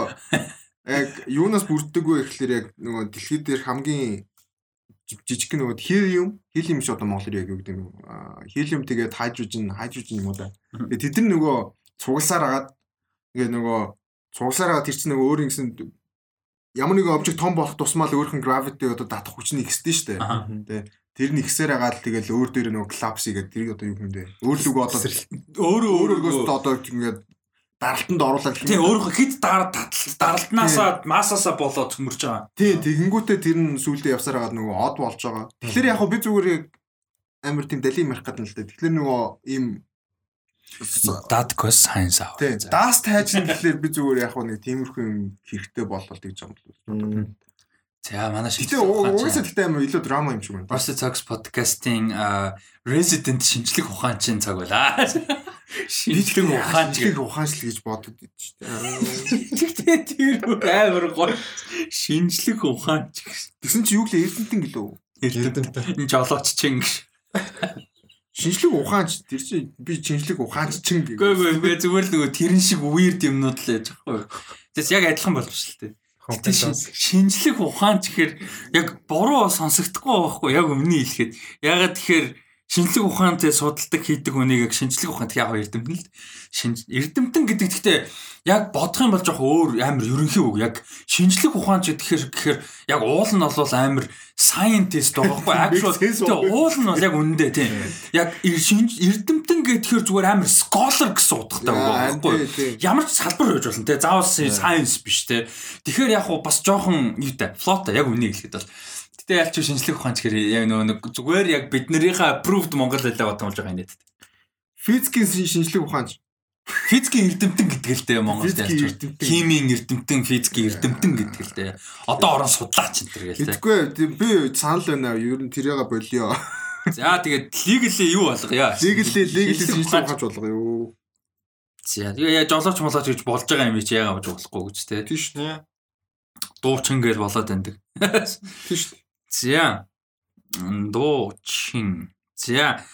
яг юунаас бүрддэг вэ гэхэлэр яг нөгөө дэлхийд дээр хамгийн жи- жижиг нөгөө helium, helium биш одоо монголоор яг юу гэдэг нь helium тэгээд hydrogen, hydrogen юм уу да. Тэгээд тэд нар нөгөө цугласаар агаад ингээ нөгөө цугласаар агаад тэр чинь нөгөө өөр ингэсэн ямар нэгэн обжект том болох тусмаа л өөрхөн gravity одоо татах хүч нь ихсдэн штэ. Тэ. Тэр нь ихсээр агаад тэгэл өөр дээр нөгөө collapse гэдэг тэрийг одоо юу юм бэ? Өөр лүг одоо Өөрөө өөрөөс өөрөө одоо ингээд даралтанд оруулаад Тийм өөрөө хит дараа даралтнаасаа масаасаа болоод төмөрж байгаа. Тий, тэгэнгүүтээ тэр нь сүулдэ явсаар хагаад нөгөө од болж байгаа. Тэгэхээр яг хөө би зүгээр амар тийм далийн марх гадна л дээ. Тэгэхээр нөгөө ийм Cause science out. тий, даас тайжна гэхлээр би зүгээр яг нэг тиймэрхүү юм хэрэгтэй болол гэж юм бол. За манай Гэтэ шинжлэх угаасаа ухаан. тэгтээ амар илүү драма юм шиг байна. Talks podcast-ийн а, resident шинжлэх ухаанчин цаг байлаа. Шинжлэх ухаанч ухаанчлыг ухаанчлал гэж бодод идэв шүү дээ. Тэгтээ тэр амар гоё. Шинжлэх ухаанч гэсэн. Тэгсэн чи юу гэлээ эрдэнтэн гэлөө. Эрдэмтэн. Энэ жолооч чин гэж. Шинжлэх ухаанч тэр чи би шинжлэх ухаанч чин гэх. Гүй гүй гүй зүгээр л нөгөө тэрэн шиг weird юмнууд л яж байгаа. Тэс яг адилхан болж шүү дээ. Шинжлэх ухаанч гэхээр яг буруу сонсогдохгүй байхгүй яг өмнө хэлэхэд. Ягаад тэгэхээр шинжлэх ухаантай судалдаг хийдэг хүнийг яг шинжлэх ухаант яг эрдэмтэн л шинж эрдэмтэн гэдэг гэхдээ яг бодох юм бол жоох өөр амар ерөнхий үг. Яг шинжлэх ухаанч гэхээр гэхээр яг уул нь бол амар scientist байхгүй *laughs* actual тэгээ уул нь бол яг үнэндээ тийм яг эрдэмтэн гэхээр зүгээр амар scholar гэсэн утгатай байхгүй ямар ч салбар байж болно те заавал science биш те тэгэхээр яг бас жоохон юутай флота яг үнийг хэлэхэд бол гэтээ ялч шинжлэх ухаанч гэхээр яг нөгөө нэг зүгээр яг биднэрийнхээ approved монгол хэлээ болж байгаа юм нэт Физикийн шинжлэх ухаанч. физикийн эрдэмтэн гэдэг л дээ Монгол Физикийн ялч эрдэмтэн. химийн эрдэмтэн физикийн эрдэмтэн гэдэг л дээ одоо орон судлаач энэ төр гээл тийм би санал байна. Ер нь тэрийг болио. за тэгээд legally юу болгоё шинжлэх ухаанч. ухаанч болгоо юу. за тэгээ яа жолооч молооч гэж болж байгаа юм чи яагаад болохгүй гэж те Тийш нэ. дуучин гэж болоод байдаг Тийш. За. Дуучин. За.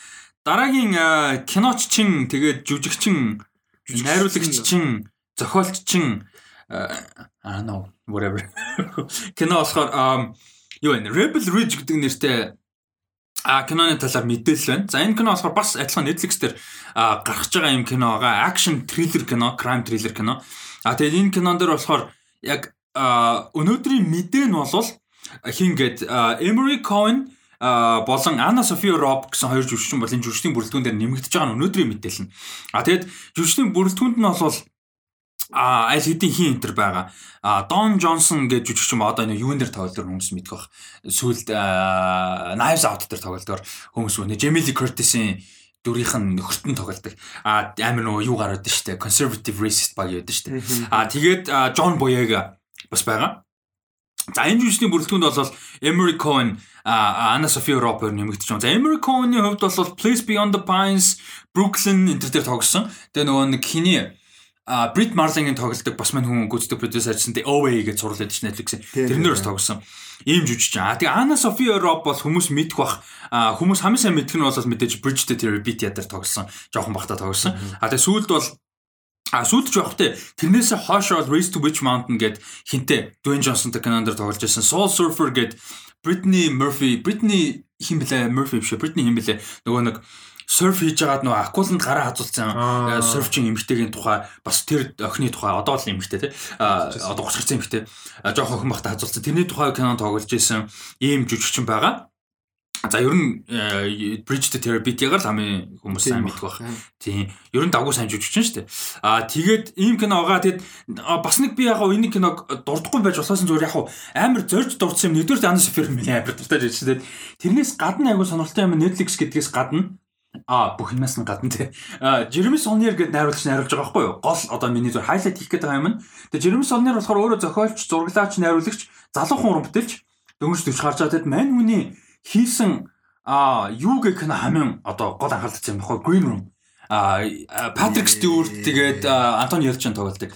Дараагийн а, киноччин тэгээд жүжигчин, найруулагччин, зохиолччин а no whatever. *laughs* Кино болохоор юу вэ? Rebel Ridge гэдэг нэртэй а киноны талаар мэдээлэл байна. За энэ кино болохоор бас адилхан Netflix дээр гарч байгаа юм кино байгаа. Action thriller кино, crime thriller кино. А тэгээд энэ кинон дээр болохоор яг өнөөдрийн мэдээ нь бол хин гээд Emery Cohen болон Anna Sophia Robb гэсэн хоёр жүжигчин бол энэ жүжигчдийн бүрэлдэхүүн дээр нэмэгдэж байгаа нь өнөөдрийн мэдээлэл нь. А тэгээд жүжигчдийн бүрэлдэхүүнд нь бол а аль хэдийн хин энтер байгаа. А Don Johnson гэж жүжигчин одоо энэ юун дээр тоглолтоор хүмүүс мэдэх бах. Сүүлд Knives Out дээр тоглолтоор хүмүүс үнэ Jamie Curtis-ийн дүрийнх нь нөхөртөн тоглолдог. А амар нөгөө юу гараад штэ. Conservative racist баг яд штэ. А тэгээд John Boyega бас байгаа. За энэ жүжигчдийн бүрэлдэхүүнд бол Emery Cohen, Anna Sophia хоёр нэмэгдэж байна. За Emery Cohen-ийн хувьд бол Place Beyond the Pines, Brooklyn энэ төр дээр тоглосон. Тэгээ нөгөө нэг хиний а Брит Марлингийн тоглолтог бас мань хүн гүйцэтгэх продюсер ажилласан тэ OA гэж зурлаад ич Netflix-ийн тэрнэр бас тоглосон. Ийм жүжигч. А тэгээ Anna Sophia Robb бол хүмүүс мэдэх бах хүмүүс хамгийн сайн мэдэх нь бол мэдээж Bridge to Therapy дээр тоглосон. Жохон бахта тоглосон. А тэгээ сүүлд бол А сүүлдч явахтай тэрнээсээ хойшоо Race to Witch Mountain гэд хинтээ Dwayne Johnson-тай кинонд тоглож байсан Soul Surfer гэд Britney Murphy Britney хин блэ? Murphy биш Britney хин блэ? Нөгөө нэг surf хийж байгаад нөгөө акуланд гараа хазуулсан. Аа. surfчин эмэгтэйгийн тухай бас тэр охины тухай. Одоо л эмэгтэй а, одоо 30 гарсан эмэгтэй жоох охин бахта хазуулсан. Тэрний тухай кино тоглож исэн ийм жүжигчин байгаа За ер нь э, Bridge to Therapy-гээр л хамгийн хүмүүс сайн мэддэг баг. Тийм. Ер нь давгүй сайн жүжигчин шүү дээ. Аа тэгээд ийм кино байгаа. Тэгэд бас нэг би яг энэ киног дурдахгүй байж болохоос зүгээр яг амар зорж дурдсан юм. Нэгдүгээр Анна Софи миний амар дуртай жүжигчин. Тэрнээс гадна айгу сонирхолтой юм Netflix гэдгээс гадна А бүх юмас нь гадна тий. Jeremy Sonnier гэдэг найруулагч найруулж байгаа байхгүй юу? Гол одоо миний зөв хайлайт хийх гэдэг юм. Тэгээ Jeremy Sonnier болохоор өөрөө зохиолч, зураглаач, найруулагч, залуу хүн бүтээлч дөнгөж төвч гарч байгаа. Тэгэд мань хүний хийсэн а юу гэх кино хамгийн одоо гол анхаарал татсан юм баггүй Green Room. А Патрик Стюарт тэгээд а, Антони Елчин тоглолдог.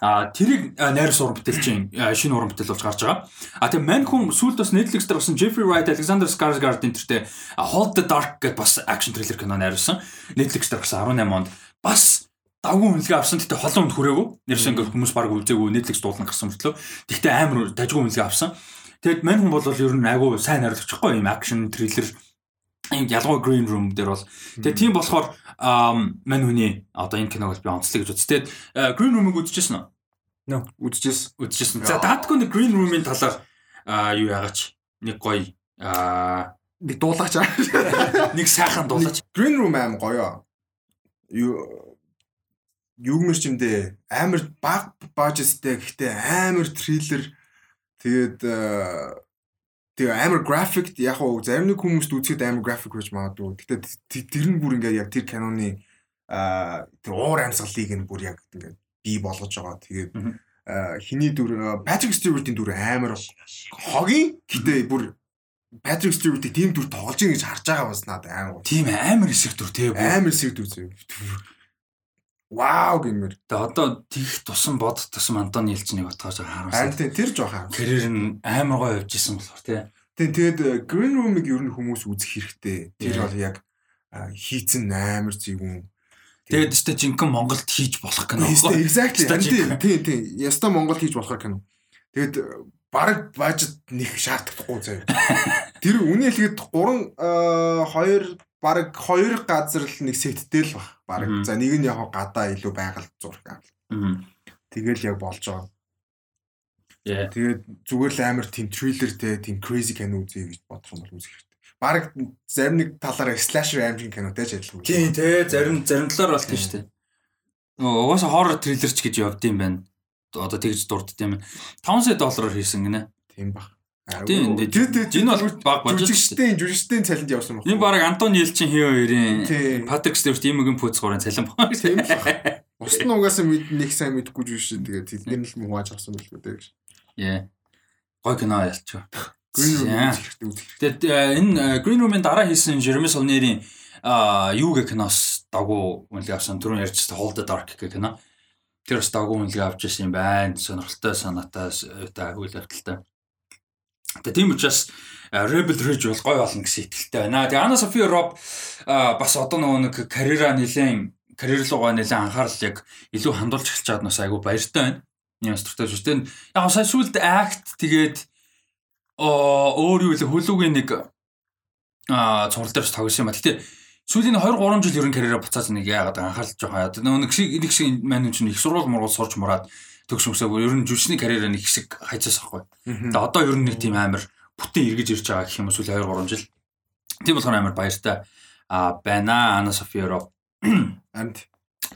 А тэрийг найрс уран бүтээлчин шинэ уран бүтээл болж гарч байгаа. А тэгээ мань хүн сүүлд бас Netflix дээр басан Jeffrey Wright, Alexander Skarsgård энтертэй Hold the Dark гэдэг бас акшн триллер кино найруулсан. Netflix дээр гарсан 18 онд бас давгүй үнэлгээ авсан. Гэтэ холон үнд хүрээгүй. Нэрсэн ингээ хүмүүс баг үлзээгүй Netflix дуулан гарсан мөртлөө. Тэгтээ амар дажгүй үнэлгээ авсан. Тэгэд мань хүн бол ер нь айгүй сайн найруулагчгүй юм акшн триллер юм ялгуу green room дээр бол тэгээ тийм болохоор мань хүний одоо энэ киног би онцлог гэж үзтээ green room-ыг үзчихсэн үү? Үдчихсэн. Үзчихсэн. За даадгүй нэг green room-ийн талаар аа юу яагач нэг гоё Нэг дуулаач. *laughs* нэг сайхан дуулаач. Green Room аим гоё. Юу юугмэр чимдээ амар баг бажестэй гэхдээ амар триллер тэгээд э, тэгээ амар график яг уу зарим нэг хүмүүст үзэхэд амар график байж магадгүй. Т- тэр нь бүр ингээд яг тэр киноны а тэр уур амьсгалыг нь бүр яг ингээд бий болгож байгаа. Тэгээд а, хиний дүр Патрик Стюартийн дүр амар хогийн гэхдээ бүр Патрик Стюартийг тийм дүр тоглож ийн гэж харж байгаа бас надад амар Тийм амар эсэх дүр тий. амар сэвд үзээ. Вау гэмээр. Тэгээ одоо тийх тусан бод тусан Антони Елчнийг отгоож байгаа Харин харамсаа. тийм тэр жоох аа. Карьер нь амар гоё явж исэн болохоор тий. Тийм тэгээд э, Green Room-ыг ер нь хүмүүс үзэх хэрэгтэй. Тэр бол яг хийцэн амар зүйгүн. Тэгээд өстө жинхэнэ Монголд хийж болох кино. Эсвэл exactly. Тийм тийм тийм. Яста Монгол хийж болох кино. Тэгээд э, бараг бажет нэг шаардлагагүй заяа. *laughs* Тэр үнэ хэлгээд 3 2 бараг 2 газар л нэг сеттэй л баг. Бараг. Мгм. За нэг нь яг гадаа илүү байгаль зураг авал. Мгм. Тэгэл яг болж байгаа. Яа. Тэгээд зүгээр л амар тийм триллертэй, тийм crazy кино үзье гэж бодох юм бол үзэх хэрэгтэй. Бараг зарим нэг талаараа slasher action кинотэй ч адилхан. Тийм тий зарим зарим талаар бол тийм шүү дээ. Нөгөө угаасаа horror thriller ч гэж явд юм байна. Одоо тэгж дурдд юм. 5 сая доллараар хийсэн гинэ. Тийм баг. Тийм, тэр Энэ бол баг шүү дээ. жүжигчдийн жүжигчдийн цалинд явсан баг. Энэ баг Антони Елчин хий хоёрын. Патрик Стюарт имэгийн пүүц гурын цалин баг. Тийм баг. *laughs* Ус нь угаасаа мэд нэг сайн мэдгүй жүжигч тэгээд тэдний л мууж авсан байх үү гэж. Яа. Гой кино ялч. Green Room. Тэгээд э, энэ э, Green Room-ын дараа хийсэн Jeremy Saulnier-ийн а юу гэх киноос дагуу үнэлгээ авсан түрүүн ярьжсэн Hold the Dark гэх кино. Тэр бас дагуу үнэлгээ авч ирсэн юм байна. Сонирхолтой санаатай та үйл явдалтай. Тэгээд тийм учраас Rebel Ridge бол гой болно гэсэн итгэлтэй байна. Тэгээд Anna Sophia Robb бас одоо нөгөө нэг карьераа нэлээд карьер руугаа нэлээд анхаарал яг илүү хандуулж эхэлж чад нас айгу баяртай байна. Ямар стуртай шүү дээ. Яг сая сүлд акт тэгээд өөр юу вэ хөлүүгийн нэг аа цуврал дээр тогсон юм ба. Гэтэ сүүлийн 2 3 жил ерөн карьераа буцаад нэг яагаад анхаарал жоох хаяад. Нөгөө нэг шиг нэг шиг маань чинь их сургууль мургуул сурч мураад төгсөмсөө ер нь жүжигчний карьераа нэг хэсэг хайцаас ахгүй. Тэгээ одоо ер нь нэг тийм амар бүтэн эргэж ирж байгаа гэх юм уу сүүлийн 2 3 жил. Тийм болохоор амар баяртай а байна Ана Софиро Амт.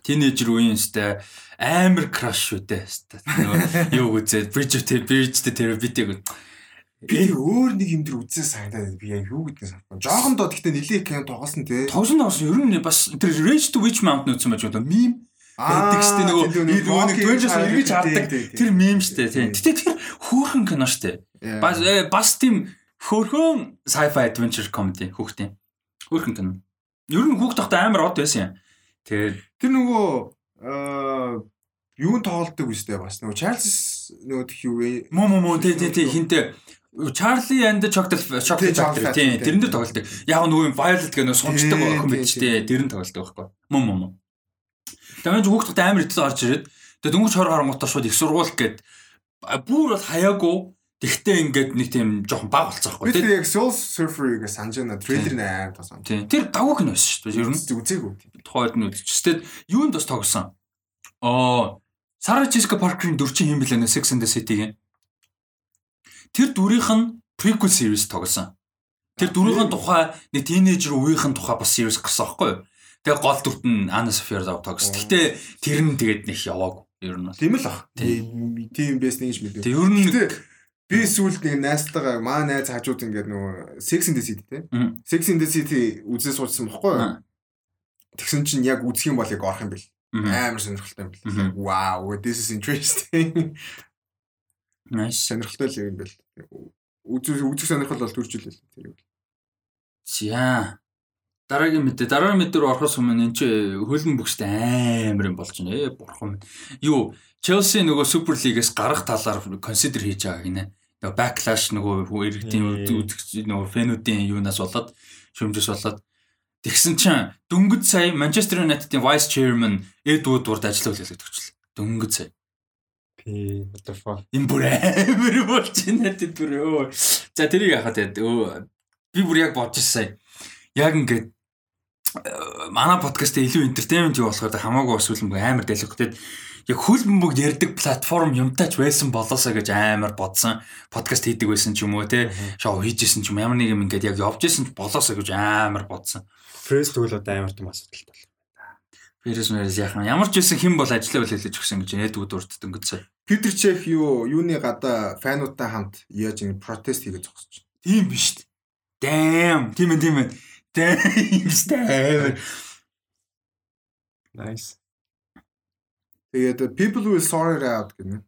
тинейжер үеийн сте амар краш шүү дээ. юу үзээд Bridge of Bridge Therapy-г Би өөр нэг юм дээр үзсэн санагдаад би яг юу гэдгийг санахгүй. Жохон доо гэхдээ нилээ кино тоглосон те. Тогсон тогсон ер нь бас тэр Rage to Witch Mountain үзсэн байж одоо мим байдаг штэ нөгөө нөгөө нэг Avengers эргэж хардаг тэр мим штэ тийм. Гэтэ тэр хөөрхөн кино штэ. Бас э, бас тийм хөөрхөн sci-fi adventure comedy хүүхдийн. Хөөрхөн кино. Ер нь хүүхд тахта амар од байсан юм. Тэгээд Тэр нөгөө аа юун тоглолдог үстэй бас нөгөө Чарльз нөгөө юу вэ? муу муу муу тий тий тий хинтээ Charlie and the Chocolate Chocolate Factory тий тэрэн дээр тоглолдог. Яг нөгөө Violet гэх нөө сунцдаг Тий, охин байж тий дэрэн тоглолдог байхгүй. Муу муу муу. Тэгээд хүүхдтэй амар итэл орж ирээд тэгээд дөнгөж 20 гарангуудаа шууд их сургууль гээд бүр бол хаяагүй тэгтээ ингээд нэг тийм жоохон баг болцсон Би байхгүй тий. тэр яг Soul Surfer-ыг санаж байна. Трейлер нь аим тасан. Тий. Тэр давуу кино байсан шүү дээ. Ер нь Үзээгүй. тухайд нь үзчихсэн. Юунд бас тогсон. Оо Сара Джессика Паркерын дөрчин юм билээ нэ Sex and the City-гийн. Тэр дүрийнх нь prequel series тогсон. Тэр дүрийнх нь тухай нэг тинейжер үеийнхэн тухай бас series гарсан байхгүй юу? Тэгээ гол дүрт нь Anna Sophia тогсон. Гэтэ тэр нь тэгээд нэг яваагүй. Ер нь бол. Тийм л ах. Тийм. Байсан гэж мэдээ. Тэг ер нь би сүүлд нэг найзтайгаа маа найз хажууд ингээд нөгөө Sex and the City те. Sex and the City үзээ суучсан бохгүй юу? Тэгсэн чинь яг үзэх юм бол яг орох юм бэл. Амар сонирхолтой юм бэл. Wow, this is interesting. Nice. Сонирхолтой л юм бэл. Үзэх үзэх сонирхол бол төржүүлээ тэр юм. За. Дараагийн мэдээ дараагийн мэдээ рүү орохоос өмнө энэ чи хөлн бүгстэй амар юм болж байна. Ээ бурхан. Юу Челси нөгөө Супер лигээс гарах талаар консидер хийж байгаа гинэ. нөгөө backlash нөгөө иргэдийн үзэгч нөгөө фэнүүдийн юунаас болоод шүмжээс болоод тэгсэн чинь дөнгөж сая Манчестер Юнайтедийн vice chairman Эд Вудвард ажиллах үлээлгэж өгчлээ. Дөнгөж сая. Пи what the fuck. Энэ бүр амар болж байна тэд бүр. За тэрийг тэгээд өө би бүр яг бодож сая. Яг ингээд э, манай подкаст илүү entertainment юу болохоор хамаагүй бас үлэн амар дэлгэх тэгээд яг хөл бөмбөг ярддаг платформ юмтаач байсан болоосаа гэж амар бодсон. Подкаст хийдэг байсан ч юм уу те. Шоу хийжсэн ч юм ямар нэг юм ингээд яг явж исэн ч болоосаа гэж амар бодсон. Фрэс тэгвэл одоо амар том асуудалтай бол. Фэрс мэрс яхан ямар ч байсан хэн бол ажиллаа бол хэлж өгсөн гэж нэлдгүүд урдд өнгөцөө. Питер Чех юу юуны гадаа фануудтай хамт яаж ингэ протест хийгээд зогсож байна. Тийм биш? Damn. Тийм ээ тийм ээ. Damn. Damn. Nice. Тэгээд people will sort it out гэнэ.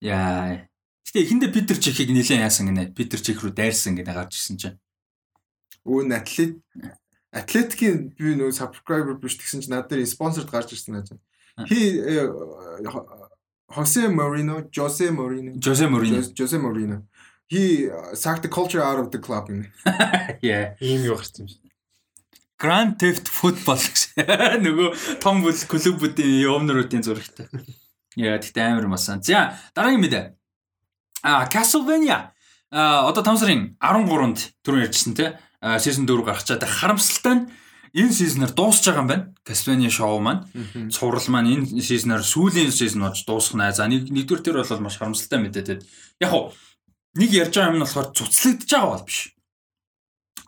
Яа. Гэтэ эхэндээ Питер Чехийг нилээн яасан гинэ. Питер Чех рүү дайрсан гинэ гарч ирсэн чинь. Өө н атлет атлетикийн би нөгөө subscriber биш гэсэн чинь над дээр спонсорд гарч ирсэн аа. Хи Хосе Морино, Жосе Морино. Жосе Мориньо. Жосе Морино. He uh, sucked the culture out of the club. Яа. *laughs* Ийм юу гарсан юм шиг. Grand Theft Football гэсэн. *laughs* Нөгөө том бүл клубүүдийн өвнөрүүдийн зурагтай. Яа, тэгтээ амар масан. За, дараагийн мэдээ. А, Castlevania. А, одоо 5 сарын 13-нд түрүү ярьжсэн те. Season 4 гарах чад харамсалтай нь энэ сизнээр дуусж байгаа юм байна. Castlevania шоу маань. Цуврал маань энэ сизнээр сүүлийн сизон болж дуусгана. За, нэг нэгдүгээр төр бол маш харамсалтай мэдээ те. Яг уу нэг ярьж байгаа юм нь болохоор цуцлагдж байгаа бол биш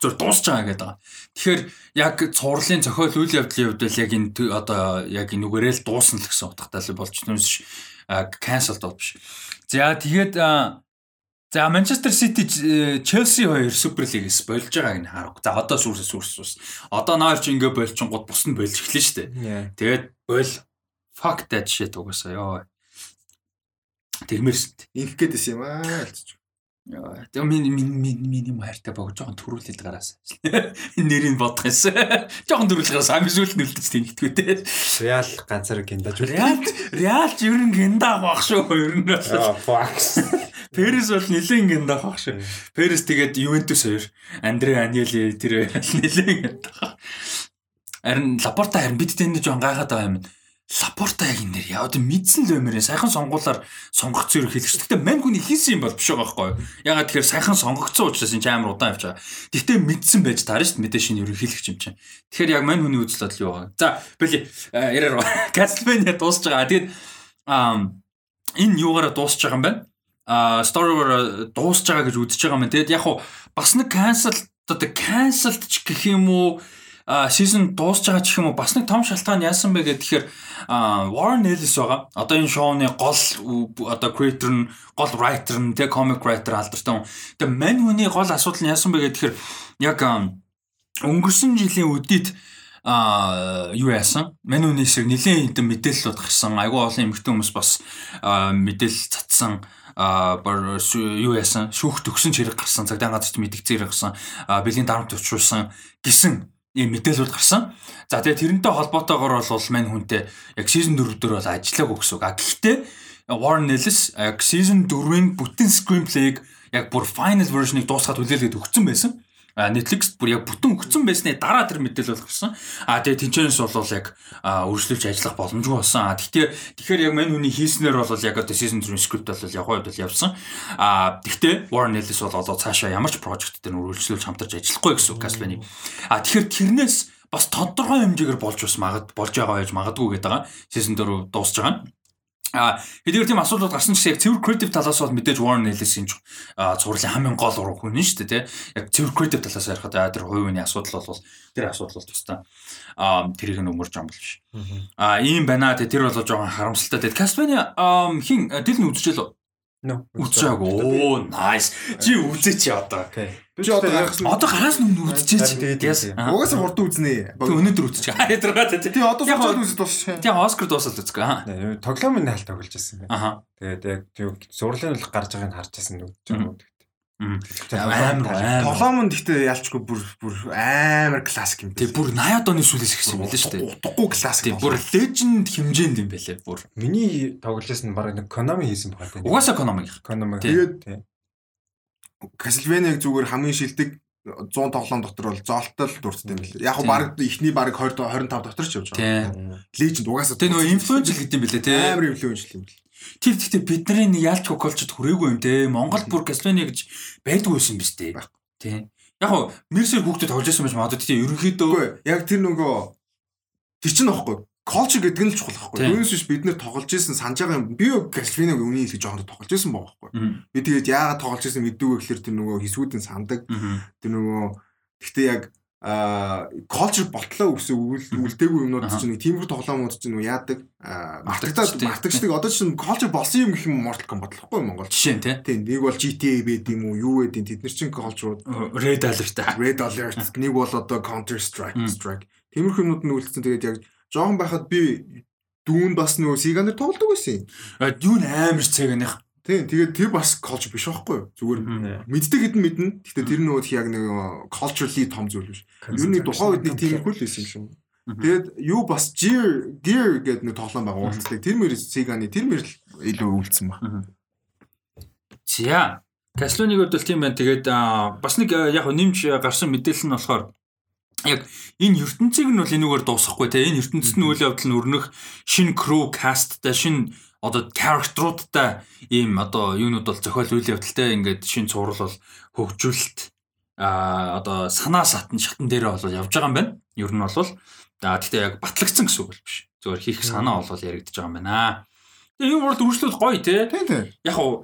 зөв дуусч байгаа гэдэг байгаа. Тэгэхээр яг цувралын зохиол үйл явдлын хувьд бол яг энэ одоо яг энүүгээрээ л дуусна л гэсэн утгатай л болж түнш cancel доо биш. За тэгээд за Манчестер Сити Челси хоёр Супер лигээс болж байгааг нь харах. За одоо сүрс сүрс сүрс. Одоо наар чи ингээ болчихгод бус нь болж эхлэн штэ. Тэгээд бол fuck that shit угаасаа ёо. Тэрмэрс Инх гээдсэн юм аа. Тэгээ миний миний миний хайртай баг жоохон төрүүлээд гараас. *laughs* Нэрийг бодох юмсан. Жоохон төрүүлж гараас амжилт нүлдэж тэнхтгүй те. Реал ганцаар гиндаж үү. Реал Реал ер нь гинда авах шүү ер нь. Fuck. *laughs* Перес бол нэлээд гинда авах шүү. Перес тэгээд Ювентус хоёр, Андре Аньели тэр *laughs* нэлээд гинда авах. Харин Лапорта харин бид тэнд жоохон гайхаад байгаа юм. Лапорта яг энэ нэр яа одоо мэдсэн л баймаар сайхан сонгуулаар сонгогдсон юм хэлж. Гэхдээ мань хүн хийсэн юм бол биш байгаа байхгүй юу? Ягаад тэгэхээр сайхан сонгогдсон учраас энэ амар удаан явж байгаа. Гэхдээ мэдсэн байж таарна шүү дээ мэдээ шинэ ерөнхийлөгч юм чинь. Тэгэхээр яг мань хүний үзэл бодол юу байгаа. За били яраар *laughs* Castlevania дуусж байгаа. Тэгээд энэ юугаараа дуусж байгаа юм байна. Аа story дуусж байгаа гэж үзэж байгаа юм. Тэгээд яг хуу бас нэг cancel одоо cancelled ч гэх юм уу а season дуусж байгаа ч юм уу бас нэг том шалтгаан яасан бэ гэхээр Warren Ellis байгаа. Одоо энэ шоуны гол одоо creator нь гол writer нь тэг comic writer алдартай хүн. Тэгээ мань хүний гол асуудал нь яасан бэ гэхээр яг өнгөрсөн жилийн үдид а юу яасан? Мань хүний шиг нэлийн хэдэн мэдээлэлүүд гарсан. Айгүй олон эмэгтэй хүмүүс бас мэдээлэл цацсан а сүү- юу яасан шүүхт өгсөн чирэг гарсан цагдаа газарт мэдгцээр гарсан бэлгийн дарамт төвчүүлсэн гэсэн ийм мэдээлэлүүд гарсан. За тэгээ тэрнтэй холбоотойгоор бол мань хүнтэй яг season 4 дээр бол ажиллаагүй гэсэн үг. А гэхдээ Warren Ellis season 4-ийн бүтэн screenplay-г яг бүр final version-ыг дуусгаад хүлээлгээд өгсөн байсан. Netflix бүр яг бүтэн өгсөн байсны дараа тэр мэдээлэл бол гарсан. А тэгээ тэнцэнэс бол яг үргэлжлүүлж ажиллах боломжгүй болсон. А гэхдээ тэгэхээр яг мань хүний хийснээр бол яг одоо season 4 script бол явах үед бол явсан. А гэхдээ Warren Ellis бол одоо цаашаа ямар ч project дээр үргэлжлүүлж хамтарч ажиллахгүй гэсэн үг Castlevania. А тэгэхээр тэрнээс бас тодорхой хэмжээгээр болж бас магад болж байгаа байж магадгүй гэдэг байгаа. Season 4 дуусж байгаа нь. А хэдийгээр тийм асуудлууд гарсан ч гэсэн яг цэвэр creative талаас бол мэдээж Warren Ellis-ийн ч а, цувралын хамгийн гол уран хүн нь шүү дээ тий. Яг цэвэр creative талаас ярихад а, тэр хувийн асуудал бол тэр асуудал бол тустай а тэрийг нь өмөрж ам бол биш. А ийм байна тий тэр бол жоохон харамсалтай. Тэгээд Castlevania хин дил нь үзчихэл No. үзчихээгүй. Оо nice. Чи үзээч яа одоо. Чи одоо нь Одоо гараас нь. Тэгээд Yes. үзье. Аа. угаасаа хурдан үзнэ. Тэг өнөөдөр үзчих. Аа ядраа тий. Тий одоо суулгаад үзэж дуусчих. Тэг Оскар дуусаад үзгээ. Аа. Тоглоомын хаалт тоглож байсан байна. Аха. Тэгээд яг тийм зурлын бол гарч байгааг нь харж байсан нүг. Амар амар. Тоглоом нь гэхдээ ялчгүй бүр бүр амар классик юм. Тэг бүр 80-аад оны сүүлээс ихсэн юм лээ шүү дээ. Утгагүй классик. Тэг бүр legend хэмжээнд юм байлээ бүр. Миний тоглолоос нь баг нэг Konami хийсэн баг. Угаасаа Konami. Konami. Тэгээд Castlevania-г зүгээр хамгийн шилдэг 100 тоглоом дотор бол зоолтол дурдсан юм билээ. Яг го баг ихний баг 20 25 дотор ч явж байгаа. Legend угаасаа Тэг нөгөө influential гэдэг юм бэлээ тий. амар influential юм бэл. Тэр гэхдээ бидний нэг яалчгүй колчод хүрээгүй юм те. Монгол бүр Castlevania гэж байдгүй байсан биз дээ. Тий. Яг хоо Mercer хүүхдэд тоглож байсан байж магадгүй тий. Ерөнхийдөө яг тэр нөгөө тэр чинь аахгүй culture гэдэг нь л чухал. Тийм. Түүнээс биш бид нэр тоглож исэн санаж байгаа юм. Би Castlevania-г өмнө хэлж жоохоо тоглож исэн байгаа байхгүй. Би тэгээд яагаад тоглож исэн мэддэггүй гэхэлэр тэр нөгөө хэсгүүдэн сандаг. Тэр нөгөө гэхдээ яг а ботлоо өсөө үйл үлдээгүй юмнууд чинь тиймэрхүү тоглоомууд чинь нөгөө яадаг мартагдаад мартагддаг одоо чинь culture болсон юм гэх юм Mortal Kombat л байхгүй Монгол. Жишээ нь тий. Тийм нэг бол GTA байд юм уу юу байд юм тэд нар чинь culture-ууд Red Alert. Red Alert нэг бол одоо Counter Strike. Strike тиймэрхүү юмнууд нь үлдсэн тэгээд яг жоохон байхад би дүүн бас нөгөө Sega-нэр тоглодог байсан юм. Юу н амар цэгэних. Тийм тэгээд тэр бас culture биш байхгүй юу? Зүгээр мэддэг хэдэн мэднэ. Гэхдээ тэр нөгөө яг нэг culturally том зүйл биш. Ер нь тухайн үед нэг тиймэрхүү л байсан юм шиг. Тэгээд юу бас Gear Gear гэдэг нэг тоглоом байгаа уулздаг. Тэр мэр Sega-ны тэр мэр илүү үлдсэн баг. За. Castlevania-г бол тийм байна. Тэгээд бас нэг яг нэмж гарсан мэдээлэл нь болохоор яг энэ ертөнцийг нь бол энүүгээр дуусгахгүй те энэ ертөнцид нь үйл явдал нь өрнөх шин crew castтай шин одоо character-уудтай ийм одоо юунууд бол зохиол үйл явдалтай ингээд шин цуврал бол хөгжүүлэлт а одоо санаа сатан шатан дээрээ бол явж байгаа юм байна. Ер нь бол а гэхдээ яг батлагдсан гэсэн үг бол биш. Зүгээр хийх санаа бол яригдж байгаа юм байна. Тэгээ юм бол үргэлжлүүл гоё те. Яг уу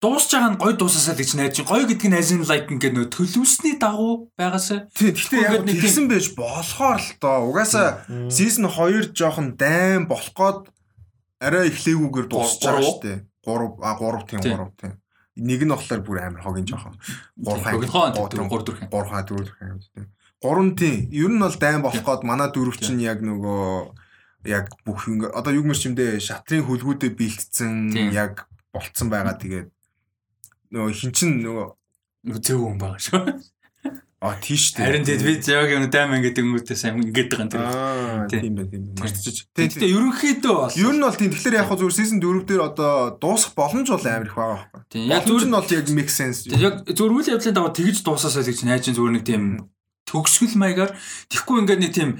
дуусж байгаа нь гоё дуусаасаа л гэж найж чинь гоё гэдэг нь in like ингээд нөө төлөвсний дагуу байгаасаа Тийм гэхдээ яг нэг тэгсэн байж болохоор л доо. Угаасаа season 2 жоохон дайм болох гээд арай эхлээгүйгээр дуусч байгаа шүү дээ. 3 а 3 тийм Тийм. 3 тийм. Нэг нь болохоор бүр амар хогийн жоохон. 3 Хогинхон 3 4 3 хаа 4 хаа тийм. 3 тийм. Ер нь бол дайм болох гээд манай дөрөв чинь яг нөгөө яг бүх одоо юу гэмэр чимдээ шатрын хөлгүүдэд бэлтцсэн Тийм. яг болцсон байгаа тэгээд нөгөө хин чин нөгөө зөв хүн байгаа шүү. а тийш дээ. Харин тэгэд би яг юм дайман гэдэг өнгөтэй сайн ингээд байгаа юм Тийм. тийм байх тийм. Тийм. Тэгтээ ерөнхийдөө бол Ер нь бол тийм. Тэгэхээр яг хөө зүгээр season 4 дээр одоо дуусах боломж бол амар их байгаа байхгүй. Тийм, яг зүгээр- зүгээр нь бол яг make sense. яг зөв үйл явдлын дагуу тэгж дуусаасаа л гэж найж зүгээр нэг тийм төгсгөл маягаар тэгэхгүй ингээд нэг тийм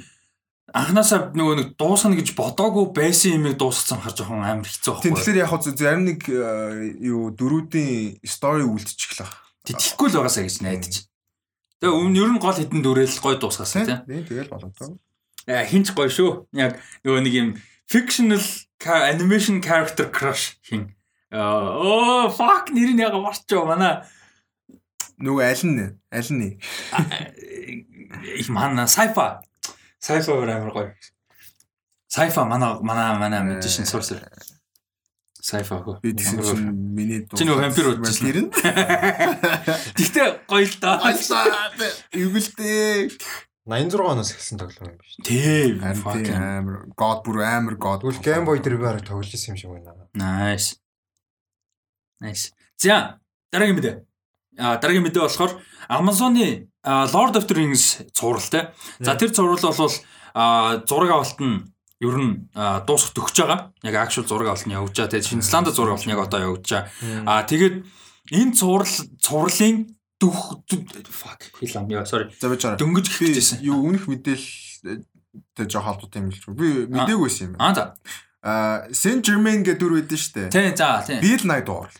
анханасаа нөгөө нэг дуусгана гэж бодоогүй байсан юмыг дуусгацсан хар жоохон амар хэцүү байхгүй. тэгэхээр яг хөө зарим нэг э, юу дөрүүдийн story үлдчих лээ. Тэг тийхгүй л байгаасаа гэж найдаж. Тэгээ өмнө ер нь гол хитэн дүрэл гой дуусгасан тийм. Тэгэл болоо. Э, хинч гоё шүү. Яг нөгөө нэг юм fictional animation character crush хин. Оо fuck нэр нь яг марчоо манай Нөгөө аль нь аль нь их манай sci-fi sci-fi амар гоё. Sci-fi манай манай манай magician sorcerer. Sci-fi хөө. би тэгсэн чинь миний Чи нөгөө вампир удажсэн. нэр нь. Гэхдээ гоё л да. Альсаа эвгэлтэй. 86 оноос эхэлсэн тоглоом юм биш. Тийм. Амар god бүр амар god. Тэгвэл Game Boy дээр бараг тоглож исэн юм шиг байна. Nice. Nice. За, дараагийн мэдээ. А дараагийн мэдээ болохоор Amazon-ы Lord of the Rings цувралтай. За тэр цуврал бол а зураг авалт нь ер нь а, дуусах төгсөж байгаа. Яг actual зураг авалт нь явж байгаа. Тэгээд Шинзланд зураг авалт нь яг одоо явж байгаа. А тэгээд энэ цуврал цувралын дү- fuck хэл ам яа sorry. Дөнгөж гэжсэн. юу үнэх мэдээлэлтэй жоох холбоотой юм л шүү. Би мдээгүй байсан юм. Аа за. Аа Saint Germain гэдэг дүр байдсан шүү дээ. Тий, за, тий. Bill Knight дуурал.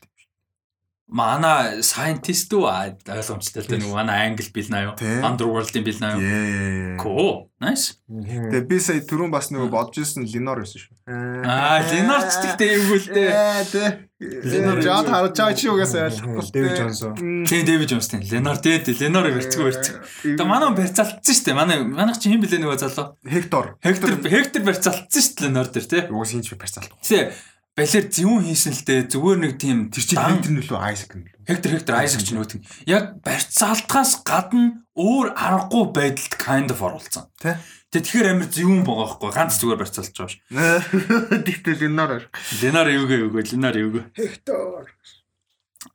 Манай scientist үү аа, ойлгомжтой л дээ нөгөө манай англ бил наа юу. Тий. Underworld-ийн бил наа юу. Яа. Cool. Nice. Тэгээ би сая түрүүн бас нөгөө бодож ирсэн Ленор байсан шүү. Аа, Ленарч гэхдээ эвгүй л дээ. Ээ тий. Ленор жаад харж байгаа чи угаасаа ойлгохгүй. Дэвид Джонсон. Тийм Дэвид Джонстон. Ленар дээд Ленар барьцгүй барьцгүй. Тэгээ манай барьцаалтсан шүү дээ. Манай манайх чи хэм блэ нөгөө залуу. Хектор. Хектор Хектор барьцаалтсан шүү дээ Ленар дээр тий. Угаас хинч барьцаалт. Тий. Балер зэвүүн хийсэн л дээ. Зүгээр нэг тийм Тэр чинь Хектор нөлөө Айсак нөлөө. Хектор Хектор Айсак ч нөгөөт. Яг барьцаалтаас гадна өөр аргагүй байдалд kind of оруулсан. Тий. Тэгэхээр амир зэвүүн байгаа байхгүй ганц зүгээр барьцаалж байгаа ш. Тэгтээ Ленор. Ленар эвгүй эвгүй Ленар эвгүй. Хектор.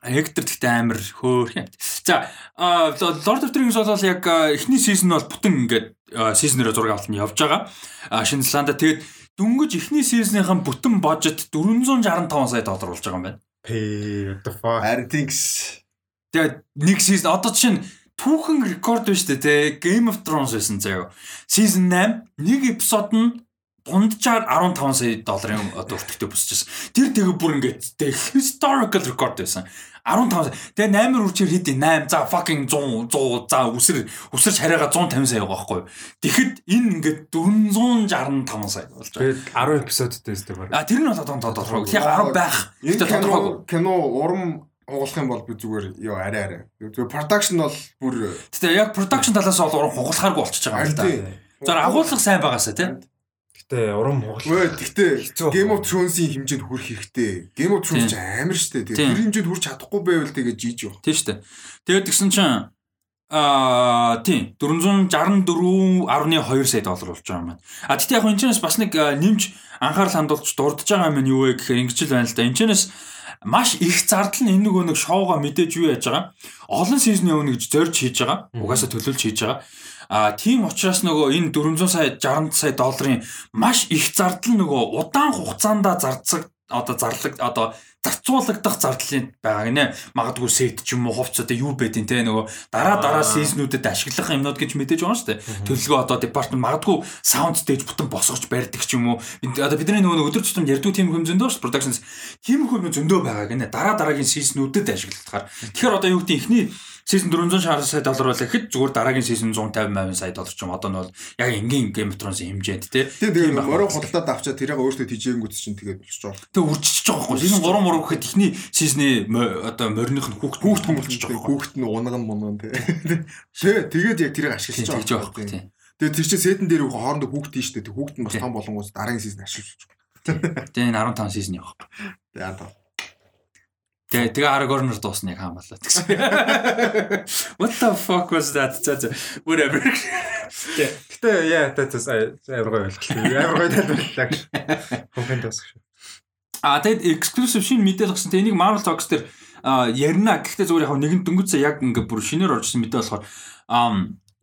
Hector гэхдээ амар хөөх юм. За Lord of the Rings бол яг эхний сизон бол бүтэн ингээд сизнэрээ зураг авалт нь явж байгаа. Шинэ Зеландаа тэгээд дөнгөж эхний сизонийхэн бүтэн бажет 465 сая доллар болж байгаа юм байна. Pay what the fuck. Харин тинкс. Тэгээд нэг сизон одоо чинь түүхэн рекорд байна шүү дээ те Game of Thrones байсан заяа. Season 8 нэг эпизод нь дунджаар 15 сая долларын одоо өртөгтэй босчихсон. Тэр тэгээ бүр ингээд те historical record байсан. 15 сая. Тэгээ 8 үрчээр хийдий 8 за fucking 100 100 за үсэр үсэрч хараагаа 150 сая байгаа байхгүй. Тэгэхэд энэ ингээд 465 сая болж байгаа. Тэгээд 10 эпизодтэй өстэй баг. А тэр нь бол одоо тодорхойгүй. Яг 10 байх. Энэ Гэтэ тодорхойгүй. кино урам хугалах юм бол би зүгээр ёо арай арай. Тэгээ production бол бүр Гэтэ яг production талаас бол уран хугалахааргүй болчихж байгаа юм л да. За агуулга сайн байгаасаа тий. Гэтэ урам хугал. Өө тэгтээ Хэцүү Game of. Thrones-ийн хэмжээнд хүрэх хэрэгтэй. Game of Thrones ч амар штэ. Тэр хэмжээнд хүрч чадахгүй байвал тэгээ жийж юу. Тийм дээ. Тэгээд тэгсэн чинь аа тийм 464.2 сая доллар болж байгаа юм байна. А тэгтээ яг энэ ч бас нэг нэмж анхаарал хандуулж дурдж байгаа юм нь юу вэ гэхээр ингэж л байна л да. Энэ ч маш их зардал нь энэ нөгөө нэг шоуга мэдээж юу яаж байгаа. Олон сизон явна гэж зорж хийж байгаа. Угаасаа төлөвлөж хийж байгаа. А тийм учраас нөгөө энэ 400 сая 60 сая долларын маш их зардал нөгөө удаан хугацаанд зарцаг одоо зарлаг одоо зарцуулагдах зардлын байгаа гинэ. Магадгүй сет ч юм уу хувц одоо юу байдин те нөгөө дараа дараа сизнүүдэд ашиглах юмнууд гэж мэдээж байгаа шүү дээ. Төлөвлөгөө одоо департамент магадгүй саунд стейж бүтэн босгож барьдаг ч юм уу. Одоо бидний нөгөө өдөр тутамд ярьдаг тийм хүм зөндөө шүү productions тийм хүм зөндөө байгаа гинэ. Дараа дараагийн сизнүүдэд ашиглахаар. Тэгэхээр одоо юу гэдэг ихний Season 460 сая доллар бол ихэд зүгээр дараагийн season 150 сая доллар ч юм одоо нь бол яг энгийн Game of Thrones хэмжээнд те. Тийм тэгээ байх мороо байх. худалдаад авчаа тэрийг өөртөө тижээнгүүт чинь тэгээд болчих жоо. Тэг үржиж байгаа байхгүй. Season 3 мөрөг гэхэд ихний season-ы одоо морных нь хүүхд Хүүхд хүн болчих байхгүй. хүүхд нь унган мунган тий. Тэ тэгээд яг тэрийг ашиглаж байгаа байхгүй. Тийм. Тэгээд тэр чинь сетэн дээр хоорондоо хүүхд тийш дээ. Хүүхд нь бас том болонгоос дараагийн сизон ашиглаж байгаа. Тэгээ энэ 15 season явах. Тэгээ одоо. Тэгээ тэгээ Aragorn-ор дуусна яг хаамлаа гэсэн. *laughs* What the fuck was that? За за whatever. Гэтэ яа та тас амар гоё байлаа. Амар гоё тайлбарлаа гэж. Хонхын тас гэж. А тэгээд exclusive шинэ мэдээлэл гарсан. Тэгээ энийг Marvel Talks дээр ярина. Гэхдээ зүгээр яг нэгэн дөнгөцөө яг ингээ бүр шинээр оржсэн мэдээ болохоор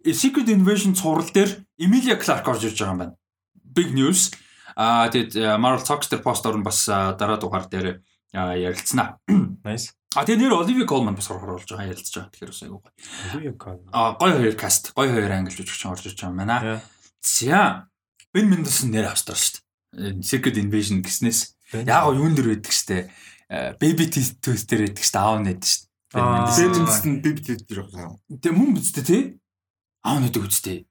Secret Invasion цуврал дээр Emilia Clarke орж ирж байгаа юм байна. Big news. А тэгээд Marvel Talks дээр пост орно бас дараа дугаар дээр ярилцсанаа. Nice. А тэгээд нэр Olivia Colman бас орохоор болж байгаа ярилцж байгаа. Тэгэхээр бас айгуу гоё. Юу кон. А гоё хоёр каст, гоё хоёр англи жүжигчин орж ирж байгаа юм байна. Яа. За. Ben Mendelsohn нэр австрал шүү дээ. Secret Invasion гэснээс яг юу нэр байдаг штэ. Э, Baby Teeth дээр байдаг штэ. Аав нэт штэ. Mendelsohn. Сетэнс нь биб тэр байгаа. Тэ мөн биз дээ тий? Аав нэт үстэй.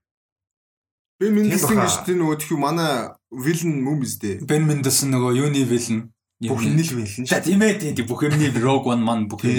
Би минийсэн баха. гэж тэр нөгөө тхүү манай вилэн мөн биз дээ. Ben Mendelsohn нөгөө юуны villain. Бүх нь л вилэн За тийм ээ тий бүх юмний Rogue One man бүх юм.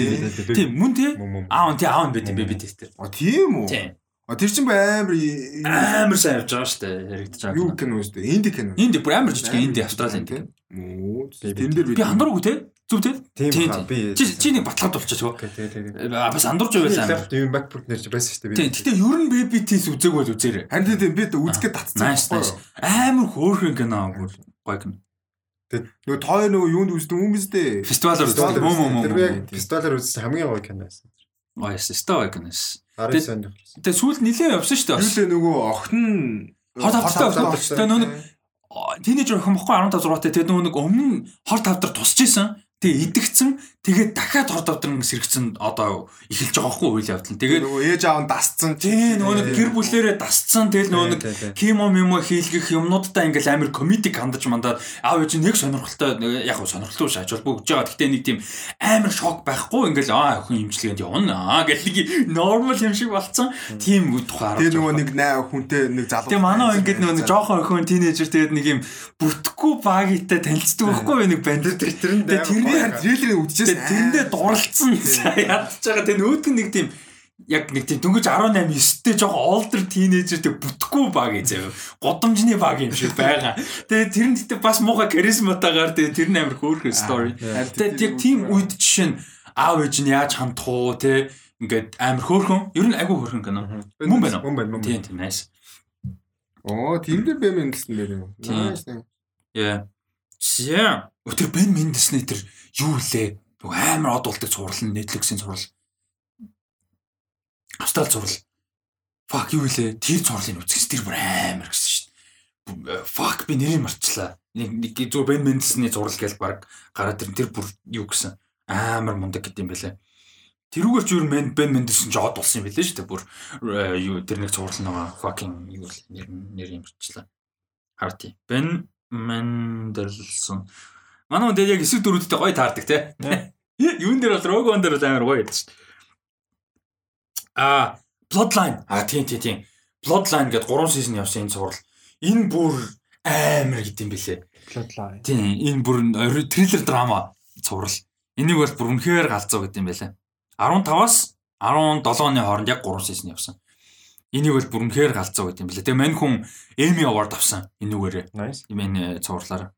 Тийм мөн тий? Аав тий аав байт Baby Teeth дээр. А тийм үү? Тийм. А тэр чинь амар Амар сайн явж байгаа штэ. Яригдж юу байгаа. кино үстэй. Инди кино. Энд бүр амар жижиг Инди Австралийн тийм. Муу. Би- Тэн дээр Би хандруугүй тий? Зүг тий? Тийм Тийм, би. Чи чи нэг батлаад болчихоо. Окей тэгээ. А, Бас андуурж байлаа. Лапт юм бакпорт нэрч байсан шүү дээ. Тийм. Гэтэ ер нь baby teeth үзег бол үзээрэй. Харин тийм би үзгээд татцсан. Амар хөөрхөн кино бүр гоё кино. Нөгөө тоо нөгөө юунд үздэг юм биз дээ. Фестивалаар үзсэн. Мөн мөн Тэр мөн. яг пистолоор үзсэн хамгийн гоё кино байсан. Гоё яс. Стаа кинос. 19 онд явсан. Тэгээ сүүл нилээ явсан шүү дээ. Юу лээ нөгөө охин Хор тавтай охин болчихсон. Тэгээ нөгөө Тинейжер охин бохгүй 15 6-тай тэгээ нөгөө нэг өмнө хор тавдар тусч исэн. Тэгээ идэгцэн тэгээд дахиад хор тавдар сэрэгцэн одоо эхэлж байгаа хгүй үйл явдал. Тэгээд нөгөө ээж аав нь дасцсан. тий нөгөө нэг гэр бүлээрээ дасцсан тэгэл нөгөө нэг кимо мимо хийлгэх юмнуудтай ингээл амар комедик хандаж мандаад аав ээж нэг сонирхолтой яг сонирхолтой биш ажил бүгж байгаа. Гэтэ нэг тийм амар шок байхгүй ингээл аа охин имчилгээнд явна аа гэх нэг нормал юм шиг болцсон. Тийм тухай Тэгээ нөгөө нэг наа хүнтэй нэг залуу. Тэгээ манай ингээд нөгөө нэг жоохон охин тинейжер тэгээд нэг юм бүтггүй багитай танилцдаг байхгүй нэг банд. Тэр тэрэнд Тэгээ тэрний Яа трейлерыг үзчихсэн. Тэгээ тэрэндээ дурлцсан *laughs* ядж байгаа. Тэгээ нөөдг нэг тийм яг нэг тийм дөнгөж 18 9-тэй жоохон older teenager тэг бүтггүй баг заяа. Годомжны баг юм шиг байгаа. Тэгээ тэр нь гэтээ бас муухай харизматагаар тэгээ тэр нь амар хөөрхөн story. Тэгээ яг тийм үед жишээ нь аав ээж нь яаж хандах уу те ингээд амар хөөрхөн. Ер нь айгүй хөөрхөн кино. Мөн байна уу? Мөн байна. Тийм тийм nice. Оо тийм дээр бэм ингэсэн байх юм. Nice. Яа. За. Өтөр Бен Мендесний тэр юу лээ? Нөгөө амар од болдог цуврал нь Netflix-ийн цуврал. Австрал цуврал. Fuck юу вэ? Тэр цувралыг үзчихс тэр бүр амар гэсэн дээ. Fuck би нэрийг марцлаа. Нэг нэг зөв Ben Mendelsohn-ы зураг гээл баг гараад тэр тэр бүр юу гэсэн амар мундаг гэдэм байлаа. Тэрүүгээр ч юу мен Ben Mendelsohn ч од болсон юм билээ шүү дээ. Бүр э, юу тэр нэг цуврал нөгөө fucking юу нэр нэр юм марцлаа. Харти. Ben Mendelsohn. Манай хүн дээр яг эсрэг дөрүүдтэй гоё таардаг те. Юун дээр бол Rogue One дээр бол амар гоё байдаг шүү дээ. Аа, Bloodline. Аа тийм тийм тийм. Bloodline гэдэг 3 сизон явсан энэ цуврал. Энэ бүр амар гэдэм билээ. Bloodline. Тийм, энэ бүр триллер драма цуврал. Энийг бол бүр үнэхээр галзуу гэдэм байлаа. 15-аас 17 оны хооронд яг 3 сизон явсан. Энийг бол бүр үнэхээр галзуу гэдэм билээ. Тэгээ мань хүн Emmy Award авсан энүүгээрээ. Nice. Энэ цувралаараа.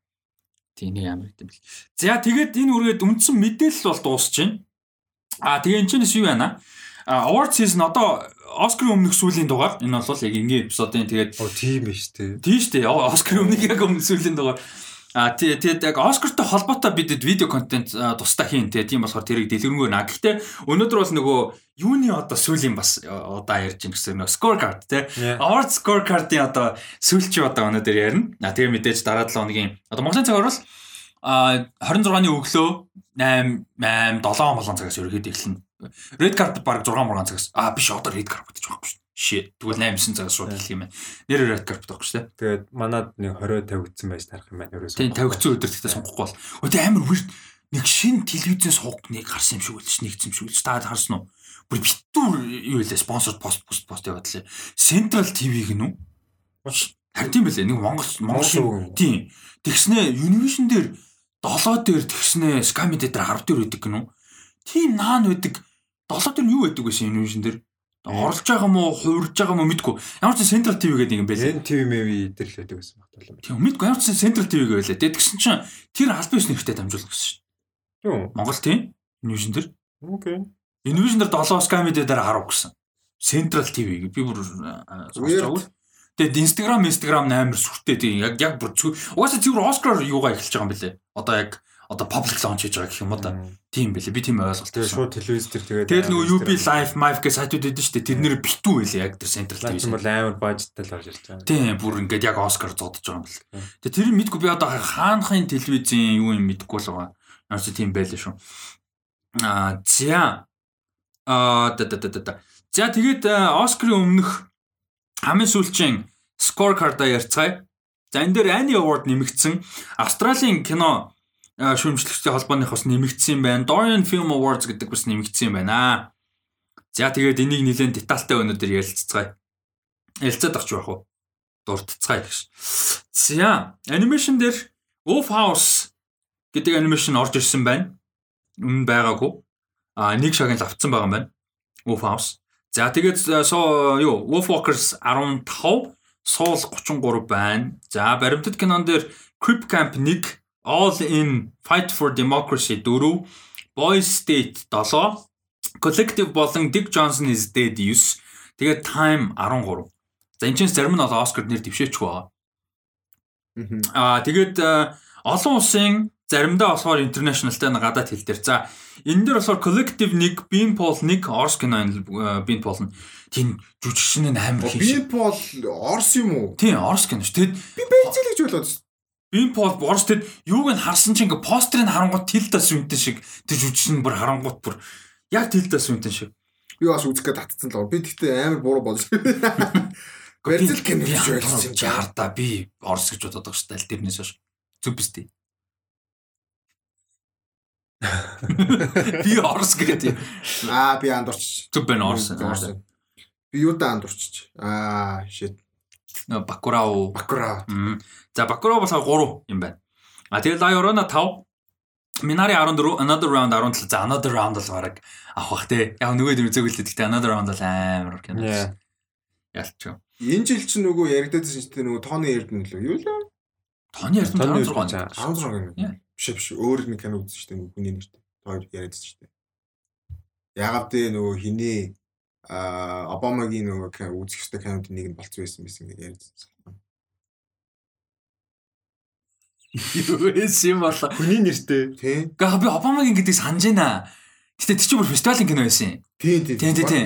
Тийм нэг амар гэдэм бил. За тэгээд энэ үргээд үндсэн мэдээлэл бол дуусч байна. А тэгээ энэ чинь юу байна? А award season одоо Оскарын өмнөх сүүлийн дугаар. Энэ бол яг ингийн эпизодын тэгээд Оо тийм биш үү. тийм шүү дээ. Оскарын өмнөх яг өмнөх сүүлийн дугаар. А тий- тэгээд яг Оскартай холбоотой бидэд видео контент тусдаа хийн тий. Тийм болохоор тэрийг дэлгэрэнгүй наа. Гэхдээ өнөөдөр бол нөгөө юуны одоо сүүлийн бас удаа ярьж ин гэсэн нөгөө scorecard тий. Award scorecard-ийн одоо сүүлчийн одоо өнөөдөр ярина. А тэгээ мэдээж дараа 7 хоногийн одоо Монголын цагаар бол а 26-ны өглөө 8 8 7 болон цагаас ерөөхдөө эхэлнэ. Red carpet баг 6 мургаан цагаас а биш одоо red carpet гэж байхгүй шүү. Shit. Тэгвэл 8 9 цагаас шууд эхлэх юм байна. Нэр red carpet байхгүй шүү дээ. Тэгээд манад нэг 20 тавигдсан байж тарах юм байна. Тийм тавигдсан өдөр тэгтээ сонгохгүй бол. Өө тийм амар weird нэг шин телевизээс хуг нэг гарсан юм шиг үлдэж нэгсэн юм шиг үлдэж та харсан уу? Бүр битүүр юу вэ? Спонсор пост пост пост яваад лээ. Central TV гинүү? Харин тийм байлээ. Нэг Монгол Монгол тийм. Тэгснээ Univision дээр 7 дээр тэгснээ Sky Media дээр 10 дээр байдаг гинүү? Тийм наан байдаг. 7 дээр юу байдаг вэ Univision дээр? Орлож байгаа мó, хуурж байгаа мó мэдгүй. Ямар ч Central TV гэдэг юм байлээ. Энэ TV мэви дээр л байдаг гэсэн багтал юм. Тийм мэдгүй ямар ч Central TV. Тэгээд тэгсэн чинь тэр албан ёсны нэртэй дамжуулах гэсэн шүү. Юу? Монгол тийм. Univision дээр. Окей. Univision дээр 7 Sky Media дээр 10 гэсэн. Central TV би бүр байгаагүй. Тэгээд Instagram Instagram амар сүртэй тийм яг яг бүр зүг. Угаасаа зүгээр Oscar юугаа эхэлж байгаа юм бэлээ. Одоо яг одоо public launch хийж байгаа гэх юм уу да. Тийм бэлээ. Би тийм ойлголт Тэгээ шууд телевиз дээр тэгээд Тэгэл нөгөө UB Live, Mive гэх сайтууд шүү дээ. Тэр нэр битүү байлээ яг тэр Central TV. бол амар бажеттай л орж ирж байгаа. Тийм бүр ингээд яг Оскар зодож байгаа юм бэл. Тийм. Тэгээ тэр мэдгүй би одоо хаанхын телевизийн юу юм мэдгүй л байгаа. Ямар ч тийм байлээ шүү. Аа за аа да да да да. За тэгээд Оскарын өмнөх хамгийн сүүлчийн scorecard-а ярьцгаая. За энэ дээр Annie Award нэмэгдсэн. Австралийн кино шүүмжлэгчдийн холбооных бас нэмэгдсэн байна. Dorian Film Awards гэдэг бас нэмэгдсэн байна. За тэгээд энийг нэлээд детальтай өнөөдөр ярилцгаая. Ярилцаад авч байх уу? Дуртацгаая гэж. За, анимашн дээр Wolf House гэдэг анимашн орж ирсэн байна. Үнэн байгаагүй. А нэг шагнал авцсан байгаа юм байна. Wolf House. За тэгээд э, соо юу Wolf Walkers 15, Soul 33 байна. За баримтат кинон дээр Crip Camp 1, All in Fight for Democracy 4, Boys State 7, Collective болон Dick Johnson is Dead 9, тэгээд Time 13. За энэ чинь зарим нь бол Оскар нэр дэвшээчгүй байгаа. Аа тэгээд э, олон улсын заримдаа болохоор internationalтай нэг гадаад хэл дээр. За энэ дээр болохоор collective нэг, Beanpole нэг, Орс кино энэ Beanpole нь тийм жүжигчин нь амар Би хийш. пол Орс юм уу? Тийм Орс кино ш. Тэгэд Би Бэлзэл гэж болоод шүү. Beanpole Орс тэгэд юуг нь харсан чинь ингээ постерыг харангуут Tilda Swinton шиг тэр жүжигчин бүр харангуут бүр яг Tilda Swinton шиг. Би бас үзэх гээд татцсан л. Би тэгтээ амар буруу болж. Бэлзэл *laughs* кино би гэж ойлгосон. чи хардаа би Орс гэж бодоод байгаа шүү дээ. Тэрнээс хойш. Зүг биз дээ. *laughs* Би Орс гэдэг юм. Аа би андуурч. Зүг байна Орс. Би юу да андуурч. Аа shit. Нөө Бакурау. Бакура. Мм. За Бакурау бас 3 юм байна. А тэгээд La Llorona 5 Минари 14, Another Round 17. За Another Round бол бараг авах бах те. Яг нөгөө дэм зөвлөлт гэхдээ Another Round бол амар кино. Yeah. Ялч. Энэ жил чинь нөгөө яригдаадсэн чинь нөгөө тооны ярдэн лөө. Юу лээ? Тоны ярдм Тоны 16 ярдм он. 16 юм. Биш биш. Өөр нэг кино үзсэн шүү дээ нөгөө хүний нэртэй. Тоо яриадсэн шүү дээ. Ягаад тэ нөгөө хиний а Обамагийн нөгөө үзэх ёстой кинод нэг нь болцсон байсан байсан гэж яриадсэн. US юм болоо. Хүний нэртэй. Тий. Гэхдээ би Обамагийн гэдэг санаж байна. Гэтэ тэр чинь бүр фестивалийн кино байсан юм. Тий, тий. Тий, тий, тий.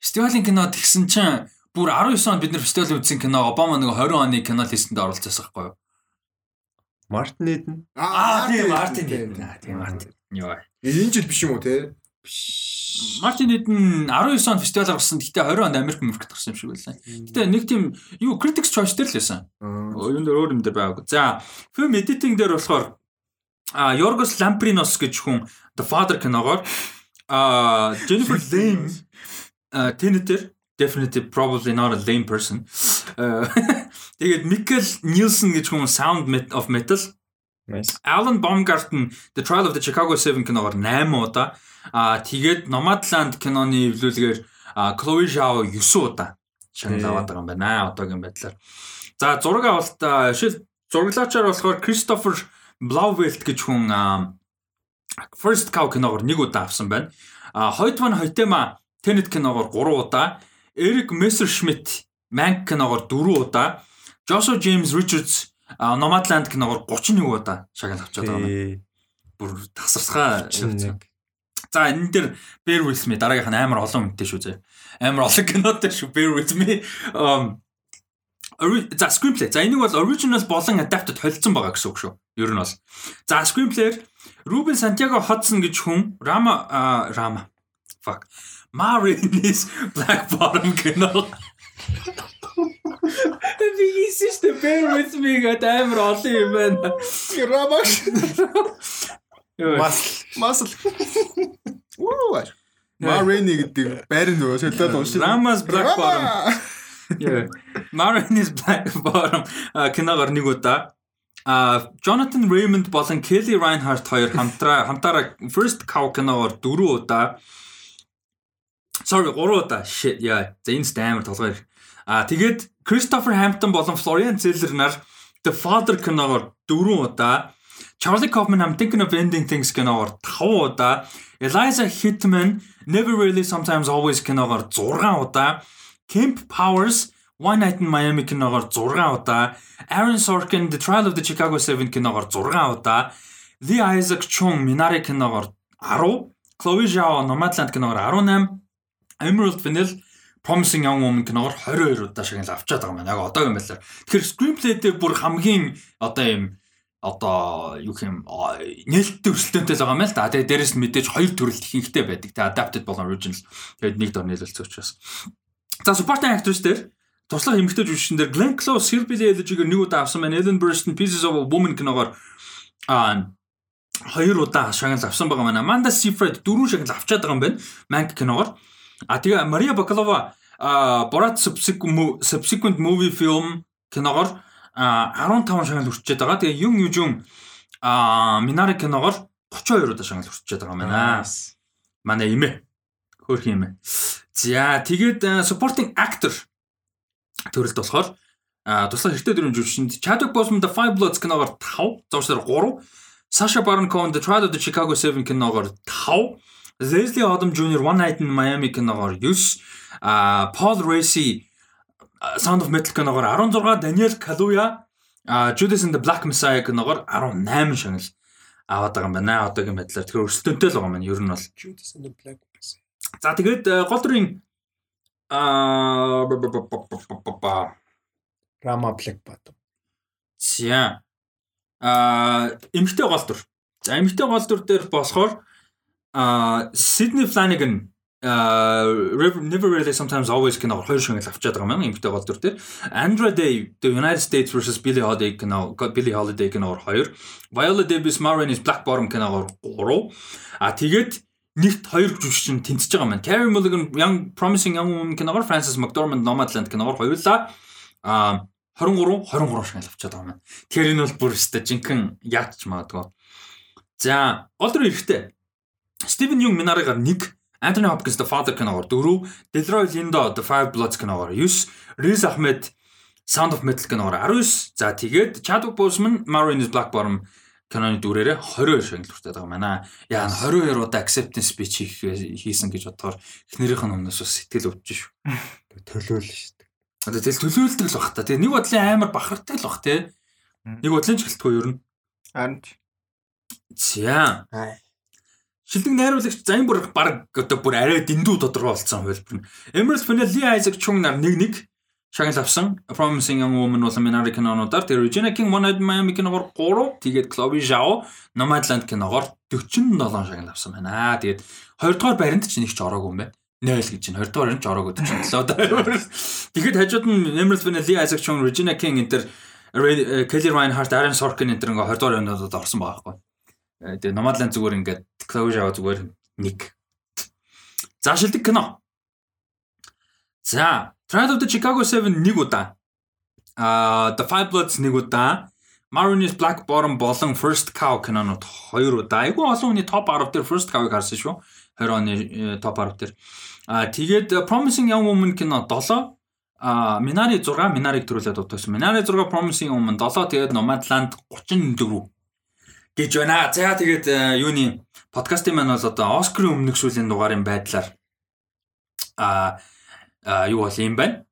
Фестивалийн кино тэгсэн чинь бүр 19 онд бид нэр фестивал үзсэн кино Обама нэг 20 оны кино листэнд оролцсон байхгүй юу? Мартин Эден. Аа тийм Мартин Эден. Тийм Мартин. Йоо. Энэ жил биш юм уу те? Мартин Эден 19 онд фестивал гарсан. Гэтэ 20 онд Америк Америкт гарсан юм шиг байлаа. Гэтэ нэг тийм юу Critics Choice дээр л байсан. Нэр өөр юм дээр байгааг. За, film editing дээр болохоор а Yorgos Lamprinos гэж хүн The Father киногоор а Jennifer *laughs* Lame а Tenet definitely probably not a lame person. *laughs* Тэгээд Michael Nielsen гэж хүн Sound of Metal. Alan Baumgarten The Trial of the Chicago 7 киногоор 8 удаа. Аа тэгээд Nomadland киноны эвлүүлгээр Chloe Zhao 9 удаа. Шагнал аваад байгаа юм байна. Одоогийн байдлаар. За зураг авалт шил зураглаачаар болохоор Christopher Blauvelt гэж хүн First Cow киногоор 1 удаа авсан байна. А нь Хойтема Tenet киногоор 3 удаа, Eric Messerschmidt Mank киногоор 4 удаа, Joshua James Richards а, Nomadland киногоор 31 удаа шагнал авчаад байгаа юм. Бүр тасарсгаа явцсан. 31. За энэ дээр Bear with me дараагийнх нь амар олон үнэтэй шүү зэ. Амар олон кинотой шүү Bear with me. Um за screenplay. За энийг бол original болон adapted холилдсон байгаа гэсэн үг шүү. Ер нь бол. За screenplay Ruben Santiago Hudson гэж хүн Rama Rama. Fuck. Marinis Black Bottom кино. *laughs* Бигис шүү Bear with me гэдэг амар олон юм байна. Рамаш. Йоо. Мас. Масл. Уу. Марини гэдэг байр нөгөө солиод уншиж. Rama's Black Bottom. Yeah. Marinis Black Bottom а, киногоор нэг удаа а Jonathan Raymond болон Kelly Reinhardt хоёр хамтраа хамтаараа First Cow киногоор 4 удаа Sorry 3 удаа shit яа. За энэ стамер толгой. А тэгээд Christopher Hampton болон Florian Zeller нар The Father киногоор 4 удаа Charlie Kaufman I'm thinking of ending things киногоор 5 удаа Eliza Hitman Never really sometimes always киногоор 6 удаа Kemp Powers One Night in Miami киногоор 6 удаа Aaron Sorkin The Trial of the Chicago 7 киногоор 6 удаа Lee Isaac Chung Minari киногоор 10 Chloe Zhao Nomadland киногоор 18 Emerald Fennell Promising Young Woman киногоор 22 удаа шагнал авчаад байгаа юм байна. Яг одоогийн байдлаар. Тэгэхээр screenplay дээр бүр хамгийн одоо юм одоо юу юм нээлттэй өрсөлдөөнтэй л байгаа юм л да. Тэгээ дээрэс нь мэдээж хоёр төрөл ихэнхтэй байдаг. Тэгээ adapted болон original. Тэгээд нэг дор нийлүүлсэн учраас. За supporting actors дээр туслах эмэгтэй жүжигчин дээр Glenn Close, Sir Billy Elliot-ийг нэг удаа авсан байна. Ellen Burstyn Pieces of a Woman киногоор а хоёр удаа шагнал авсан байгаа маань. Amanda Seyfried дөрөв шагнал авчаад байгаа юм байна. Mank киногоор. А тэгээ Мария Бакалова Borat subsequent movie film киногоор а 15 шагнал хүрчээд байгаа. Тэгээ Юм Южун Minari киногоор 32 удаа шагнал хүрчээд байгаа байна. Манай имэ. Хөөх имэ. За тэгээд а, supporting actor төрөлд болохоор туслах хэрэгтэй дөрвөн жүжигчэнд Chadwick Boseman The Five Bloods киногоор 5, зуршаар 3, Sasha Baron Cohen The Trial of the Chicago 7 киногоор 5, Leslie Odom Jr. One Night in Miami киногоор 9, а Paul Racy Sound of Metal киногоор 16, Daniel Kaluuya а Judas and the Black Messiah киногоор 18 шагнал аваад байгаа юм байна. Одоогийн байдлаар тэгэхээр өрсөлдөөнтэй л байгаа юм. Ер нь бол Judas and the Black Messiah. За тэгээд э, гол дүрийн а Rama Black Bottom. Тийм. А эмгтэй гол дүр. За эмгтэй гол дүр дээр болохоор Sydney Flanagan аа Never Really Sometimes Always киног хоёр шагнал авчаад байгаа юм эмгтэй гол дүр дээр. Andra Day The United States versus Billie Holiday киног Billie Holiday киногоор 2. Viola Davis Ma Rainey's Black Bottom киногоор 3. А тэгээд нэгт хоёр жүжигчин тэнцэж байгаа маань. Carey Mulligan Young Promising Young Woman киногоор Frances McDormand Nomadland киногоор хоёулаа а 23 23 шагнал авчаад байгаа маань. Тэгэхээр энэ бол бүр өстой жинхэнэ яач магадгүй. За, олдор эрэхтэй. Стивен Юнг Минаригаар 1, Anthony Hopkins The Father киногоор 4, Delroy Lindo The Five Bloods киногоор 9, Riz Ahmed Sound of Metal киногоор 19. За, тэгээд Chadwick Boseman Marines Black Bottom киноны дүрээрээ 22 шагнал хүртээд байгаа байна. Яа 22 удаа acceptance speech хийх хийсэн гэж бодохоор эхнэрийнх нь өмнөөс бас сэтгэл өвдөж шүү. Төлөөл шүү дээ. Одоо тэгэл төлөөлдөг л бах та. Тэгээ нэг бодлын амар бахархдаг л бах те. Нэг бодлын ч гэлтгүй ер нь. Харин. За. Аа. Шилдэг найруулагч зан бүр баг одоо бүр арай дэндүү тодорхой болсон хувилбар нь. Emerald Fennel, Lee Isaac Chung нар нэг нэг шагнал авсан. Promising Young Woman болон Minari кинонуудаар тэр Regina King One Night Miami киногоор 3, тэгээд Chloe Zhao Nomadland киногоор 47 шагнал авсан байна. Тэгээд 2 дугаар баримт ч нэг ч ороогүй юм байна. 0 гэж чинь 20 дугаар нь ч ороогүй 47. Тэгэхэд хажууд нь Emerald Fennel, Lee Isaac Chung, Regina King энэ тэр Ray- Kelly Reinhardt, Aaron Sorkin энэ тэр ингээ 20 дугаар önөд орсон байгаа байхгүй. Э, Тэгээ Nomadland зүгээр ингээд Zhao зүгээр нэг. За шилдэг кино. За, Trial of the Chicago 7 нэг удаа. Аа, The Five Bloods нэг удаа. Marooney's Black Bottom болон First Cow кинонууд хоёр удаа. Айгүй олон хүний топ 10 дээр First Cow-ыг харсан шүү. 20 оны э, топ 10 дээр. Аа, тэгээд э, Promising Young Woman кино 7. Аа, Minari 6, Minari-г төрүүлээд дутагдсан. Minari 6, Promising Young Woman 7, тэгээд Nomadland 34 гэж байна. За тэгээд э, юуны подкастын маань бол одоо Оскарын өмнөх сүүлийн дугаарын байдлаар а юу бол юм байна.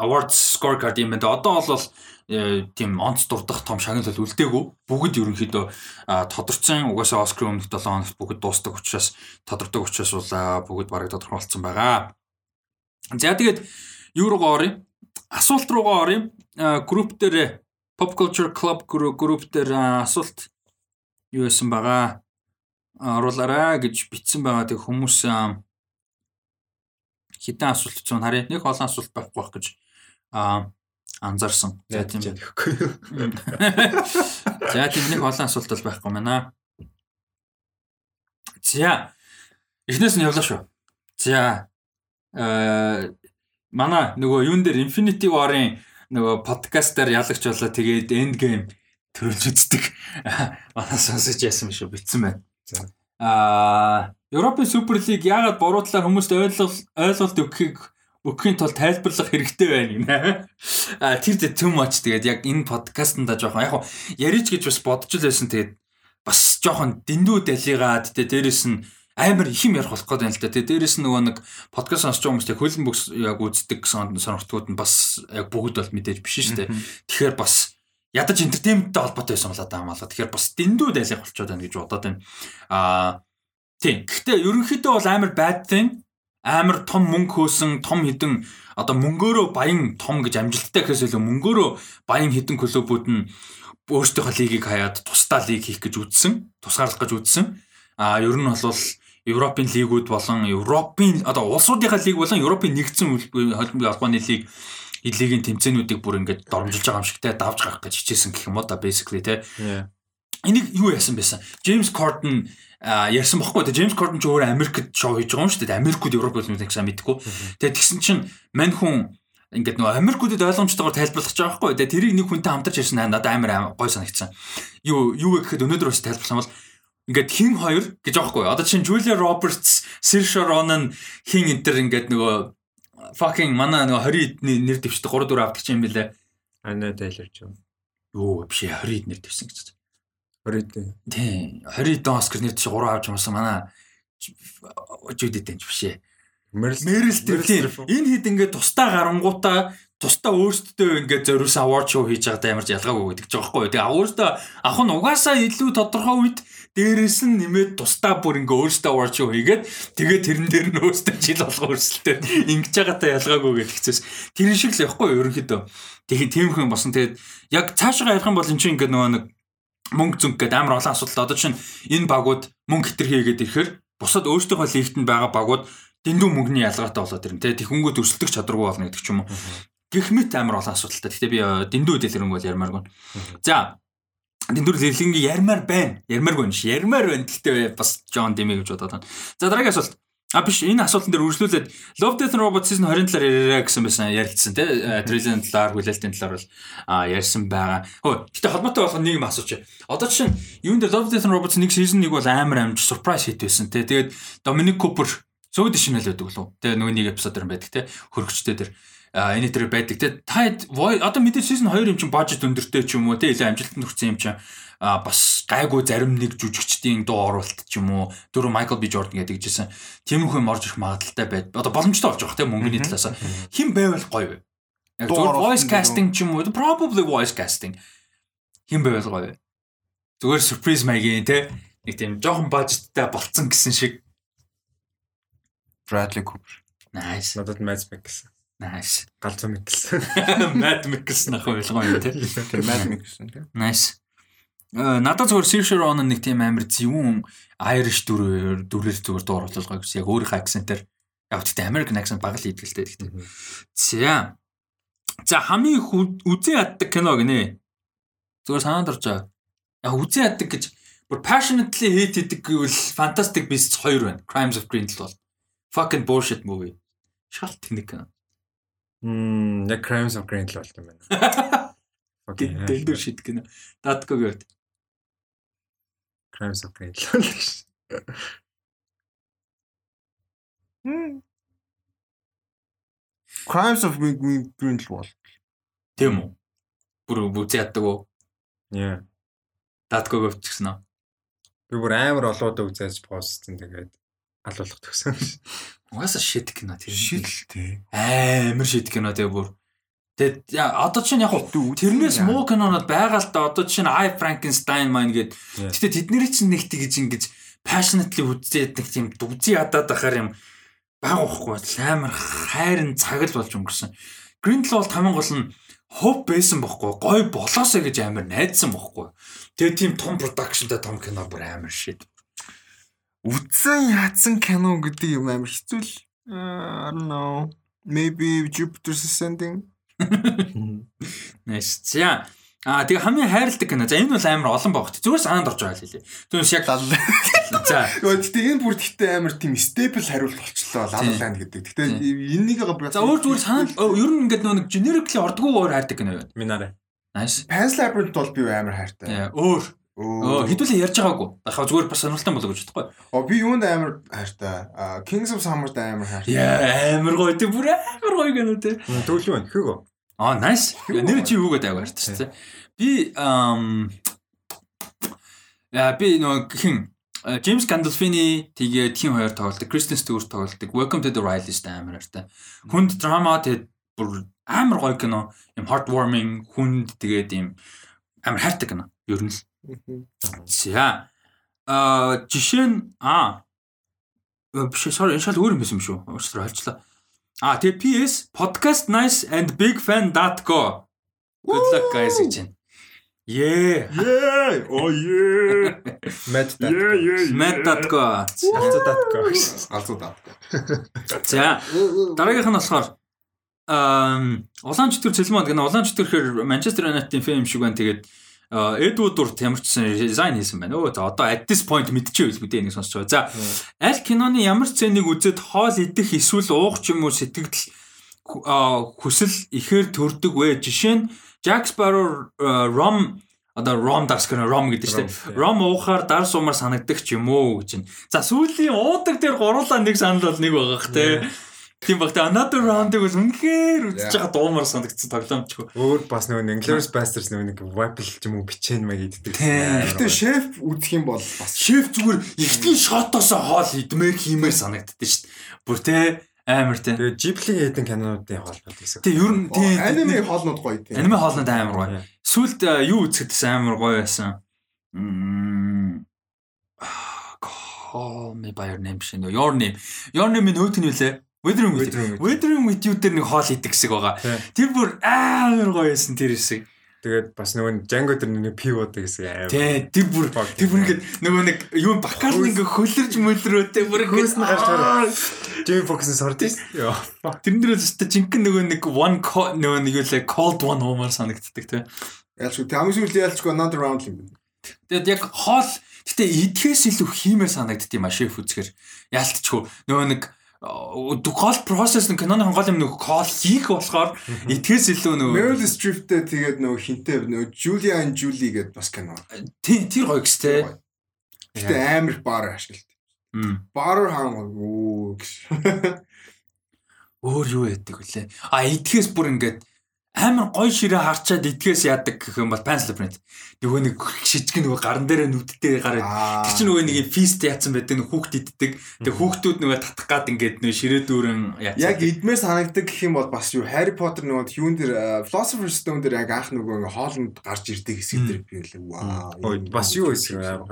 Awards scorecard юм байна. Одоо бол э, тийм онц дурдах том шагнал бол үлдээгүй. Бүгд ерөнхийдөө тодорцсон. Угаасаа Оскарын өмнөх 7 хоногт бүгд дуустдаг учраас тодордог учраас бол бүгд бараг тодорхой болсон байгаа. За тэгээд юу руугаа оръё? Асуулт руугаа оръё. Групп дээр Pop Culture Club гру- групп дээр асуулт юу байсан байгаа? Оруулаарай гэж бичсэн байгаа. Тэг хүмүүс хитэн асуулт чинь харъя. Нэг олон асуулт байхгүй байх гэж анзаарсан. За тийм. За тийм нэг олон асуулт бол байхгүй байна. За. Эхнээс нь явлаа шүү. За. Э манай нөгөө юун дээр Infinity War-ын нөгөө подкастаар ялагч болоо тэгээд Endgame төрүүлж үздэг. *laughs* Манай сонсож яасан шүү битсэн байна. Аа, Европын Супер Лиг яагаад буруу талаар хүмүүст ойлгол ойлголт өгөхийг өгөхийн тулд тайлбарлах хэрэгтэй байна гинэ. *laughs* Аа, тэр дэ too much тэгээд яг энэ подкастнда жоохон яг яриж гэж бас бодож л байсан тэгээд бас жоохон дэндүү далигаад тэ дээрэс нь амар их юм ярих болох гэдэг юм л да. Тэ дээрэс нь нөгөө нэг подкаст сонсож байгаа хүмүүст яг хөлн бүкс яг үздэг сон- сонирхтгууд нь бас яг бүгд бол мэдээж биш шүү дээ. Тэгэхээр бас ядаж entertainmentтэй холбоотой байсан болоо даа малаа. Тэгэхээр бас дэндүү дайлах болчиход байна гэж бодоод байна. Аа тийм. Гэхдээ ерөнхийдөө бол амар thing амар том мөнгө хөөсөн том хідэн одоо мөнгөөрөө баян том гэж амжилттай гэхээс илүү мөнгөөрөө баян хідэн клубүүд нь өөрсдийнхөө лигийг хаяад тусдаа лиг хийх гэж үзсэн, тусгаарлах гэж үзсэн. А ер нь бол Европын лигүүд болон Европын одоо улсуудынхаа лиг болон Европын нэгдсэн холбооны лиг лигийн тэмцээнүүдийг бүр ингээд доромжилж байгаа юм шигтэй давж гарах гэж хичээсэн гэх юм уу да basically те. Энийг юу яасан байсан? Корден а ярьсан бохгүй те Джеймс Корден ч өөр Америкт шоу хийж байгаа юм шүү дээ. Америкууд Европ улсуудыг сайн мэдгүй. Тэгээ тэгсэн чинь мань хүн ингээд нөгөө Америкуудад ойлгомжтойгоор тайлбарлах гэж байгаа байхгүй. Тэгээ тэрийг нэг хүнтэй хамтарч ярьсан надад амар гой санагдсан. Юу юу вэ гэхэд өнөөдөр бас тайлбарласан бол ингээд хин хоёр гэж аахгүй. Одоо чинь Julia Roberts, Saoirse Ronan хин энэ төр ингээд нөгөө fucking манай нөгөө 20 эдний нэр дэвшдэг 3 4 авдаг юм билээ. Ана тайларч юм. Юу биш 20 эд нэр дэвсэн гэж. Өрөөд. Тий 20 эдэн Оскар нэр дэвш 3 авч юмсан манай жудэд энэ биш ээ. Мэрил Стрэп энэ хэд ингээд тусдаа гарангуудаа тусдаа өөрсдөө ингээд зориулсан award show хийж байгаадаа ямар ч ялгаагүй гэдэг ч байхгүй. Тэгээ өөртөө авах нь угаасаа илүү тодорхой үед дээрээс нь нэмээд тусдаа бүр ингээ өөртөө award show хийгээд тэгээ тэрэн дээр нь өөртөө жил болго өрсөлдөд ингэж байгаатай ялгаагүй гэдэг хэвчээс тэр шиг л явахгүй ерөнхийдөө. Тэгээ тийм хүн босон тэгээд яг цаашаа ярих юм бол эн чинь ингээ нөгөө нэг мөнгө зүнг гэдэг амар олон асуудал. Одоо чинь энэ багууд мөнгө хэтэрхийгээд ирэхээр бусад өөрсдийнхөө лигтэнд байгаа багууд дэндүү мөнгөний ялгаатай болоод ирнэ. Тэгээ тэхүнгөө төрсөлдөх чадваргүй болно гэдэг ч юм уу. Гэх мэт амар олон асуудалтай. Гэхдээ би э, дэндүү дэлгэрэнг бол ярмааргүй. За дэндүү дэлгэрэнг ярмаар байна. Ярмааргүй юм шиг. Ярмаар байна. Гэхдээ бас Джон Дими гэж бодоод байна. За дараагийн асуулт. А биш энэ асуултан дээр үргэлжлүүлээд Love Death Robots season 20 талаар яриараа гэсэн байсан ярилцсан тий трейлерын талаар хүлээлтийн талаар бол ярьсан байгаа. Хөө гэтээ холбоотой болох нэг юм асууч. Одоо чинь юун дээр Love Death Robots нэг season нэг бол амар амж surprise hit байсан тий. Тэгээд Dominic Cooper зөөд шинэл байдаг лу. Тэгээ нөгөө нэг эпизод дэр байдаг тий. Хөргөчтэй дэр энэ төр байдаг тий. Та одоо мэдээ season 2 юм чинь бажет өндөртэй ч юм уу тий. Илүү амжилтанд хүрсэн юм чинь а бас гайгүй зарим нэг жүжигчдийн дуу оруулалт ч юм уу дөрөв Майкл Би Jordan гэдэг жисэн тиймэрхүү юм орж ирэх магадaltaй байд. Одоо боломжтой болж байгаа тийм мөнгөний талаас хэн байвал гоё вэ? Яг оруулалт voice casting ч юм уу probably voice casting Хин байвал гоё. Зүгээр surprise маягийн те нэг тийм жоохон бажеттай болцсон гэсэн шиг. Bradley Cooper. Nice. Надад Mads Mikkelsen. Nice. Галзуу Mikkelsen. *laughs* Mad Mikkelsen ах байлгаа юм те. Тэр Matt Mikkelsen тийм. Nice. Э надад зүгээр Saoirse Ronan нэг тийм амар зөвүүн Irish дүрээр дүрээр зүгээр дуур болгоо гэсэн. Яг өөрийнхөө акцентээр яг тэгтээ American accent баг л идэлтэй тэгтээ. За. За хамгийн их үзэн яддаг кино гинэ. Зүгээр санаанд орж байгаа. Яг үзэн яддаг гэж бүр passionately hate хийдэг гэвэл Fantastic Beasts 2 байна. Crimes of Grindelwald. Fucking bullshit movie. Шалт тэнэг кино. Мм, яг Crimes of Grindelwald юм байна. *laughs* Окей. Дэлдүр шид кино. Дадко гэвт. Crimes of Grindelwald гэж. Crimes of Green- Grindelwald. Тийм үү? Бүр үзэн яддаг уу? Яа. Дадко гэвт гэсэн үү? Би бүр амар олоод үзээж постсон тэгээд алуулах төгсөн. Угаасаа шид кино тэр. Шидэлтэй. Амар шид кино тэгээ бүр. Тэгээд одоо чинь яг тэрнээс муу кинонод байгаа л да одоо чинь I Frankenstein маань гээд. Гэтэ тэдний чинь нэг тэгж ингэж passionately үзээд нэг тийм дүгзий ядаад ахаар юм баг واخгүй амар хайрын цаг л болж өнгөрсөн. Grindel бол хамгийн гол нь хөв байсан бохгүй гой болоосоо гэж амар найдсан бохгүй. Тэгээ тийм том productionтай том кино бүр амар шид. Үдсэн яатсан кино гэдэг юм амар хэцүү л. Uh, I don't know. Maybe Jupiter's Ascending. Nice. За А тэгээ хамгийн хайрладаг кино. За энэ бол амар олон багт. Зүгээр санаанд орж байгаа л хэлээ. Түүнээс яг за Өө тэгтээ энэ бүр тэгтээ амар тийм стейбл хариулт болчлоо лаллайн гэдэг. Тэгтээ энэнийг за өөр зүгээр санаанд ер нь ингээд нэг generically ордгоо өөр хайрдаг кино байна. Минарэ. Nice. Pan's Labyrinth бол би амар хайртай. Өөр. Оо хэдүүлээ ярьж байгаагүй. Дахиад зүгээр бас сонирхолтой болоо гэж бодохгүй. Оо би юунд амар хайртай. А Kings of Summer-д амар хайртай. Яа, амар гоё тий бүр амар гоё кино тий. Төвлөө байна. Хөөг. Аа, nice. Нэр чи аваа ярьж шүү дээ. Би ам Яа, би нөгөө хин Джеймс Гандалфини тэгээд хин хоёр тоглолдог, Кристен Стюарт тоглолдог. Welcome to the Riley амар артай. Хүнд драма тэгээд бүр амар гоё кино. Им heartwarming, хүнд тэгээд им амар хайртай кино. Ер нь л. За. А жишээ нь а Э, биш sorry энэ шал өөр юм байсан юм шүү. Уучлаарай ойлцлоо. А тэгээ PS podcast nice and big fan.go. Good luck guys гэж байна. Yeah. Yeah. Oh yeah. *laughs* Mad Yeah yeah. Matt.go. Алцуудатгаа. Алцуудаа. За дараагийнх нь болохоор ам улаан чөтгөр цэлмэнд гэнэ улаан чөтгөрхөр Манчестер Юнайтедийн фэм шиг байна. Тэгээд Эдвуд Дурт ямарчсан дизайн хийсэн байна. Өө одоо at this point мэдчихэв үү энийг сонсож байгаа. За аль киноны ямар сценыг үзээд хоол идэх эсвэл уух ч юм уу сэтгэл хүсэл ихээр төрдөг вэ? Жишээ нь Jack Sparrow а, Rom одоо Rom дарс гэнэ Rom гэдэг чинь Rom уухаар дар сумаар санагддаг ч юм уу гэж байна. За сүүлийн уудаг дээр гурлаа нэг санал бол нэг байгаа х те. Тийм багтаа another round-ыг бол үнэхээр үзэж байгаа дуумар санагдсан тоглоомчгүй. Өөр бас нөгөө Inglourious Basterds нөгөө нэг Wapple ч юм уу бичэн маяг иддэг. Тийм. Гэтэ шеф үзэх юм бол бас Шеф зүгээр ихтийн шотоосоо хоол идмээр хиймээр санагддээ шүү дээ. Бүр те амар те. Тэгээ Ghibli хэдэн кинонуудын хоолнууд гэсэн. Тэг ер нь тий аниме хоолнууд гоё тийм. аниме хоолнод амар гоё. Сүлд э, юу үзэхдээс амар гоё байсан. Мм. Call me by your name шин. Your name. Your name-ийн нөөт нь Weathering with you. with you. Weathering with you дээр нэг хоол идэг хэсэг байгаа. Тэр бүр амар гоё байсан тэр хэсэг. Тэгээд бас нөгөө Django дээр нэг pivot гэсэн аим. Тий, тэр бүр тэр бүр ингээд нөгөө нэг юу бакар ингээ хөлөрж мөлрөөтэй бүр Хөөс нь гарч Аа. Jamie Foxx-ын сордис. Яа. Тэрэн дээр л өстой жинхэнэ нөгөө нэг one нөгөө нэг юу лээ cold one уумаар санагддаг тий. Ялч хамгийн сүүлийн ялчгүй another round юм байна. Тэгэд яг хоол гэтээ идэхээс илүү хиймээр санагдд юм а шеф үзэхэр яалтчгүй нөгөө нэг гол процесс нь киноны гол юм нөгөө кол хийх болохоор идэхээс илүү нөгөө Meryl Streep-тэй тэгээд нөгөө хинтээ нөгөө Julia and Julie гэдэг бас кино. тий тэр гоё гэс те. Гэтэ амар баар ашиглалт. Баар хаан оо. Өөр юу яадаг вүлээ. А идэхээс бүр ингээд амар гой ширээ харчаад идгээс яадаг гэх юм бол pencil print. Нөгөө нэг шижиг нөгөө гарн дээрээ нүдтэй гараад тэр чинь нөгөө нэг фист яатсан байдаг нэг хүүхд иддэг. Тэг хүүхдүүд нөгөө татах гад ингээд нөгөө ширээ дүүрэн яатсан. Яг идмээр санагддаг гэх юм бол бас юу Harry Potter нөгөө юун дээр э, Philosopher's Stone дээр яг анх нөгөө ингээ хоолнд гарч ирдэг хэсэг дээр би үлээ. Вау. Бас юу хэсэг аа.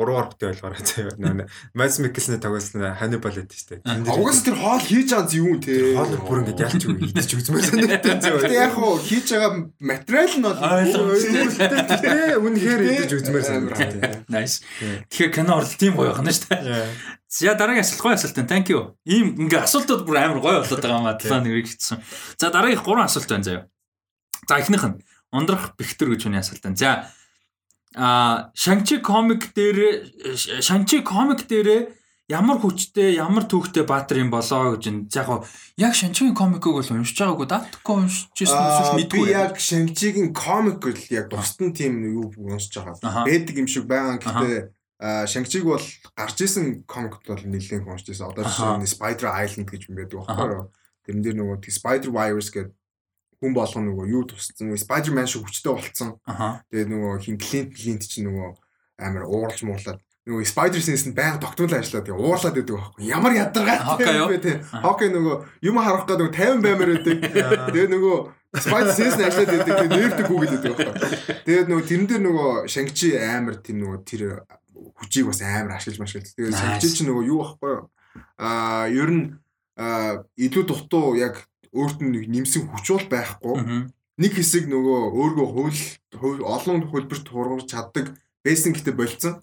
3-аар хөтэй ойлгоорой заяа. Нөө Мадс Миккелсний тоглосон Ханнибал гэдэг штэ. Угаас тэр хоол хийж байгаа зү юм те. Хоол бүр ингэж ялч юу идэж үзмээр санагдсан заяа. Тэг яг хуу хийж байгаа материал нь бол ойлгомжтой те. Үнэхээр идэж үзмээр санагдсан. Nice. Тэгэхээр кино орлт тийм гоё байна штэ. За дараагийн асуулт гоё асуулт байна. Thank you. Ийм ингээ асуултууд бүр амар гоё болоод байгаа юм аа. Талаа нэрийг хийсэн. За дараагийн гурван асуулт байна заяа. За эхнийх нь ундрах бэхтэр гэж хүний асуулт байна. За а Шанчи комик дээр Шанчи комик дээр ямар хүчтэй ямар түүхтэй баатар юм болоо гэж энэ яг яг Шанчигийн комикийг бол уншиж байгаагүй датко уншиж байсан мэдгүй би яг Шанчигийн комик л яг бусдын тийм юу уншиж байгаа. Бэдэг юм шиг байгаа. Гэхдээ Шанчиг бол гарч исэн комикт бол нэлээд уншиж байсан. Одоо жишээ нь Spider Island гэж юм байдаг байхгүй юу? Тэрэн дээр нөгөө Spider Virus гэдэг хүн болгоно нөгөө юу тусцсан Spider-Man шиг хүчтэй болцсон. Тэгээ нөгөө хин Clint Clint чинь нөгөө амар ууралж муурлаад нөгөө Spider Sense нь байнга тогтмол ажиллаад тэгээ уурлаад байдаг байхгүй. Ямар ядаргаатай юм бэ те. Хокей нөгөө юм харах гэдэг нөгөө 50 баймаар байдаг. Тэгээ нөгөө Spider Sense нь ажиллаад байдаг. Тэгээ нэрдэг үгээд байдаг байхгүй. Тэгээд нөгөө тэрэн дээр нөгөө Shang-Chi амар тийм нөгөө тэр хүчийг бас амар ашиглаж машиглаж. Тэгээ Shang-Chi чинь нөгөө юу байхгүй юу? Аа ер нь илүү дутуу яг өөрт нь нэмсэн хүч бол байхгүй. Нэг хэсэг нөгөө өөргөө хууль олон хөлбөрт хургаж чаддаг байсан гэдэг болцсон.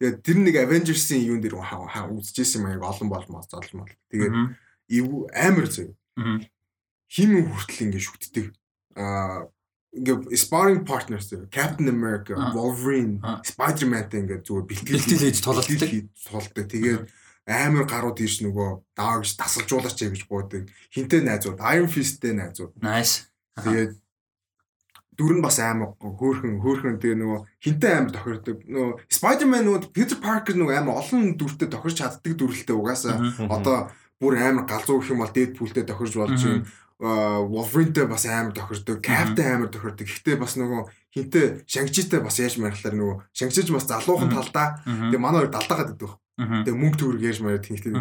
Тэгээд тэр нэг Avengers-ийн юун дээр үзчихсэн юм яг олон болмоо золмол. Тэгээд амар зөв. Хим хүртэл ингэ шүтдэг. Аа ингээ sparring partners Captain America, Wolverine, Spider-Man-тэй ингээ зүгээр бэлтгэл хийж тулалддаг. Тулалддаг. Тэгээд амар гарууд ийш нөгөө даа гэж тасалжуулаач гэж буудаг. Хинтээ найзууд, Iron Fist-тэй найзууд. Nice. Тэгээд дүр нь бас амар хөөхөн хөөхөн тэгээ нөгөө хинтээ амар тохирдог. Нөгөө Spider-Man нөгөө Peter Parker нөгөө амар олон дүртэй тохирч чаддаг дүрлэлтэй угаасаа одоо бүр амар галзуу гэх юм бол Deadpool-тэй тохирж болж юм. Wolverine-тэй бас амар тохирдог, Cap-тэй амар тохирдог. Гэхдээ бас нөгөө хинтээ Shang-Chi-тэй бас яаж мархлаар нөгөө Shang-Chi ч бас залуухан талдаа. Тэгээ манай хоёр далдаагаад байдаг. Тэгээ мөнгө төгрөг яаж маяг тэнхтэй.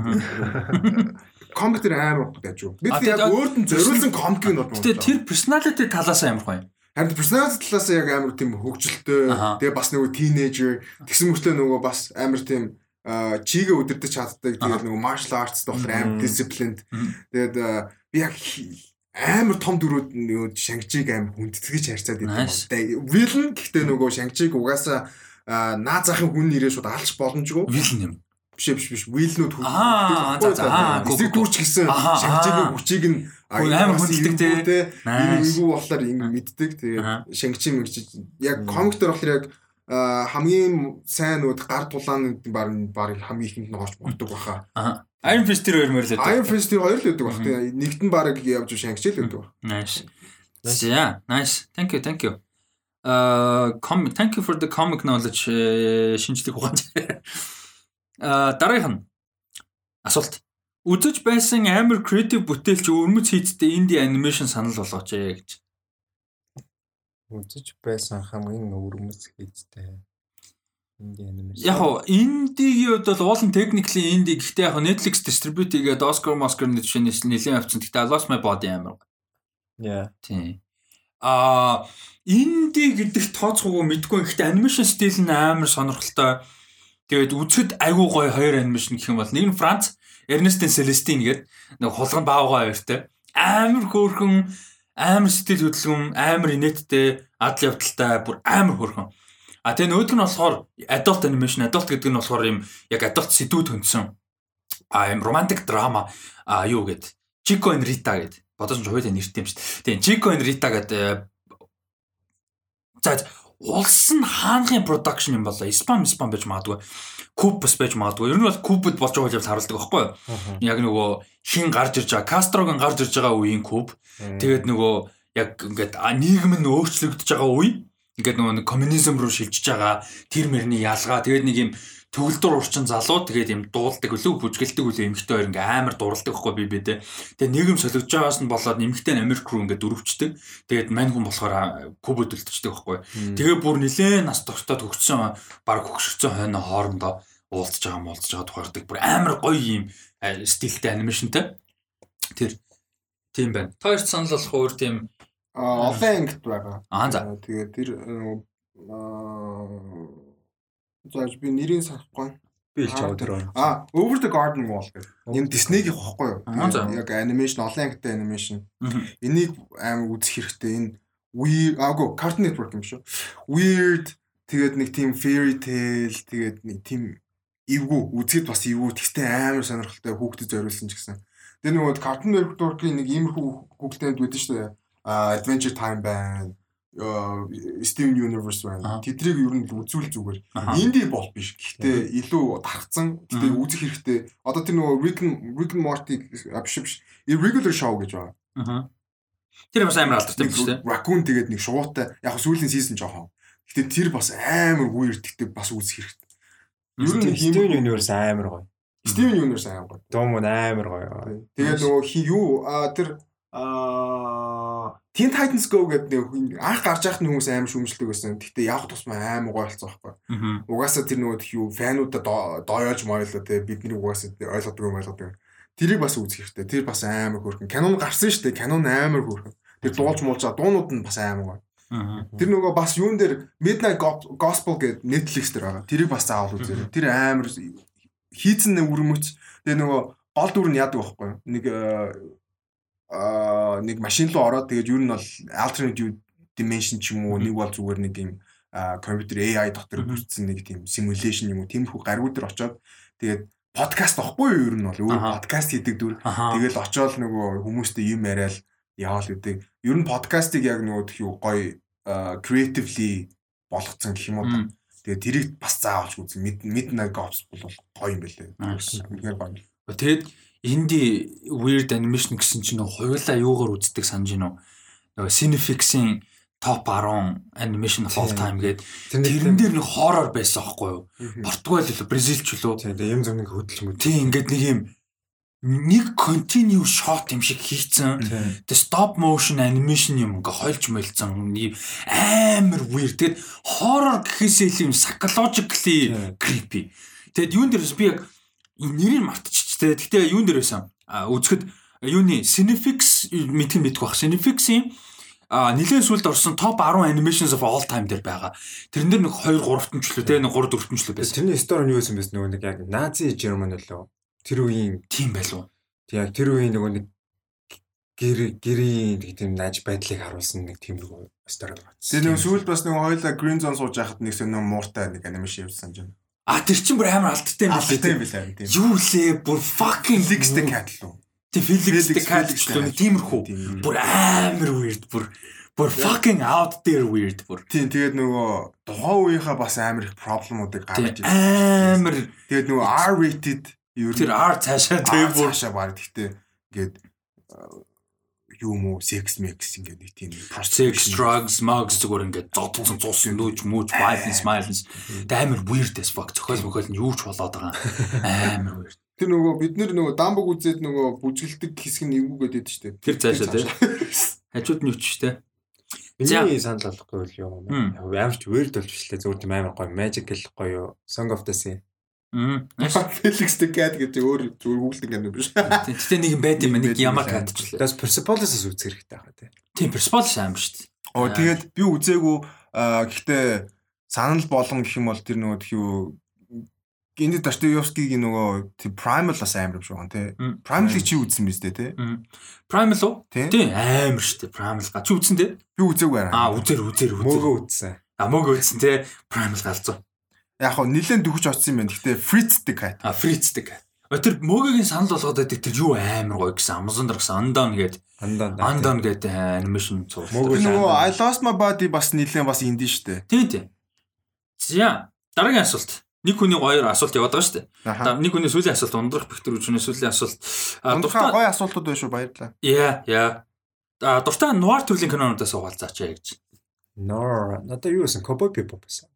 *laughs* Комик тэр амар юу. Бид яг өөрт нь зориулсан комик нь бол. Тэгээ тэр personality талаас амар гоё. Харин personality талаас яг амар тийм хөгжилтэй. Тэгээ бас нөгөө teenager тэгсэн мөртлөө нөгөө бас амар тийм чигээ өдөрдөж чаддаг. Тэгээд нөгөө martial arts болохоор амар disciplined. Тэгээд би яг амар том дөрүүд нөгөө Шангчиг амар хүндэтгэж харьцаад идэв. Villain гэхдээ нөгөө Шангчиг угаасаа наа захын хүн нэрээ шууд алж боломжгүй. Villain юм биш биш биш вилнүүд хөлдөг. Аа за за. Эсрэг дүүч гэсэн шангчгийн хүчийг нь амар хүнддэг те. Энгүү болохоор ингэ мэддэг. Тэгээд шангчин мэгч яг комик дээр болохоор яг хамгийн сайн нүд гар тулаан баг баг хамгийн ихэнд нь орж болдог баха. Iron Fist тэр хоёр мөрлөд. Iron Fist тэр хоёр л байдаг бах. Нэгт нь баг явж шангч л байдаг. Nice. Yeah, nice. Thank you, thank you. Uh, com thank you for the comic knowledge шинжлэх ухаанд. Дараагийнх нь асуулт. Үзэж байсан амар креатив бүтээлч өрмөц хийцтэй инди анимашн санал болгооч гэж. Үзэж байсан хамгийн өрмөц хийцтэй инди анимашн. Яг индигийн хувьд бол уулын technically инди гэхдээ яг Netflix distribute хийгээд Oscar Oscar нэг жишээ нэлээд авчихсан. Гэхдээ I lost my body амар. Яа. Тийм. А инди гэдэгт тооцоогүй мэдгүй. Гэхдээ анимашн стил нь амар сонирхолтой Тэгээд үзэхэд айгүй гоё хоёр анимашн гэх юм бол нэг нь Франц Эрнестин Селестин гэдэг нэг хулган баавгаа хоёртой амар хөөрхөн амар сэтгэл хөдлөм амар инээдтэй адал явдалтай бүр амар хөөрхөн. А тэгээ нөгөөдг нь болохоор adult animation adult гэдэг нь болохоор юм яг adult сэдвүүд хөндсөн. А юм romantic drama а юу гэд Chico and Rita гэд бодож хойд нэртэй юм шүү дээ. Тэгээ Chico and Rita гэдэг за улс нь хаанхын production юм болоо. Спам спам байж магадгүй. Куб бас байж магадгүй. Ер нь бол кубд болж байгаа явц харуулдаг байхгүй юу? Яг нөгөө хин гарч ирж байгаа, Кастрогийн гарч ирж байгаа үеийн куб. Тэгээд нөгөө яг ингээд нийгэм нь өөрчлөгдөж байгаа үе. Ингээд нөгөө коммунизм руу шилжиж байгаа тэр мөрний ялгаа. Тэгээд нэг юм төгөлдөр урчин залуу тэгээд юм дуулдаг үлээ бүжгэлдэг үлээ эмхтэй хоёр ингээ амар дурладаг байхгүй би бэдэ. Тэгээд нийгэм солигдож байгаас нь болоод эмхтэй нь Америк руу ингээ дөрөвчдөг. Тэгээд мань хүн болохоор Кубад үлдчихдэг байхгүй. Тэгээ бүр нилээн нас тогтоод хөгжсөн баг хөгшөрсөн хойно хоорондоо уулзж байгаа муулзж байгаа тухайрдаг бүр амар гоё юм стилтэй анимашнтай. Тэр тийм байна. Тоёрт санал болох өөр тийм ангит байгаа. Аа за. Тэгээд тэр зааж би нэрийг санахгүй. Би л чав тэр. А Over the Garden Wall гэх. Энэ Disney-ийн хохгүй юу? Яг анимашн олон ангиттай анимашн. Энийг аим үзэх хэрэгтэй. Энэ weird аагүй Cartoon Network юм шүү. Weird тэгээд нэг тийм fairy tale тэгээд нэг тийм эвгүй үзэхэд бас эвгүй тэгтээ амар сонирхолтой хүүхдэд зориулсан ч гэсэн. Тэр нөгөө Cartoon Network-ийн нэг иймэрхүү хүүхдэд байдаг шүү. А Adventure Time байна. Аа, Steven Universe байна. Тэдрийг ер нь үзүүл зүгээр. Инди бол биш. Гэхдээ илүү тархсан. Мгм. үзэх хэрэгтэй. Одоо тэр нөгөө Rick Rick Morty а, биш биш. Irregular show гэж байна. Тэр бас амар алдартай биш үү? Raccoon тэгээд нэг шуутай. Яг сүүлийн season жоохон. Гэхдээ тэр бас амар weird гэхдээ бас үзэх хэрэгтэй. Ер нь Steven Universe амар гоё. Steven Universe амар гоё. Мөн амар гоё. Тэгээд нөгөө хи юу а тэр а Teen Titans Go гэдэг нэг анх гарч байхад хүмүүс амар шүмжилдэг байсан. Гэхдээ явах тусмаа амар гоё болсон байхгүй. Угаасаа тэр нөгөө юу фануудаа доо- дооёж мойлоо те бидний угаасаа ойлгодог юм ойлгодог. Тэрийг бас үзэх хэрэгтэй. Тэр бас амар хөөрхөн. Canon гарсан шүү дээ. Canon амар хөөрхөн. Тэр дуулж муулжаа дуунууд нь бас амар. Аха. Тэр нөгөө бас юун дээр Midnight Go- Gospel гэдэг Netflix дээр байгаа. Тэрийг бас заавал үзээрэй. Тэр амар хийцэн өрмөц. Тэгээ нөгөө гол дүр нь яадаг байхгүй? Нэг аа нэг машин руу ороод тэгээд ер нь бол alternate dimension ч юм уу нэг бол зүгээр нэг юм компьютер AI дотор бүрдсэн нэг тийм simulation юм уу тиймэрхүү гаргуу дээр очоод тэгээд подкаст авахгүй юу ер нь бол өөр подкаст хийдэг дүр. Тэгэл очоод нөгөө хүмүүстэй юм яриад яваал гэдэг. Ер нь подкастыг яг нөгөө тхий гоё creatively болгоцсон гэх юм уу. Мм. да. Тэгээ тэрийг бас заавалж үзэн mid midnight gospel бол гоё юм байлээ. Үнэхээр гоё. Тэгэд инди weird animation гэсэн чинь хоёулаа юугаар үздэг санаж гинөө. Нөгөө Cinefix-ийн топ 10 animation of all time гэдэг. Тэрэн дээр нэг horror байсан аахгүй юу? Мгм. Португал лөө Бразил ч лөө. Тийм тийм зөв нэг хөдөлж мөд. Тийм ингээд нэг юм нэг continue shot юм шиг хийцэн. Тийм. Тэ stop motion animation юм ингээ хойлж мэлцэн амар weird. Тэгэд horror гэхээсээ илүү юм psychologically creepy. Тэгэд юун дээрээс би яг нэрийг мартчихжээ. Гэхдээ юун дээр байсан? А үзэхэд юуны Cinefix мэдхэн мэдгүй бах. Cinefix-ийн а нэлээд сүлд орсон топ 10 animations of all time дээр байгаа. Тэрэн дээр нэг 2 3 томчлөө те нэг 3 4 томчлөө байсан. Тэрний стори нь юу байсан бэ? Нөгөө нэг яг Нази Герман лөө. Тэр үеийн Тийм байлуу. яг тэр үеийн нөгөө нэг гэр гэрийн нэг тийм наж байдлыг харуулсан нэг тийм нэг стори байгаа. Тэгээ нөгөө сүүлд бас нөгөө хоёлаа green zone сууж байхад нэг сонир мууртай нэг анимашн явуулсан юм. А тэр чин бүр амар алдтай юм билээ. билээ тийм. Юу лээ бүр fucking Felix-тэй cat лөө. Тэг Felix-тэй Felix-тэй ч нэг тиймэрхүү. Тийм. Бүр амар weird бүр бүр fucking out there weird бүр. Тийм тэгээд нөгөө тухайн үеийнхаа бас амар их проблемуудыг гаргаж Тэг амар Тэгээд нөгөө R rated ер тэр art цаашаа тэг бүр цаашаа баг гэхдээ ингээд юу муу sex mix ингээд нэг тийм sex drugs mugs зүгээр ингээд зодсон цуусан нүүж мүүж violence violence Тэг амар weird as fuck зохиол мөхөл нь юу ч болоод байгаа. Амар weird. Тэр нөгөө бид нэр нөгөө дамбаг үзээд нөгөө бүжгэлдэг хэсэг нь эвгүйгээд байдаг шүү дээ. Тэр цаашаа тий. Хажууд нь штэ. За. Миний санал болохгүй л юу юм. Амар ч weird болж шлээ зүгээр тийм амар гоё magical гоё Song of the Sea. Мм. Felix the cat гэж өөр зүгээр гуглдing юм биш. Гэтэ нэг юм байд юм байна. Нэг ямаа катчлаа. Тэс Persepolis-аас үзэх хэрэгтэй байгаа тийм. Тийм Persepolis амар штэ. Оо тэгээд би үзээгүй аа, гэхдээ санал болгон гэх юм бол тэр нөгөө тхий юу Энд Достоевскигийн нөгөө тийм Primal бас амар юм шиг байна тий. Мм. Primal-ыг чи үзсэн биз дээ тий. Мм. Primal уу? Тий. Тийм амар штэ. Primal га. Чи үзсэн дээ? Би үзээгүй арай. Аа үзэр үзэр үзэр. Мөөгөө үзсэн. А мөг үзсэн те. Primal галзуу. Яг хоо нилэн дөхөж очсон юм байна. Fritz the cat. А Fritz-дэг. Тэр мөгийн санал болгоод байдаг тэр юу амар гоё гэсэн Amazon дээр гэсэн Undone гээд Андаа. Undone гээд анимашн цуур. Мөг- Тэр нөгөө I lost my body бас нилэн бас инди штэ. Тийм тийм. За дараагийн асуулт. Нэг хүний хоёр асуулт яваад байгаа шүү дээ. Нэг хүний сүүлийн асуулт ундрах бэхтэр үчнээ сүүлийн асуулт. Дуртай гоё асуултууд байна шүү баярлалаа. яа яа. А дуртай нуар төрлийн кинонуудаас суулзаач яа гэж. Нор. Надаа юу гэсэн Cowboy Bebop байсан.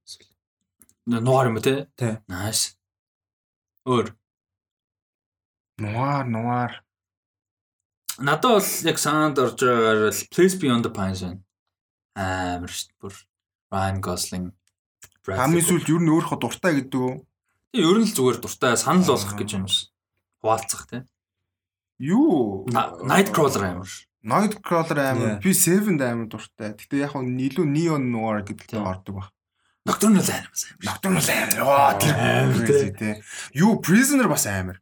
Нуар юм те? Тий. Nice. Өөр. Нуар, нуар. Надад бол яг санаанд орж байгаагаар л Place Beyond the Pines байна. Амар шүү дээ. Бүр Ryan Gosling. Хамгийн сүүлд нь өөрөө дуртай гэдэг үү? Тэгээ ер нь л зүгээр дуртай санал болгох гэж юм шиг. Хуваалцах тий. Юу? Nightcrawler амар. Nightcrawler Yeah. амар. Би Seven амар дуртай. Гэтэ яг нь илүү Neon Noir гэдэгтэй ордог баг. Nocturnal амар. Nocturnal амар. Яа, тэр Амар, тий. Юу, Prisoner бас амар.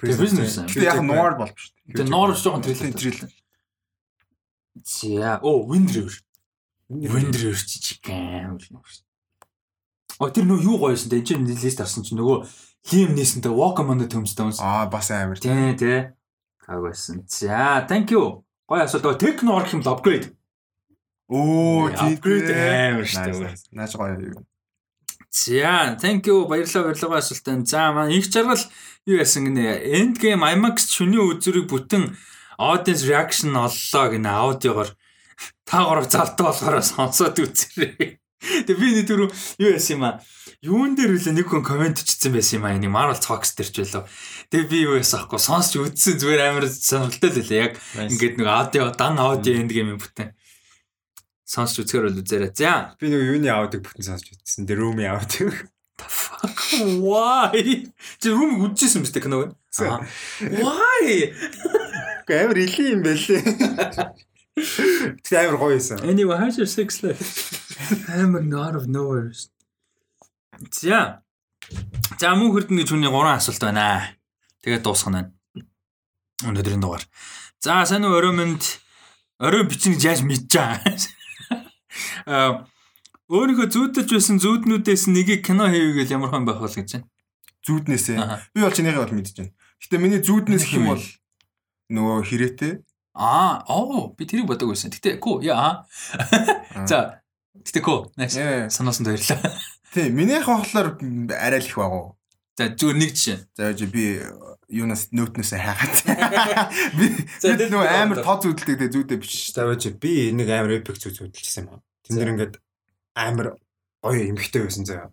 Тэгээ Prisoners амар. Яг Noir болж шүү дээ. Тэгээ Nor жоохон триллер. триллер. За, оо Wind River. Wind River чичиг амар юм шүү. Оо тэр нөө юу гоёсэн те энэ чинь лист авсан чинь нөгөө Liam Neeson-тэй Walk Among the Tombstones. Аа, бас амар. Тий, тий. Хагасан. За, thank you. Гоё асуулт. Techno гэх юм л upgrade. Оо, upgrade амар шүү дээ. Нааш гоё. За, thank you. Баярлалаа, баярлалаа асуултанд. За, маань их жаргал юу яасан гинэ? End game IMAX шөнийн үзүүрийг бүтэн audience reaction оллоо гинэ аудиогоор та гурав залтай болохоор сонсоод үзээрэй. Тэгээ би нэг түрүү юу яасан юм аа? Юун дээр үлээ нэг хүн комент бичсэн байсан юм аа. Нэг Marvel Talks дээр ч байлоо. Тэгээ би юу яасан аахгүй сонсч үзсэн зүгээр амар сонирхолтой л үлээ. Яг ингээд нэг аудио дан аудио end game бүтэн. Сонсч үзэхэр бол үзээрэй. За, Би нэг юуны аудиг бүтэн сонсч үзсэн. The Room-ийн *laughs* fuck why? Чи рум үзчихсэн мэт киног. За. Why? *laughs* Гэхдээ амар илийн юм байлээ. *laughs* Тэгтээ амар гоё байсан. Anyway, how's your sex life? Амар out of nowhere. За. За мөн хөрдөн гэж хүний 3 асуулт байна. Тэгээд дуусгана. Өнөөдрийн дугаар. За сайн уу орой минь орой бичнэ гэж яаж мэдчихэе. Аа өөрийнхөө зүүдэж байсан зүүднүүдээс нэгийг кино хийгээл ямар хон байх бол гэж байна. Зүүднээсээ. Би бол чинийгээ бол мэдэж байна. Гэтэ миний зүүднээс хэм хэмээн. бол нөгөө хэрэгтэй. Аа, оо би тэрийг бодог байсан. Гэтэ ко яа. За. Гэтэ ко. Nice. Санаасан баярлаа. Тийм, минийх болохоор арай л их багуу. За зүгээр нэг жишээ. За би юунаас нөтнөөсөө хайгаад. Би нөгөө амар тод зүйлдэг тэгээ зүүдээ биш. Тавьж би нэг амар epic зүйл зүудэлчихсэн юм аа. Тэн дээр ингээд амар гоё эмхтэй байсан заяа.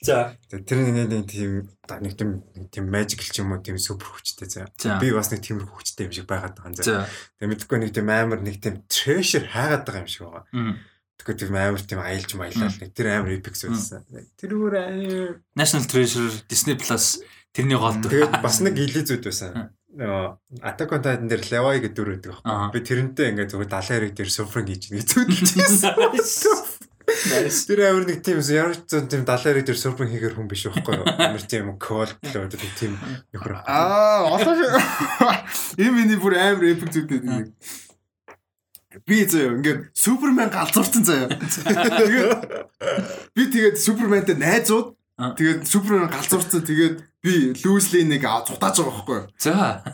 За. Тэр нэг нэг тийм нэг тийм нэг тийм magical ч юм уу тийм супер хүчтэй заяа. За. Би бас нэг тиймэрхүү хүчтэй юм шиг байгаад байгаа юм заяа. За. Тэгээ мэдгүй нэг тийм амар нэг тийм treasure хаагаад байгаа юм шиг байгаа. Тэгэхээр тийм амар тийм аялж маялал нэг тэр амар epic зүйлсэн. Тэр өөр National Treasure Disney Plus тэрний гол дүр. Тэгээд бас нэг илээ зүйд байсан. Нөгөө Attack on Titan дээр Levi гэдэг дүр Аа. байхгүй. Би тэрнтэй ингээд зүгээр 70 хэрэг дээр суфринг хийж нэг зүйдэлчихсэн. *laughs* Nice. Тэр амар нэг тийм ямар ч зэн тийм 70 хэрэг дээр суфринг хийгэр хүн биш байхгүй юу? Амар тийм плод нэг тийм нөхөр. Аа, одоо энэ миний бүр амар эпик зүйлтэй нэг. Би зөө ингээд Супермен галзуурсан заяа. Тэгээд *laughs* би тэгээд Суперментэй найзууд. Тэгээд Супермен галзуурсан тэгээд би Лүүслейнийг цутааж байгаа байхгүй юу? За.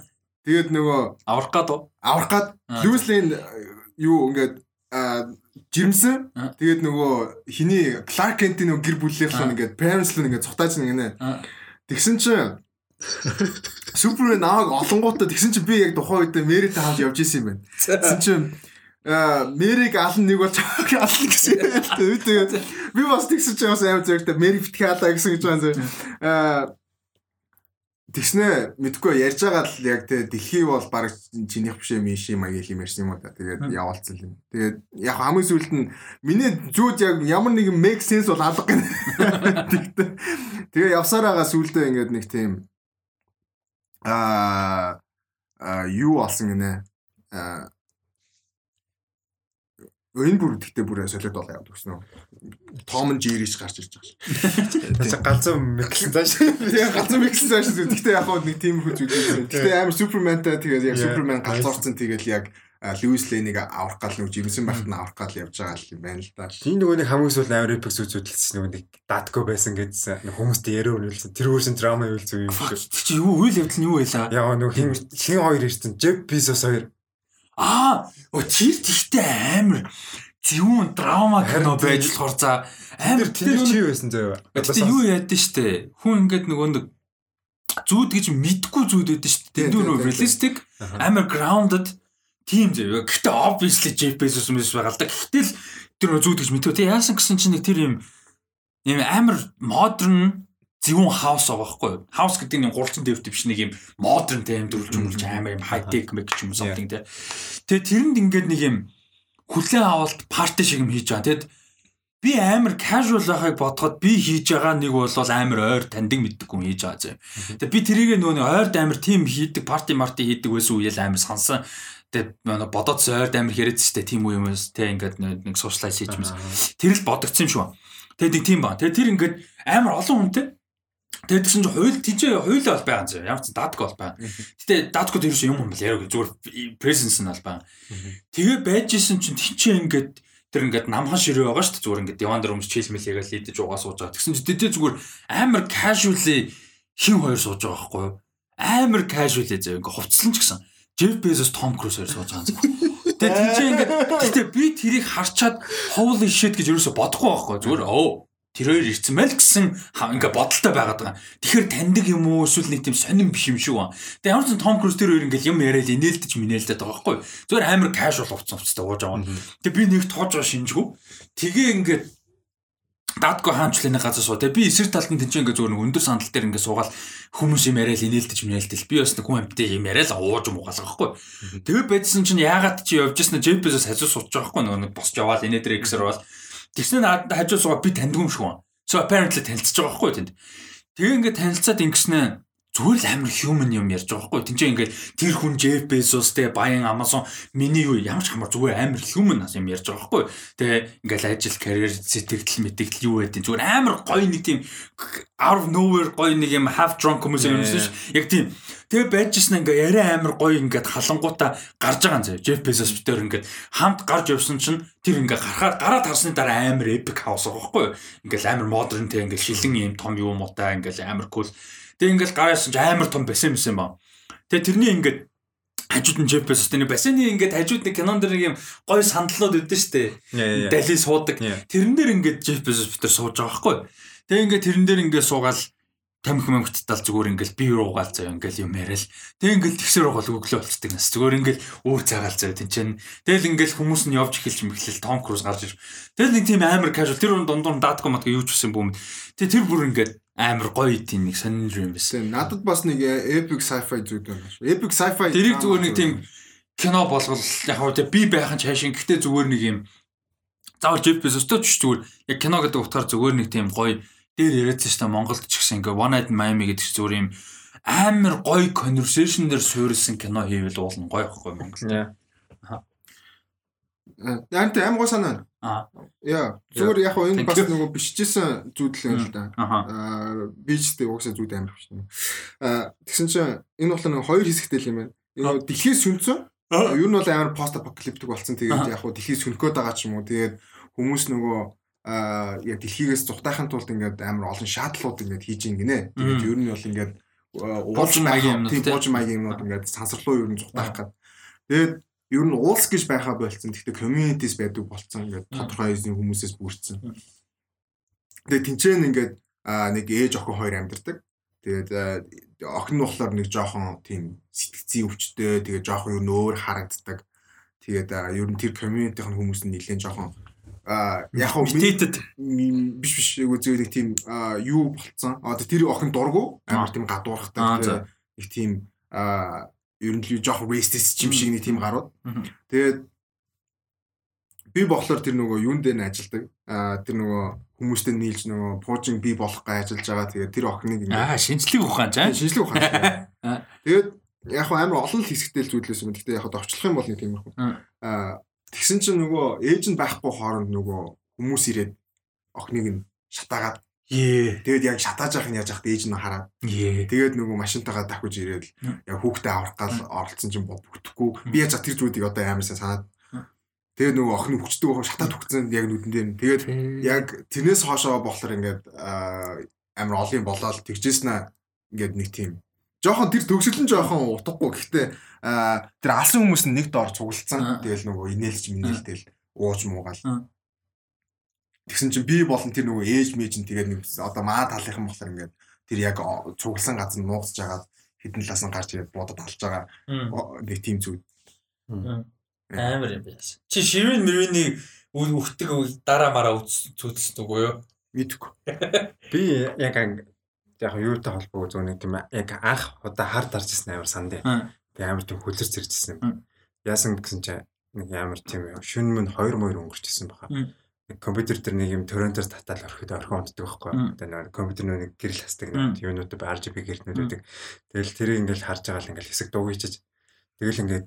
Тэгээд нөгөө Аврах гад уу? аврах гад Аа, Лүүслейн юу ингээд аа, жирэмсэн. Тэгээд нөгөө хиний Clark Kent-ийн нөгөө гэр бүлийнх Аа. нь ингээд parents л ингээд цутааж нэгнэ. Аа. Тэгсэн чинь *laughs* Супермен ааг олонгуудаа тэгсэн чинь би яг тухайн үед Мэритэй хамт явж исэн юм байна. Тэгсэн чинь Мэриг алан нэг бол чааг алан гэсэн юм. Би тэгээд бас тэгсэн чинь бас амар зэрэгтэй Мэри битгий алаа гэсэн гэж байна зэ. Аа Тэгснэ мэдгүй ярьж байгаа л яг тэ дэлхий бол баг чинийх биш юм ши маяг юм ярьсан юм уу да. Тэгээд яваалцсан юм. Тэгээд яг хамгийн сүүлд нь миний зүуд яг ямар нэгэн make sense бол алга гэнэ. Тэгтээ тэгээ явсаар байгаа сүүлдээ ингээд нэг тийм аа юу болсон гинэ. Аа энэ бүр гэхдээ бүр солиод бол яваад өгсөн үү. Том Jerry ч гарч ирж байгаа. Бас галзуу мэдлэн зааш. Тэгээ галзуу миксэн зааш зү. Гэхдээ яг хоо нэг тийм хүч үзсэн. Гэхдээ амар Суперментай тэгээд яг. Супермен галзуурсан тэгээд яг Льюис Лейнийг аврах гал нэг жимсэн байхад нь аврах гал явж байгаа юм байна л да. Тийм нөгөө нэг хамгийн сүүл амар epic зүйл зүудэлсэн нөгөө нэг датко байсан гэдсэн. Нэг хүмүүстэй яриа өнүүлсэн. Тэр өөрсөн драма зүйл юм чи юу үйл явдал нь юу байлаа? Яа нөгөө хин хоёр ирсэн. Jeff Bezos хоёр. Аа, тэр тэгтээ амар зүүн драма кино байж тийм. болохоор за амар Тэр тэр чи байсан заяа. Гэтэ юу яадсан штэ. Хүн ингээд нөгөө нэг зүүд гэж мэдгүй зүүд өгдөн штэ. Тийм, тийм, нөө тийм, realistic, амар grounded team зөө. Гэтэ obviously Jeff Bezos мэс байгаа л да. Гэтэл тэр нөө зүүд гэж мэдгүй. Тэг яасан гэсэн чинь нэг тэр юм юм амар modern зөвүүн хаус байгаа байхгүй юу? Хаус гэдэг нь гурцсан дэв дэвш нэг юм модерн тийм дөрвж өмлж амар юм хай тек мэг ч юм something те. Тэгээ тэрэнд ингээд нэг юм хүлэн авалт парти шиг юм хийж байгаа. Тэгэд би амар casual байхыг бодоход би хийж байгаа нэг бол амар ойр таньдаг мэддэг хүн хийж байгаа зэ. Тэгээ би тэрийг нөгөө ойрд амар тим хийдэг парти марти хийдэг байсан үеэл амар сансан. Тэгээ бодоод ойрд амар хэрэгэц штэ тим үе юм те ингээд нэг хийж мэс. Тэр л бодогдсон юм шүү. Тэгээ нэг тийм ба. Тэгээ тэр ингээд амар олон хүнтэй Тэгээд тэгсэн чинь хууль тийчээ хууль бол байгаа юм. Ямар ч датк бол байгаа. Гэтэ даткууд ерөөс юм юм бэл яг зүгээр presence нь бол байгаа. Тэгээ байж исэн чинь тийчээ ингээд тэр ингээд намхан ширээ байгаа шүү дээ. Зүгээр ингээд диван дээр өмс чилмэл ягаал идэж угаа сууж байгаа. Тэгсэн чинь тэдээ зүгээр амар casually хин хоёр сууж байгаа байхгүй юу? Амар casually зөө ингээд хувцсан ч гэсэн. Jeff Bezos Tom Cruise хоёр сууж байгаа юм. Тэгээ тийчээ ингээд *laughs* гэтээ би тэрийг харчаад holy shit гэж ерөөсө бодохгүй байхгүй. Зүгээр оо тэр хоёр ирсэн мэл гэсэн ингээ бодолтой байгаад байгаа. Тэгэхээр таньдаг юм уу эсвэл нэг тийм сонирн биш юм шиг байна. Тэгээ ямар ч Том Круз тэр хоёр ингээл юм яриад инээлдэж минээлдэж байгаа байхгүй. Зүгээр амар casual хувцсан хувцастай ууж байгаа. Тэгээ би нэг тоож байгаа шинжгүй. Тэгээ ингээд датко хаанчлалын газар суу. Тэгээ би эсрэг талд нь тэнцээ ингээ зүгээр нэг өндөр сандал дээр ингээ суугаад хүмүүс юм яриад инээлдэж минээлдэл. Би бас нэг хүн амттай юм яриад ууж муугаал байхгүй. Тэгээ байдсан чинь яагаад чи явж яснаа JP-с хажуу сууж байгаа байхгүй нөгөө босч яваал инээ дээр эксэр бол Тэгснэ надад хажуу суугаа би таньдаг юм шиг байна. So apparently танилцж байгаа байхгүй тэнд. Тэгээ ингээд танилцаад ингэснэ зүгээр л амар human юм ярьж байгаа байхгүй. Тинчээ ингээд тэр хүн Jeff Bezos те баян Amazon миний юу ямар ч хамар зүгээр амар human юм ярьж байгаа байхгүй. Тэгээ ингээд ажил career сэтгэл мэдээлэл юу байдیں۔ Зүгээр амар гоё нэг тийм out of nowhere гоё нэг юм half drunk хүмүүс юм шиг. Яг тийм Тэгээ байжсэн ингээ яриа амар гоё ингээд халангуудаа гарч байгаа юм зөө. Jeff Bezos битэр ингээд хамт гарч явсан чинь тэр ингээ гарахаар гараад харсны дараа амар epic house байхгүй юу? Ингээл амар modern те ингээл шилэн юм том юм уутаа ингээл амар cool. Тэгээ ингээл гараасан чинь амар том бассейн юм ба. Тэгээ тэрний ингээд хажууд нь Jeff Bezos тэний бассейны ингээд хажууд нэг кинон дэр нэг юм гоё сандалууд өгдөн штэ. Дали суудаг. Тэрэн дээр ингээд Jeff Bezos битэр сууж байгаа байхгүй юу? Тэгээ ингээд тэрэн дээр ингээд суугаал тамхи мөнгөтдал зүгээр ингээл би руугаал заяа ингээл юм яриад тэг ингээл тэгсэр угаал өглөө болцдог нас зүгээр ингээл өөр цагаал заяа тэнцэн тэгэл ингээл хүмүүс нь явж эхэлж мэхлэл том круз гарч ир тэгэл нэг тийм амар casual тэр дундуур даатгүй матга юу ч үсэн бүүм тэг тэр бүр ингээд амар гоё тийм нэг сонир юм байсан надад бас нэг epic sci-fi зүйл байна epic sci-fi тэрийг зүгээр нэг тийм кино болгол яг хөө тэг би байхын чаашин гэхдээ зүгээр нэг юм. Заавал Jeff Bezos-той ч зүгээр. Яг кино гэдэг утгаар зүгээр нэг тийм гоё дээр яриадсан шүү дээ Монголд ч гэсэн ингээ One Night in Miami гэдэг чинь зүгээр юм амар гоё conversation дээр суурилсан кино хийвэл уулна гоё ихгүй Монголд. Яг тэ амар санаа. Аа. Яа, зүгээр яг энэ бас нөгөө биччихсэн зүйлээ л да. Аа, бичтэй угсаа зүйл амар биш. Аа, тэгсэн чинь энэ бол нэг хоёр хэсэгтэй л юм байна. Энэ дэлхийс сүнцэн. Юу нь бол амар пост апокалиптик болсон. Тэгээд яг хуу дэлхийс сүнхгээд байгаа ч юм уу. Тэгээд хүмүүс нөгөө аа яг дэлхийгээс зүхтайхын тулд ингээд амар олон шаатлууд ингээд хийж ин гинэ. Тэгээд ер нь бол ингээд уулж маягийн юмнууд тийм уулж маягийн юмнууд ингээд сансарлуу ер нь зүхтайх гад. Тэгээд ер нь уулс гэж байхаа болцсон. Гэхдээ communities байдаг болцсон ингээд тодорхой хэсгийн хүмүүсээс бүрдсэн. Тэгээд тэнцэн ингээд нэг ээж охин хоёр амьдардаг. Тэгээд охин нь болохоор нэг жоохон тийм сэтгцийн өвчтөй тэгээд жоохон ер нь өөр харагддаг. Тэгээд ер нь тэр community-ийн хүмүүс нь нэлээд жоохон а яг хөө митетэд биш биш эйгүү зөвлөг тийм юу болцсон. А тэр охин дургу амар тийм гадуурхтай нэг тийм ер нь л жоох racist юм шиг нэг тийм гарууд. Тэгээд би болохоор тэр нөгөө юун дээр нь ажилдаг. А тэр нөгөө хүмүүстэй нийлж нөгөө пуужин би болох гай ажиллаж байгаа. Тэгээд тэр охиныг ингэ аа шинжлэх ухаан чаа. Шинжлэх ухаан. *laughs* Тэгээд яг хөө амар олон л хэсэгтэй л зүйлээс юм. Гэхдээ яг хөө товчлох юм бол нэг тийм их. А Тэгсэн чинь нөгөө ээж нь байхгүй хооронд нөгөө хүмүүс ирээд охиныг нь шатаагаад Ее. Тэгээд яг шатааж явах нь яаж яхад ээж нь хараад. Тэгээд нөгөө машинтайгаа давхиж ирээд яг хүүхдээ аврах гал оролцсон чинь бүтэхгүй. Би яаж тэр зүйлийг одоо амар сайн санаад. Тэгээд нөгөө охин хүчтэй байх шатаад өгцөн яг нүдэн дээр. Тэгээд яг тэрнээс хоошоо болохоор ингээд амар олон болоод тэгжсэн ингээд нэг тийм жоохон тэр төгсөл нь жоохон утгагүй. Гэхдээ тэр алсан хүмүүс нь нэг доор цуглалцсан. Тэгэл нөгөө инээлж минээлтэл ууж муугаал. Тэгсэн чинь би болон тэр нөгөө ээж мэж нь тэгээд нэг одоо маа талынхан болохоор ингээд тэр яг цугласан газар нь нуугсаж агаад хідэн талаас нь гарч ирээд бодод алж байгаа нэг тийм зүйл. Амар юм байна. Чи шивэн мөрөний өгтөг дараа мараа зүтэлсэн үгүй юу? Мэдгүй. *laughs* Би яг яг юутай холбоогүй зөв нэг тийм яг анх удаа хар дарж ирсэн амар санд. Тэгээ амар тийм хүлэрч Мм. юм. Яасан гэсэн чинь нэг амар тийм шүн мөн 2 мөр өнгөрчихсэн баха. Компьютер дээр нэг юм торрентер татаал орхид орхон унтдаг байхгүй. Одоо нэг компьютер нэг гэрэл хасдаг нэг юунууд RGB гэрэлтнүүд үүдэг. Тэгэл тэрийг ингээл харж байгаа л ингээл хэсэг дууг хийчих. Тэгэл ингээд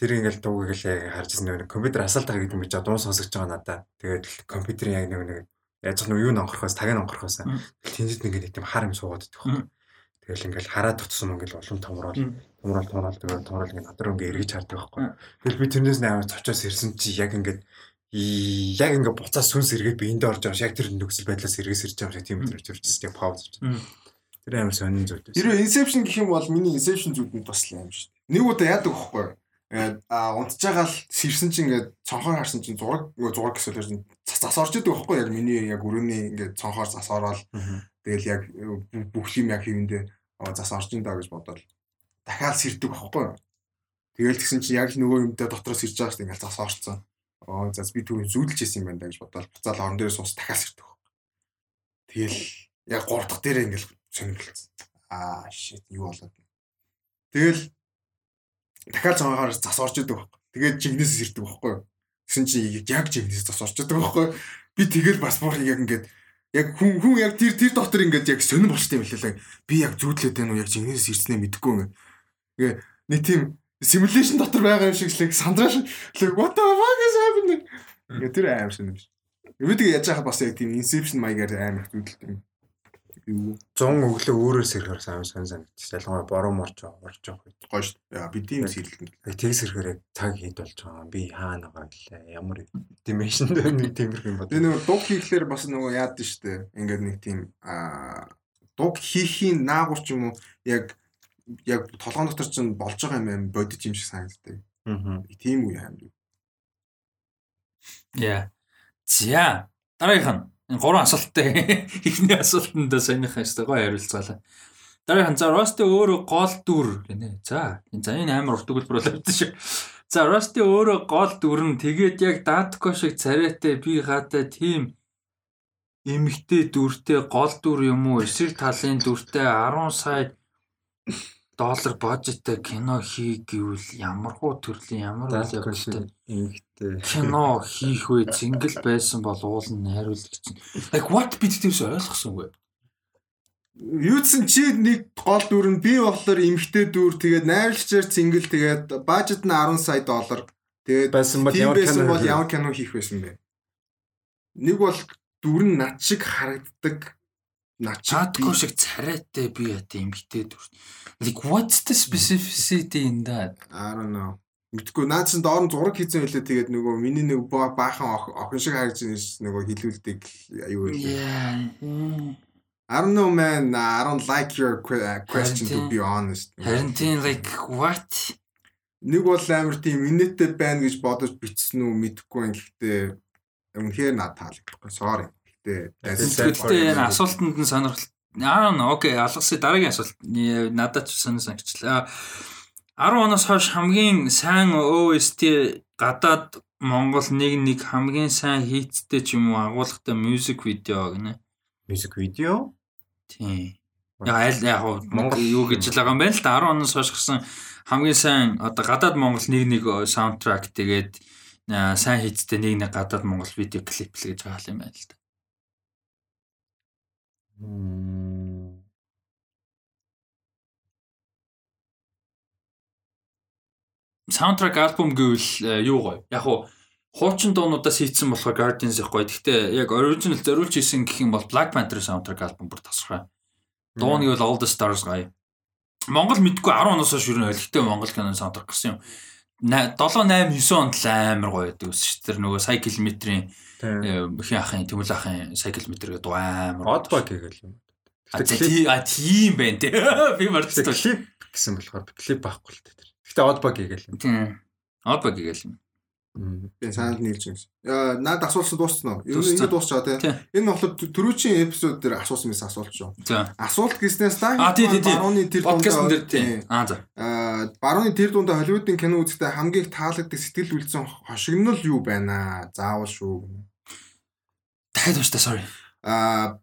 тэр ингээл дууг л яг харж ирсэн нэг компьютер асаалтаа гэдэг юм гэж дуу сонсож байгаа надаа. Тэгээд компьютерийн яг нэг нэг яаж ч нэг юу нонхорхоос таг нонхорхоос. Мм. Тэнд нэг тийм хар юм суугаад идэх байхгүй. Тэгэл ингээл хараад тутсан ингээл улам томрол томрол томрол тэгээд томрол ингээд надруу ингээд эргэж хардаг байхгүй. Тэгэл би тэрнээс нээр цочоос ирсэн чи яг ингээд яг ингээд буцаа сүнс эргээд би энд орж байгаа яг тэр нөхцөл байдлаас эргээс ирж байгаа шиг тийм өдрөж үржсэн яг пауз хийж. Тэр амар сонин зүйл байсан. Хэрвээ Inception гэх юм бол миний Inception зүудэнд бас л юм шүү дээ. Нэг удаа яадаг байхгүй. Э а унтж байгаа л сэрсэн чинь ингээд цонхоор харсан чинь зураг нөгөө зураг гэсэн чинь зас орж идэг байхгүй яг миний яг өрөөний ингээд цонхоор зас ороод тэгэл яг бүх юм яг хийвэндээ аа, зас орж ин даа гэж бодоод дахиад сэрдэг байхгүй. Тэгэл тэгсэн чинь яг нөгөө юмдаа дотроос ирж байгаа шүү ингээд зас орцсон. Аа за би түрүү зүүдэлж исэн юм байна гэж бодоод буцаал орон дээр суус дахиад сэрдэг. Тэгэл яг 3 дахь дээрээ ингээд сонирхолцсон. Аа shit юу болоод. Тэгэл дахиад цаагаар зас орж идэг байхгүй. Тэгээд жигнэс ирдэг байхгүй. Тэгсэн чинь яг жигнэс зас орж идэг байхгүй. Би тэгэл бас бүр яг ингээд яг хүн хүн яг тэр тэр дотор ингээд яг сонир болчтой юм лээ. Би яг зүудлээд байна уу яг жигнэс ирснээ мэдэхгүй ингээд. Ингээ нэг тийм симуляшн дотор байгаа юм шиг л сандраа шиг л what the fuck is happening. Ингээ тэр аим шинэ. Өвдөг яаж яхад бас яг тийм inception маягаар аим их зүудэлтэй юм. Юу 100 өглөө өөрөөр сэрхээр амар сонь санагдчих. Ялангуяа бороо морч орж явах үед. гоё шүү дээ. Яа, Би тийм сэрэлтэн. Яг тэг сэрхээр яг цаг хэд болж байгаа. Би хаана байгаа гэлээ. Ямар dimension дээр нэг тиймэрхүү юм бод. Тэгээ нөгөө дуг хийхлээр бас нөгөө яад нь штэ. Ингээд нэг тийм аа дуг хийхийн наагур ч юм уу яг яг толгоон дотор ч болж байгаа юм аим бодож юм шиг санагддаг. Аа. Тийм үе аим. Яа. За. Дараагийнх нь гурван асуулттай. *laughs* Эхний асуултанд саяныхаа өстой гоё хариулцгаалаа. Дараагийнх нь за Рости өөрөө гол дүр гинэ. За. За энэ амар урт өгүүлбэр болоод шүү. За Рости өөрөө гол дүр нь тэгээд яг Датко шиг царайтай би гадаа тийм эмгтэй дүртэй гол дүр юм уу? Эсрэг талын дүртэй 10 сая доллар бажеттай кино хий гэвэл ямар хуу төрлийн ямар үйл явдалтай Ингэхдээ. кино хийх үе зингэл байсан бол уул нь найруулагч чинь. Like what бид тэрс ойлгосонгүй. Юудсан чи нэг гол дүр нь би болохоор эмхтэй дүр тэгээд найрлагчаар цингэл тэгээд бажет нь 10 сая доллар. Тэгээд Байсан бол ямар кино бол хийх вэ? ямар кино хийх байсан бэ? Нэг бол дүр нь над шиг харагддаг. Над шиг царайтай би ята эмгтэй дүр. Like what's the specificity in that? I don't know. Мэдгүй наад чинь доор нь зураг хийсэн байлээ тэгээд нөгөө миний нэг ба- баахан ох- охин шиг ш- нөгөө хилүүлдэг аюу. Yeah. mm. I don't know man. I don't like your uh, question to be honest. Харин тийм like what? Нэг бол амар тийм инээтэй байна гэж бодож бичсэн үү мэдэхгүй байна. Гэхдээ үнэхээр надад таалагдахгүй. Sorry. Тэгтээ энэ асуултанд нь сонирхол Аа окей алгасыг дараагийн асуулт Э, надад ч сонир санагчлаа. 10 оноос хойш хамгийн сайн OST гадаад Монгол нэг нэг хамгийн сайн хийцтэй ч юм уу агуулгатай мьюзик видео гинэ. Music video. Тийм. Яг аль яг Монгол- юу гэж л байгаа юм байна л да 10 оноос хойш гсэн хамгийн сайн одоо гадаад Монгол нэг нэг саундтрак тэгээд аа, сайн хийцтэй нэг нэг гадаад Монгол видео клип л гэж байгаа юм байна л да. Саундтрак альбом гэвэл э, юу гоё. Яг уу хуучин дуунуудаас хийцэн болохоор Guardians их гоё. Гэхдээ яг original зориулж хийсэн гэх юм бол Black Panther саундтрак альбом бүр тасархай. Дуун гэвэл All the Stars гоё. Монгол мэдгүй 10 оноос хойш юу нөлттэй Монгол кино саундтрак гэсэн юм. 7 8 9 онд л амар гоё байдаг ус шүү. Тэр нөгөө сая километрийн Тийм. хин ахын тэмүүл ахын сая километр гэдэг амар. Oddbug гэх юм. А тий- тийм байна те. *laughs* Би марцсан. клип гэсэн болохоор клип байхгүй л дээ. Гэхдээ Oddbug гэх юм. Тийм. Одбаг гээл юм. Би санал нийлж. Яа, наад асуулсан дууссан уу? Юу Дууссан. ингэ дуусчаа тий. Энэ болохоор төрүүчийн эпизод дээр асуусан мэс асуулт шүү. Асуулт гэснээс та А, тий, тий, тий. барууны тэр Подкастн дээр тий. Аа за. Аа, барууны тэр дундаа Холливуудын кино үзэхдээ хамгийн их таалагддаг сэтгэл үйлсэн хошигнол юу байна аа? Заавал шүү. Дахиад ууштай sorry. Аа,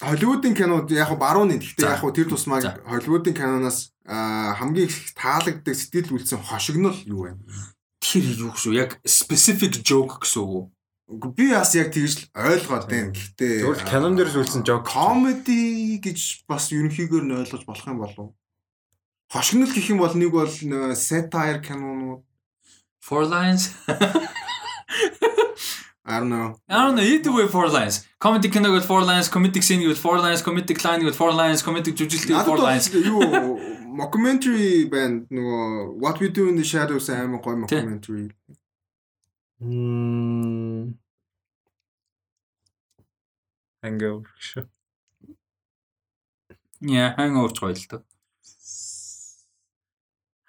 Холливуудын кинод яг барууны гэхдээ яг тэр тусмаа. Холливуудын киноноос аа, хамгийн их таалагддаг сэтгэл үйлсэн хошигнол юу вэ? Тэр юу гэсэн яг specific joke гэсэн үг үү? Би бас яг тэгж л ойлгоод байна. Гэхдээ Зөвхөн канон дээр зүйлсэн жок. комеди гэж бас ерөнхийдөө нь ойлгож болох юм болов. Хошигнол гэх юм бол нэг бол satire кинонууд Four lines. I don't know. I don't know, either way four lines. Comedy киног with four lines, comedic scene with four lines, comedic line with four lines, comedic жүжиглэлт with Надад four бол lines. юу *laughs* mockumentary band нөгөө What We Do in the Shadows амар гоё mockumentary. Мм. Hangover. шүү. Yeah, hangover ч гоё л доо.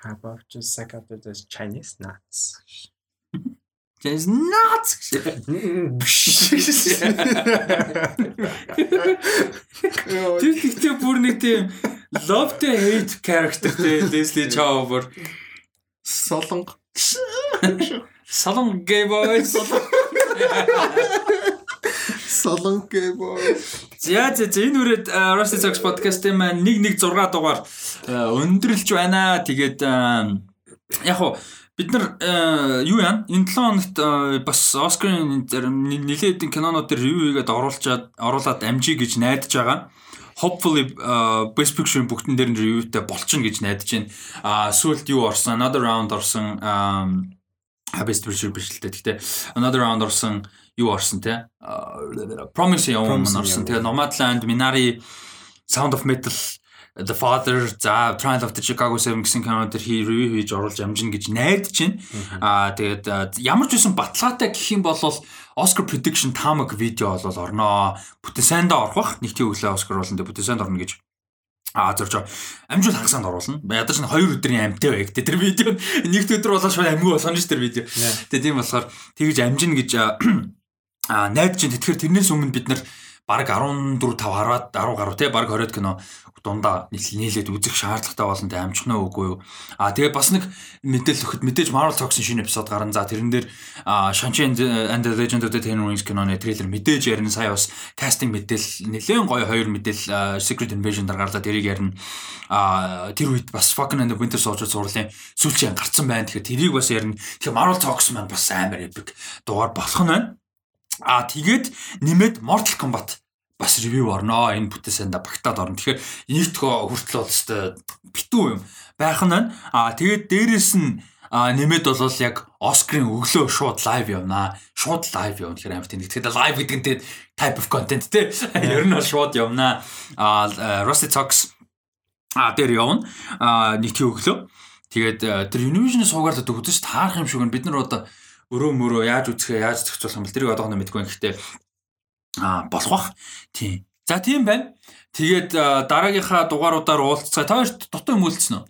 How about just suck up the Chinese nuts? Just nuts. Тэр тэгтээ бүр нэг тийм love to hate characterтэй Leslie Chow бүр Солонго. салон gay boy. Солонго гэбоо. За за за энэ үрээд э, Rusty Socks podcast-ийн маань 116 дугаар э, өндөрлж байна. Тэгээд яг хуу бид нар э, юу яа? Энэ 7 хоногт э, бас Oscar-ын зарим нилээд кинонууд дээр review хийгээд оруулчаад оруулаад амжиг гэж найдаж байгаа. Hopefully uh, Best Picture бүгдэн дээр нь reviewтэй болчихно гэж найдаж байна. А сүүлд юу орсон? Another Round орсон. Um, а Best Picture биш л дээ. Гэхдээ Another Round орсон юу орсон те? А, Promising Young Promising орсон. Тэгээ Nomadland, Minari, Sound of Metal, The Father, за Trial of the Chicago 7 гэсэн кинонууд төр хий review хийж оруулж амжина гэж найдаж байна. Аа тэгээд ямар ч байсан баталгаатай гэх юм бол Oscar prediction тамаг видео бол орноо. Бүтэн сайндаа орох бах. Нэг тийм өглөө Oscar болно. Бүтэн сайнд орно гэж А зорж амжуул хагасанд оруулна. Ядаж нь 2 өдрийн амьтаа байг. Тэр видео *laughs* нэгд өдөр болоо шууд амьгүй болгоно ш тэр видео. Тэгээ тийм болохоор тэгж амжина гэж а, *clears throat* найдаж чинь тэгэхээр тэрнээс өмнө бид нар баг 14 5 10-аад 10 гаруй те баг 20 кино дундаа нийл- нийлээд үзэх шаардлагатай болно те амжих нь үгүй юу. А тэгээ бас нэг мэдээлэл өгөхөд мэдээж Marvel Talks-ын шинэ эпизод гарна. За тэрэн дээр Shang-Chi and the- Legend of the Ten Rings киноны трейлер мэдээж ярина. Сая бас кастинг мэдээлэл нэлээд гоё хоёр мэдээлэл Secret Invasion дээр гарлаа тэрийг ярина. А тэр үед бас Falcon and the Winter Soldier зурлын сүүлчийн гарцсан байна. Тэгэхээр тэрийг бас ярина. Тэгэхээр Marvel Talks маань бас амар epic дугаар болох нь байна. А тэгээд нэмээд Mortal Kombat бас ревю орноо. Энэ бүтээсэндээ багтаад орно. Тэгэхээр нийтгөө хүртэл бол өстой битүү юм байх нь байна. А тэгээд дээрэс нь а нэмээд бол яг Оскарын өглөө шууд лайв явнаа. Шууд лайв явна гэхээр амар тийм. Тэгэхээр лайв гэдэг нь type of content те. Ер нь бол шууд явнаа. А Rusty Talks а дээр явна. А нэг тийм өглөө. Тэгээд тэр Univision суугаарлаад үзэж таарах юм шиг нь бид нар одоо өрөө мөрөө яаж үзэхээ яаж зохицуулах юм бэл тэрийг одоохондоо мэдгүй юм. Гэхдээ а болох бах. Тийм. За тийм байна. Тэгээд дараагийнхаа дугааруудаар уулзцаа. Та хоёрт дутуу юм үлдсэн үү?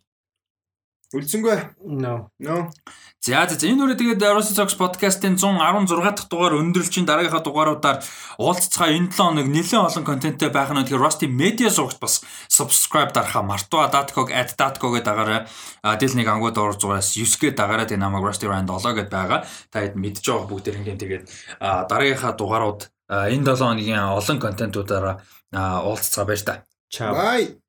Үлдсэнгүй. No. No. За за за энэ үрээ тэгээд Rusty Talks podcast-ийн 116 дахь дугаар өндөрлчин дараагийнхаа дугааруудаар уулзцаа энэ 7 хоног нэлээд олон контенттэй байх нь тэгэхээр Rusty Media сурагт бас subscribe дарахаа мартаа datkog @datko гэдэг дагаараа а, дэл нэг ангууд орж зураас 9 гээд дагаараа тэгээ намайг Rusty Rand 7 гэдээ байгаа. Та хэд мэдж байгаа бүгд ингэ тэгээд дараагийнхаа дугаарууд энэ 7 хоногийн олон контентуудаараа уулзцаа баяр та. Ciao. Bye.